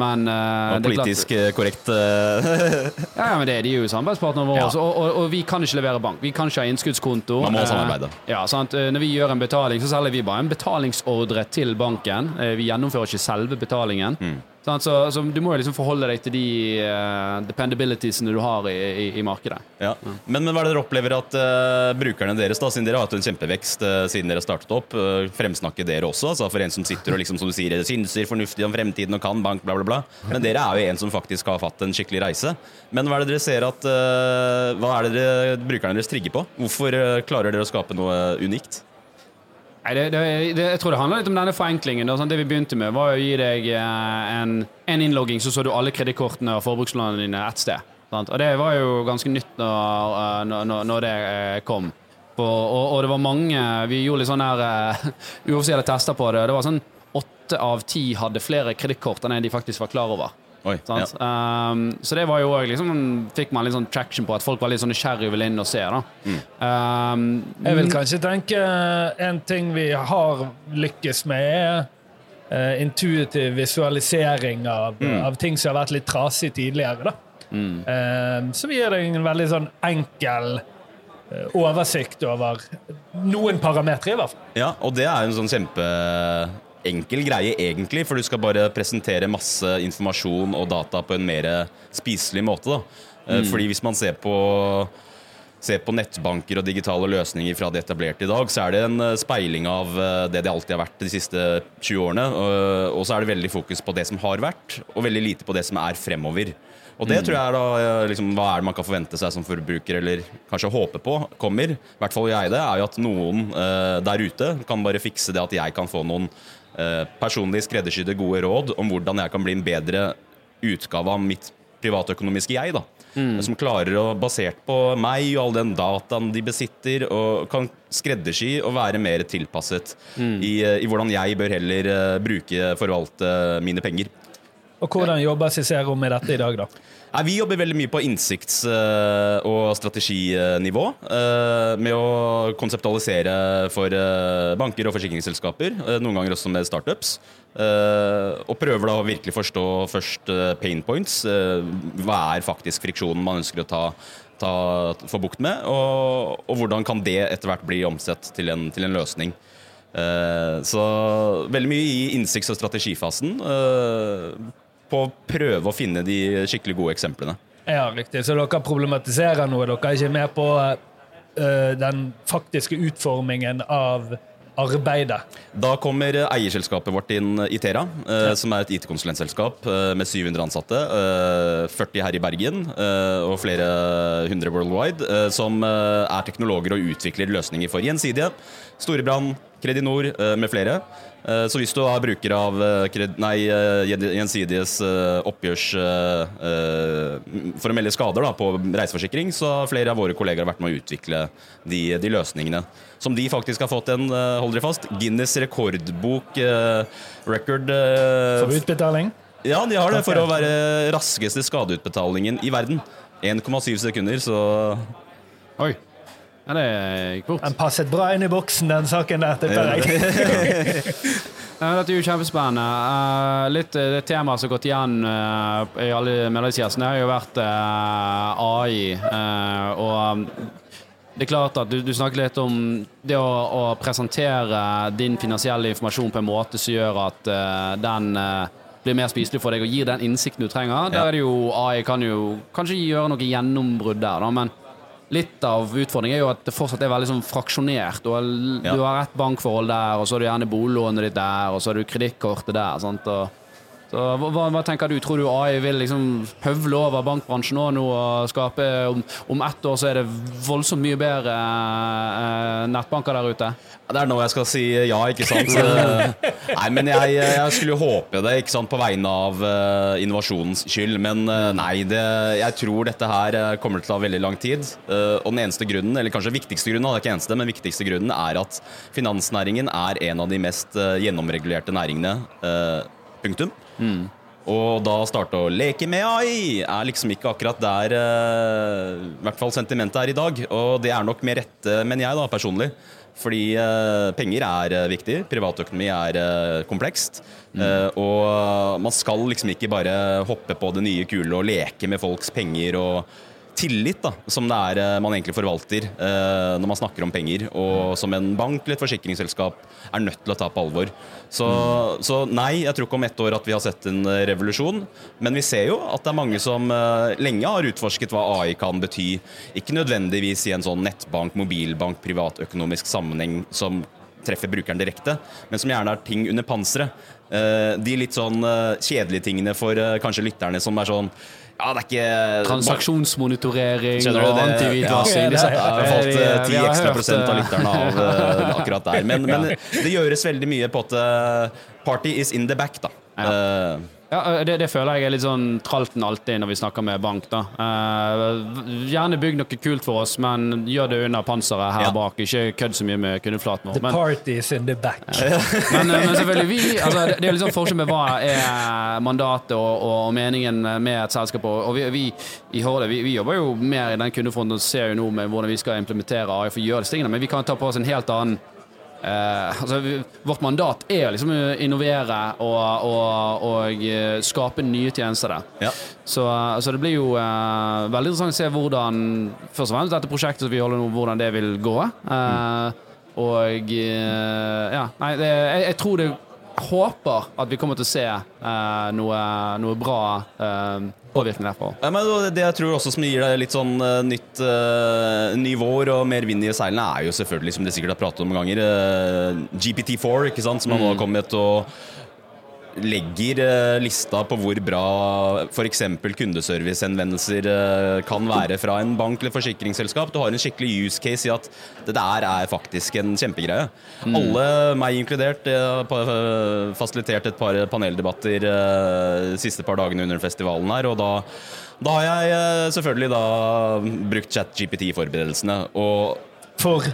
men uh, Og er klart- politisk eh, korrekt ja, ja, men det, er De jo samarbeidspartnerne våre, Ja. og, og, og vi kan ikke levere bank. Vi kan ikke ha innskuddskonto. Man må samarbeide. Ja, Når vi gjør en betaling, så selger vi bare en betalingsordre til banken. Vi gjennomfører ikke selve betalingen. Mm. Så, så du må jo liksom forholde deg til de uh, dependabilitiesene du har i, i, i markedet. Ja. Men, men hva er det dere opplever at uh, brukerne deres, da, siden dere har hatt en kjempevekst uh, siden dere startet opp, uh, fremsnakker dere også? Altså for en som sitter og liksom, som du sier, synser fornuftig om fremtiden og kan bank, bla, bla, bla. Men dere er jo en som faktisk har fatt en skikkelig reise. Men hva er det dere ser at Hva er det dere, brukerne deres trigger på? Hvorfor klarer dere å skape noe unikt? Nei, det, det, det, jeg tror det handler litt om denne forenklingen. Da. Det vi begynte med, var å gi deg eh, en, en innlogging, så så du alle kredittkortene og forbrukslånene dine ett sted. Sant? Og det var jo ganske nytt når, eh, når, når- det eh, kom. Og, og, og det var mange Vi gjorde litt sånne her, uh, tester på det. Det var sånn åtte av ti hadde flere kredittkort enn de faktisk var klar over. Oi, ja. Um, så det var jo òg liksom Fikk man litt sånn traction på at folk var litt sånn nysgjerrige og ville inn og se. da um, Jeg vil kanskje tenke en ting vi har lykkes med, er uh, intuitiv visualisering av, av ting som har vært litt trasig tidligere. Da. Eh, så vi gir deg en veldig sånn enkel eh, oversikt over noen parametere, i hvert fall. Ja, og det er en sånn kjempeenkel greie, egentlig, for du skal bare presentere masse informasjon og data på en mer spiselig måte. Da. Mm. Fordi hvis man ser på ser på nettbanker og digitale løsninger fra det etablerte i dag, så er det en eh, speiling av eh, det det alltid har vært de siste 20 årene. Og- så er det veldig fokus på det som har vært, og veldig lite på det som er fremover. Og det tror jeg er da eh, liksom, Hva er det man kan forvente seg som forbruker, eller kanskje håpe på kommer, i hvert fall jeg det, er jo at noen eh, der ute kan bare fikse det at jeg kan få noen eh, personlig skreddersydde gode råd om hvordan jeg kan bli en bedre utgave av mitt privatøkonomiske jeg. da. Som klarer å, basert på meg og all den dataen de besitter, og kan skreddersy og være mer tilpasset i, eh, i hvordan jeg bør heller eh, bruke, forvalte mine penger. Og hvordan jobber Cicero med dette i dag, da? Nei, vi jobber veldig mye på innsikts- eh, og strateginivå. eh, Med å konseptualisere for eh, banker og forsikringsselskaper, noen ganger også med startups. Og prøver da å virkelig forstå først pain points. Hva er faktisk friksjonen man ønsker å ta, ta, få bukt med? Og, og hvordan kan det etter hvert bli omsett til en, til en løsning? Så veldig mye i innsikts- og strategifasen. På å prøve å finne de skikkelig gode eksemplene. Ja, riktig. Så dere problematiserer noe. Dere er ikke med på uh, den faktiske utformingen av arbeidet. Da kommer eierselskapet vårt inn, Itera, eh, som er et IT-konsulentselskap uh, med 700 ansatte. Eh, 40 her i Bergen og flere hundre worldwide. Som er teknologer og utvikler løsninger for Gjensidige, Storebrand, Kredinor med flere. Eh, så hvis du er bruker av eh, nei, eh, Gjensidiges eh, oppgjørs For å melde skader da, på reiseforsikring, så har flere av våre kolleger vært med å utvikle de, de løsningene. Som de faktisk har fått en, hold dere fast, Guinness rekordbok record For utbetaling. Ja, de har det for å være raskeste skadeutbetalingen i verden. 1,7 sekunder, så Oi. Ja, det gikk fort. Den passet bra inn i boksen, den saken der. tipper jeg. Ja, Dette er jo kjempespennende. Eh, litt eh, det temaet som har gått igjen eh, i alle medlemsgjestene, har jo vært AI. eh, og um, det er klart at du, du snakker litt om det å, å presentere din finansielle informasjon på en måte som gjør at den blir mer spiselig for deg og gir den innsikten du trenger. Der er det jo AI kan jo kanskje gjøre noe gjennombrudd der, da, men Litt av utfordringen er jo at det fortsatt er veldig sånn fraksjonert. Du har, Ja. du har et bankforhold der, og så har du gjerne boliglånet ditt der, og så har du kredittkortet der. Sant? Og, hva, hva tenker du? Tror du AI vil liksom høvle over bankbransjen nå, nå og skape om, om ett år så er det voldsomt mye bedre eh, nettbanker der ute? Det er nå jeg skal si ja, ikke sant? Eh, nei, men jeg, jeg skulle håpe det ikke sant, på vegne av uh, innovasjonens skyld. Men uh, nei, det, jeg tror dette her eh, kommer til å ta veldig lang tid. Uh, og den eneste grunnen, eller kanskje viktigste grunnen, det er ikke eneste, men viktigste grunnen er at finansnæringen er en av de mest eh, gjennomregulerte næringene. eh, punktum. Og da starte å leke med AI er liksom ikke akkurat der uh, i hvert fall sentimentet er i dag. Og det er nok med rette, mener jeg da, personlig. Fordi uh, penger er uh, viktig. Privatøkonomi er komplekst. Eh, og man skal liksom ikke bare hoppe på det nye kule og leke med folks penger og tillit, da, som det er eh, man egentlig forvalter eh, når man snakker om penger, og som en bank eller et forsikringsselskap er nødt til å ta på alvor. Så, så nei, jeg tror ikke om ett år at vi har sett en eh, revolusjon, men vi ser jo at det er mange som eh, lenge har utforsket hva AI kan bety. Ikke nødvendigvis i en sånn nettbank, mobilbank, privatøkonomisk sammenheng som treffer brukeren direkte, men som gjerne er ting under panseret. Eh, de litt sånn eh, kjedelige tingene for kanskje lytterne som er sånn ja, det er ikke Transaksjonsmonitorering Skjønner og det? Ja, Ja, det har falt ti eh, 10 ekstra prosent av eh, lytterne av uh, akkurat der. Men, men det gjøres veldig mye på at uh, party is in the back, da. Eh, Ja, det, det føler jeg er litt sånn tralten alltid når vi snakker med bank. da. Eh, gjerne bygg noe kult for oss, men gjør det under panseret her Ja. bak. Ikke kødd så mye med kundeflaten vår. The Men, party's in the back. men, men selvfølgelig, vi, altså, det, det er sånn forskjell med hva er mandatet og, og meningen med et selskap. Og og vi, vi i Horde vi, vi jobber jo mer i den kundefronten og ser jo nå med hvordan vi skal implementere AI for å gjøre disse tingene, men vi kan ta på oss en helt annen Eh, altså, vårt mandat er liksom å innovere og, og, og eh, skape nye tjenester der. Ja. Så, så det blir jo eh, veldig interessant å se hvordan Først og fremst dette prosjektet vi holder nå, hvordan det vil gå. Eh, og eh, ja, nei, det, jeg, jeg tror det håper at vi kommer til å se eh, noe, noe bra eh, påvirkning derfra. Ja, men det jeg tror også som gir deg litt sånn uh, nytt uh, nivåer og mer vind i seilene, er jo selvfølgelig, som de sikkert har pratet om ganger, uh, GPT4, ikke sant, som har nå har kommet og legger eh, lista på hvor bra f.eks. kundeservicehenvendelser eh, kan være fra en bank eller forsikringsselskap. Du har en skikkelig use case i at det der er faktisk en kjempegreie. Alle, meg inkludert, har eh, fasilitert et par paneldebatter de siste par dagene under festivalen her, og da da har jeg selvfølgelig da brukt ChatGPT i forberedelsene. Og For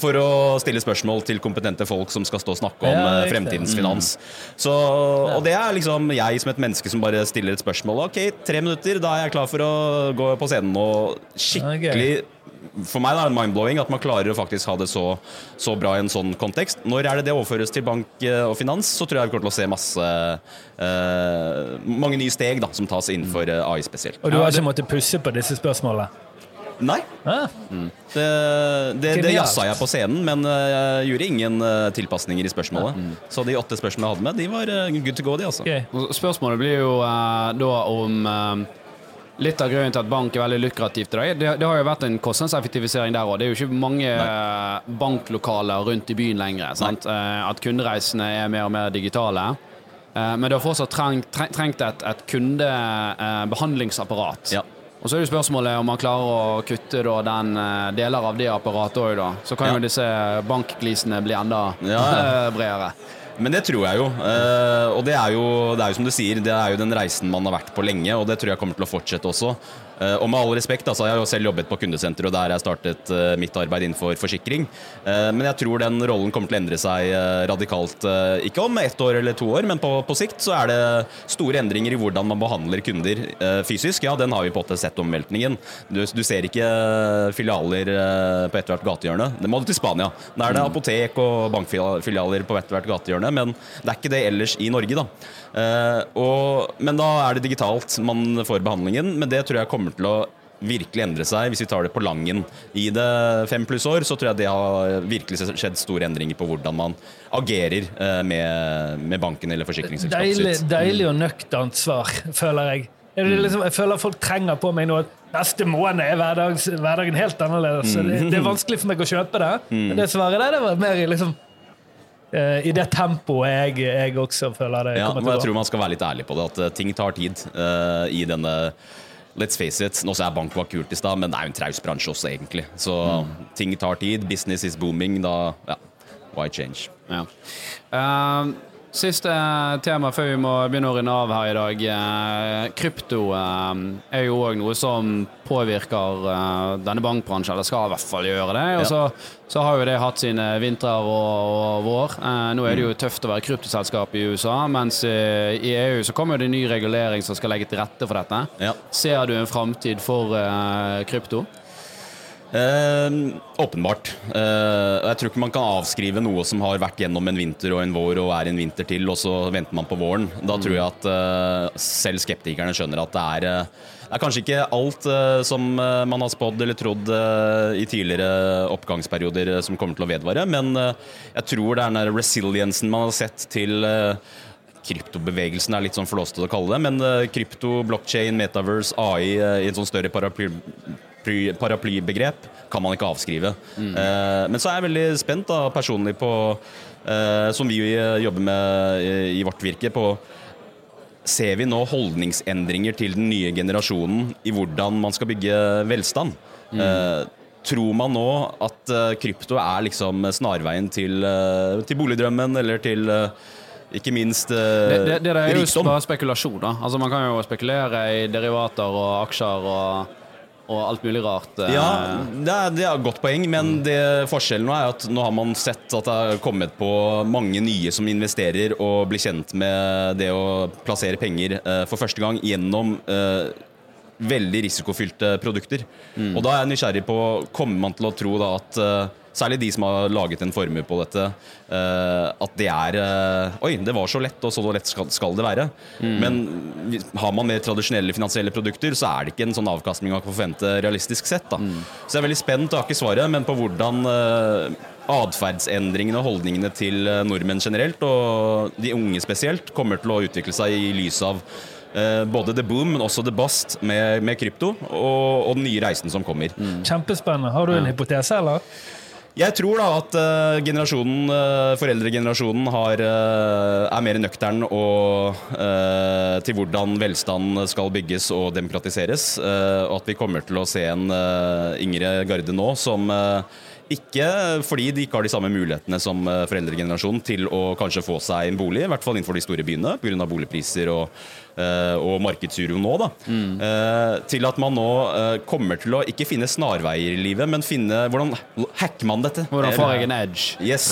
for å stille spørsmål til kompetente folk som skal stå og snakke om Ja, eh, fremtidens finans. Så, og det er liksom jeg som et menneske som bare stiller et spørsmål. Ok, tre minutter, da er jeg klar for å gå på scenen og skikkelig For meg er det mind-blowing at man klarer å faktisk ha det så, så bra i en sånn kontekst. Når er det det overføres til bank eh, og finans, så tror jeg vi kommer til å se masse uh, Mange nye steg da, som tas innenfor AI spesielt. Og du har ikke måttet pusse på disse spørsmålene? Nei, Ah, det, det, det Genialt. jazza jeg på scenen, men eh, jeg gjorde ingen eh, tilpasninger i spørsmålet. Så de åtte spørsmålene jeg hadde med, de var eh, good to go, de, altså. Okay. Spørsmålet blir jo uh, da om uh, Litt av grunnen til at bank er veldig lukrativt i dag, det, det har jo vært en kostnadseffektivisering der òg. Det er jo ikke mange Nei. banklokaler rundt i byen lenger. Sant? At kundereisene er mer og mer digitale. Eh, men det har fortsatt trengt, trengt et, et kundebehandlingsapparat. Ja. Og så er jo spørsmålet om man klarer å kutte da, den eh, deler av det apparatet òg, da. Så kan Ja. jo disse bankglisene bli enda Ja. ja. bredere. Men det tror jeg jo. eh, og det er jo, det er jo som du sier, det er jo den reisen man har vært på lenge, og det tror jeg kommer til å fortsette også. Eh, og med all respekt, altså, jeg har jo selv jobbet på kundesenter, og der jeg startet eh, mitt arbeid innenfor forsikring. Eh, men jeg tror den rollen kommer til å endre seg radikalt. ikke om ett år eller to år, men på, på sikt så er det store endringer i hvordan man behandler kunder fysisk. Ja, den har vi på en sett omveltningen. Du, du ser ikke filialer på ethvert gatehjørne. Det må du til Spania. Da er det apotek og bankfilialer på ethvert gatehjørne, men det er ikke det ellers i Norge, da. Eh, og, men da er det digitalt man får behandlingen, men det tror jeg kommer til å virkelig endre seg hvis vi tar det på langen. I det fem pluss år så tror jeg det har virkelig skjedd store endringer på hvordan man agerer eh, med, med banken eller forsikringsselskapet Deilig, sitt. deilig og nøkternt svar, føler jeg. Er liksom, jeg føler folk trenger på meg nå at neste måned er hverdagen, hverdagen helt annerledes. Så det, det er vanskelig for meg å kjøpe det. Men det svaret der det var mer liksom I det tempoet jeg, jeg også føler det Ja, kommer men til jeg tror man skal være litt ærlig på det, at eh, ting tar tid uh, i denne Let's face it, nå så er bank var kult i stad, men det er jo en traus bransje også, egentlig. Så ting tar tid. Business is booming. Da ja, why change? Ja. Eh, siste tema før vi må begynne å runde av her i dag. Eh, krypto eh, er jo òg noe som påvirker eh, denne bankbransjen, eller skal i hvert fall gjøre det. Og så, så har jo det hatt sine vintrer og, og vår. Eh, nå er det jo tøft å være kryptoselskap i USA, mens eh, i EU så kommer det en ny regulering som skal legge til rette for dette. Ja. Ser du en framtid for eh, krypto? Eh, åpenbart. Eh, jeg tror ikke man kan avskrive noe som har vært gjennom en vinter og en vår og er en vinter til, og så venter man på våren. Da tror jeg at eh, selv skeptikerne skjønner at det er eh, det er kanskje ikke alt eh, som eh, man har spådd eller trodd i tidligere oppgangsperioder som kommer til å vedvare, men jeg tror det er den der resiliensen man har sett til Kryptobevegelsen er litt sånn flåsete å kalle det, men krypto, blockchain, metaverse, AI i en sånn større paraply, paraplybegrep kan man ikke avskrive. Eh, men så er jeg veldig spent da, personlig på, eh, som vi eh, jobber med i, vårt virke, på Ser vi nå holdningsendringer til den nye generasjonen i hvordan man skal bygge velstand? Eh, tror man nå at krypto er liksom snarveien til, til boligdrømmen, eller til ikke minst eh, Det, det, det er jo rikdom? bare spekulasjon. da. Altså Man kan jo spekulere i derivater og aksjer og, og alt mulig rart. eh. Ja, det er, det er et godt poeng, men det forskjellen nå er at nå har man sett at det har kommet på mange nye som investerer og blir kjent med det å plassere penger eh, for første gang gjennom eh, veldig risikofylte produkter. Og da er jeg nysgjerrig på Kommer man til å tro da at Særlig de som har laget en formue på dette. eh, at det er eh, Oi, det var så lett, og så lett skal, skal det være. Men har man mer tradisjonelle finansielle produkter, så er det ikke en sånn avkastning man kan forvente realistisk sett. Da. Så jeg er veldig spent, har ikke svaret, men på hvordan eh, atferdsendringene og holdningene til nordmenn generelt, og de unge spesielt, kommer til å utvikle seg i lys av eh, både the boom, men også the bust med, med krypto, og, og den nye reisen som kommer. Kjempespennende. Har du en hypotese, eller? Jeg tror da at uh, generasjonen, uh, foreldregenerasjonen har, uh, er mer nøktern og, til hvordan velstand skal bygges og demokratiseres. og at vi kommer til å se en yngre garde nå som ikke fordi de ikke har de samme mulighetene som eh, foreldregenerasjonen til å kanskje få seg en bolig, i hvert fall innenfor de store byene pga. boligpriser og, eh, og markedsuro nå, da. Mm. til at man nå eh, kommer til å ikke finne snarveier i livet, men finne hvordan hacker man dette? Hvordan får jeg en edge? Yes.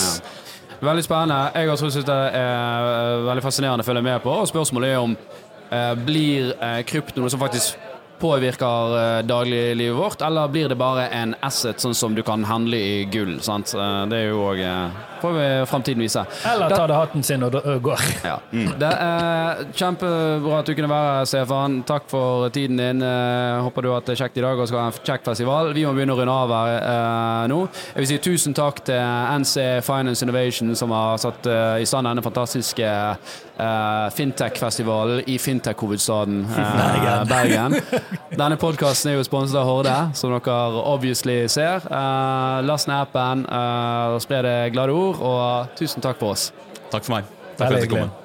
Veldig spennende. Jeg også syns det er eh, veldig fascinerende å følge med på. Og spørsmålet er om eh, blir eh, krypto noe som faktisk påvirker eh, dagliglivet vårt, eller blir det bare en asset sånn som du kan handle i gull? Sant? Eh, det er jo òg eh, får vi framtiden vise. Eller tar det hatten sin og går. ja. Det er kjempebra at du kunne være Stefan. Takk for tiden din. Håper du har hatt det kjekt i dag og skal ha en kjekk festival. Vi må begynne å runde av her nå. Jeg vil si tusen takk til NC Finance Innovation som har satt i stand denne fantastiske eh, fintech-festivalen i fintech-hovedstaden uh, Bergen. Denne podkasten er jo sponset av Horde, som dere obviously ser. Uh, last ned appen, uh, spre det glade ord, og tusen takk for oss. Takk for meg. Takk for at jeg kom.